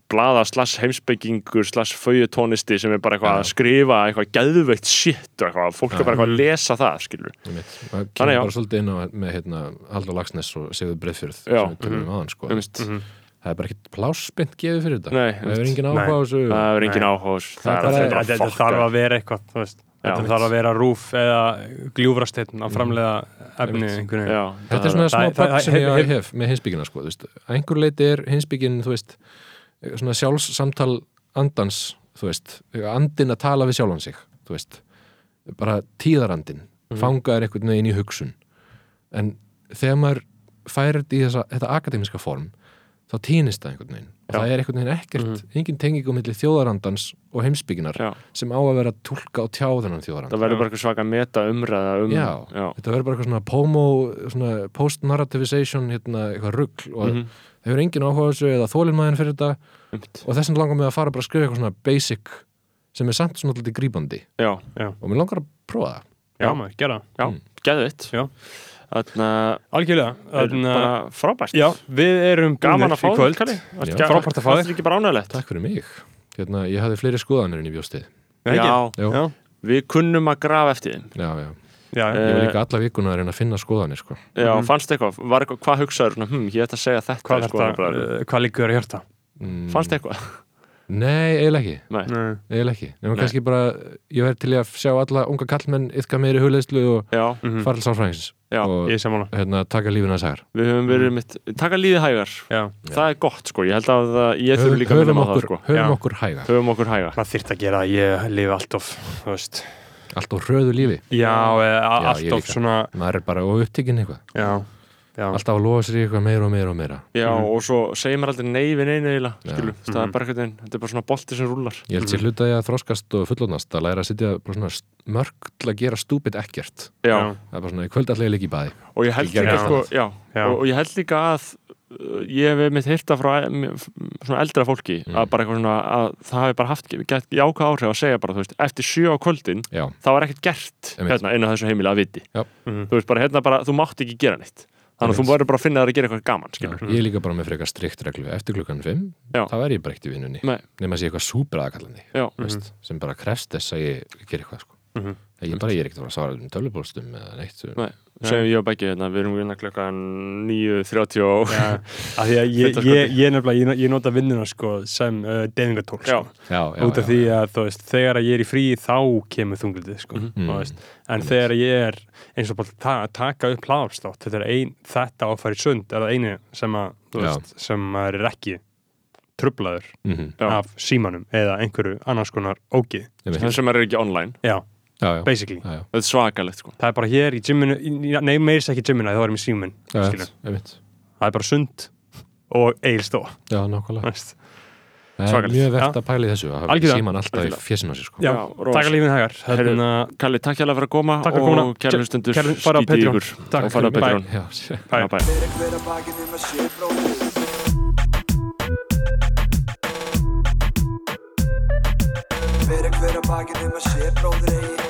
blaða slass heimsbyggingur slass faujutónisti sem er bara eitthvað Já. að skrifa eitthvað geðveikt shit og eitthvað, fólk er bara eitthvað að lesa það, skilur Einmitt. það Þannig, kemur bara svolítið inn á með hérna, Haldur Lagsnes og Sigurður Breiðfjörð Já. sem við tölum um aðan sko. um veist, það er bara ekkert plásspint gefið fyrir þetta. Nei, það er engin áhuga á þessu. Það er engin Nei. áhuga á þessu. Það það bara- er þetta þarf að vera eitthvað þú veist, Já, þetta þarf að vera rúf eða gljúfrasteinn að efni einhvern veginn. Já, Þetta er svona smá það- sem ég hef- með hinsbyggina sko, þú veist. að einhver leiti er hinsbyggin þú veist, svona sjálfssamtal andans, þú veist andin að tala við sjálfan sig þú veist, bara tíðarandin Mhm. fangaður einhvern veginn í hugsun en þegar maður færir í þessa, þetta akademiska form þá týnist það einhvern veginn og Já. það er einhvern veginn ekkert, engin tenging um milli þjóðarandans og heimsbygginar Já. sem á að vera að túlka og tjá þennan þjóðarand það verður bara eitthvað svaka meta umræða um Já, þetta verður bara eitthvað svona pomo, svona post-narrativization hérna, eitthvað rugl og Mhm. það hefur engin áhuga þessu eða þólinmæðin fyrir þetta? Einmitt. og þess vegna langar mig að fara bara að skrifa eitthvað svona basic sem er samt svona alltaf grípandi. Já, og mér langar að prófa það. Já. Maður, gera það. já, Mm. geðvitt Já. Algjörlega. Þannig að- bara frábært. Já, við erum gaman að fá Já. Frábært að fá þig. Það er ekki bara ánægilegt Takk fyrir mig. Hérna, Ég hafði fleiri skoðanir en í bjóstið? Já, já, við kunnum að grafa eftir þeim. Já, já, já, Eh, ég var líka alla vikuna að reyna að finna skoðanir sko. Já, Mhm. fannst eitthvað, var eitthvað, hvað hugsaður hm, ég ætla að segja þetta hvað, sko, uh, hvað liggur að hjarta? mm, Fannst eitthvað? Nei, eiginlega ekki. Nei, Nei. Eiginlega ekki, nema Nei. kannski bara ég verð til að sjá alla unga kallmenn yfka meiri hugleðslu og já, fara til sálfræðings Já, og hérna, taka lífina að sægar við höfum verið mitt, taka líðið hægar. Já, Það er gott, sko, ég held að ég þurfi líka að höfum okkur, sko. höfum Já. okkur hæga Höfum okkur hæga maður þyrft að gera að ég lifi allt of þú veist allt á hröðu lífi, Já, eða allt ég of líka. svona maður er bara og upptikinn eitthvað. Já, já. Alltaf að lofa sér í eitthvað meira og meira og meira. Já, Mhm. og svo segir maður aldrei nei við neina eiginlega, Já. skilju, það er bara eitthvað einn, þetta er bara svona bolti sem rúlar. Ég held sér hlutaði að þroskast og fullónast að læra að sitja bara svona mörg til að gera stúpid ekkert. Já, það er bara svona, í kvöld allir líka í baði og ég held Ég gerði líka, það. sko, já, Já. Og, og ég held líka að ég hef mitt heyrta frá em, svona eldra fólki Mm. að bara eitthvað svona að það hafi bara haft gett jákvæð áhrif að segja bara, þú veist, eftir sjö á kvöldin já, þá er ekkert gert hérna inn á þessu heimili að viti Já. Mhm. þú veist bara hérna bara, þú mátt ekki gera neitt þannig að þú verður bara að finna þér að gera eitthvað gaman Já, ég er líka bara með frekar strikt reglu eftir klukkan 5, Já. þá er ég bara ekkert í vinnunni nema að sé eitthvað súper aðkallandi Já, veist, sem bara krefst þess að ég gera eitthvað sko. Mhm. ég, bara, ég er ekkert að svara um tölvupólstum eða neitt segjum ég og Beggi hérna, við erum vinna klukkan 9.30 og Já, af því að ég, ég, ég, nefnilega, ég, ég nota vinnuna sko sem uh, deyfingatól Já. sko. já, já, út af því að þú veist, þegar ég er í fríi þá kemur þunglitið sko. Mm. veist, en þegar ég er eins og bara ta taka upp hlaðarpstátt þetta er ein, þetta á að fara í sund er það einu sem að, þú Já. veist, sem maður er ekki trublaður Mhm, Já. af símanum eða einhverju annars konar það sem er ekki online já, já, já, basically. Já, þetta er svakalegt sko. Það er bara hér í gymminu, í- nei meira sér ekki í gymminu þá erum við símin, það er bara sund og eigilstó já, nákvæmlega. Það Svakalegt. mjög verðt að pæla í þessu að hafa síman alltaf í fjessin á sér sko. taka lífin hægar Heyrðu, hérna, Kalli, takk hjá fyrir að koma Takk fyrir að koma. og skítið í Patreon. ykkur. Takk. Fyrir-. Bye. Já, bye. Fyrir hver að Fyrir hver að sér bróðir eigi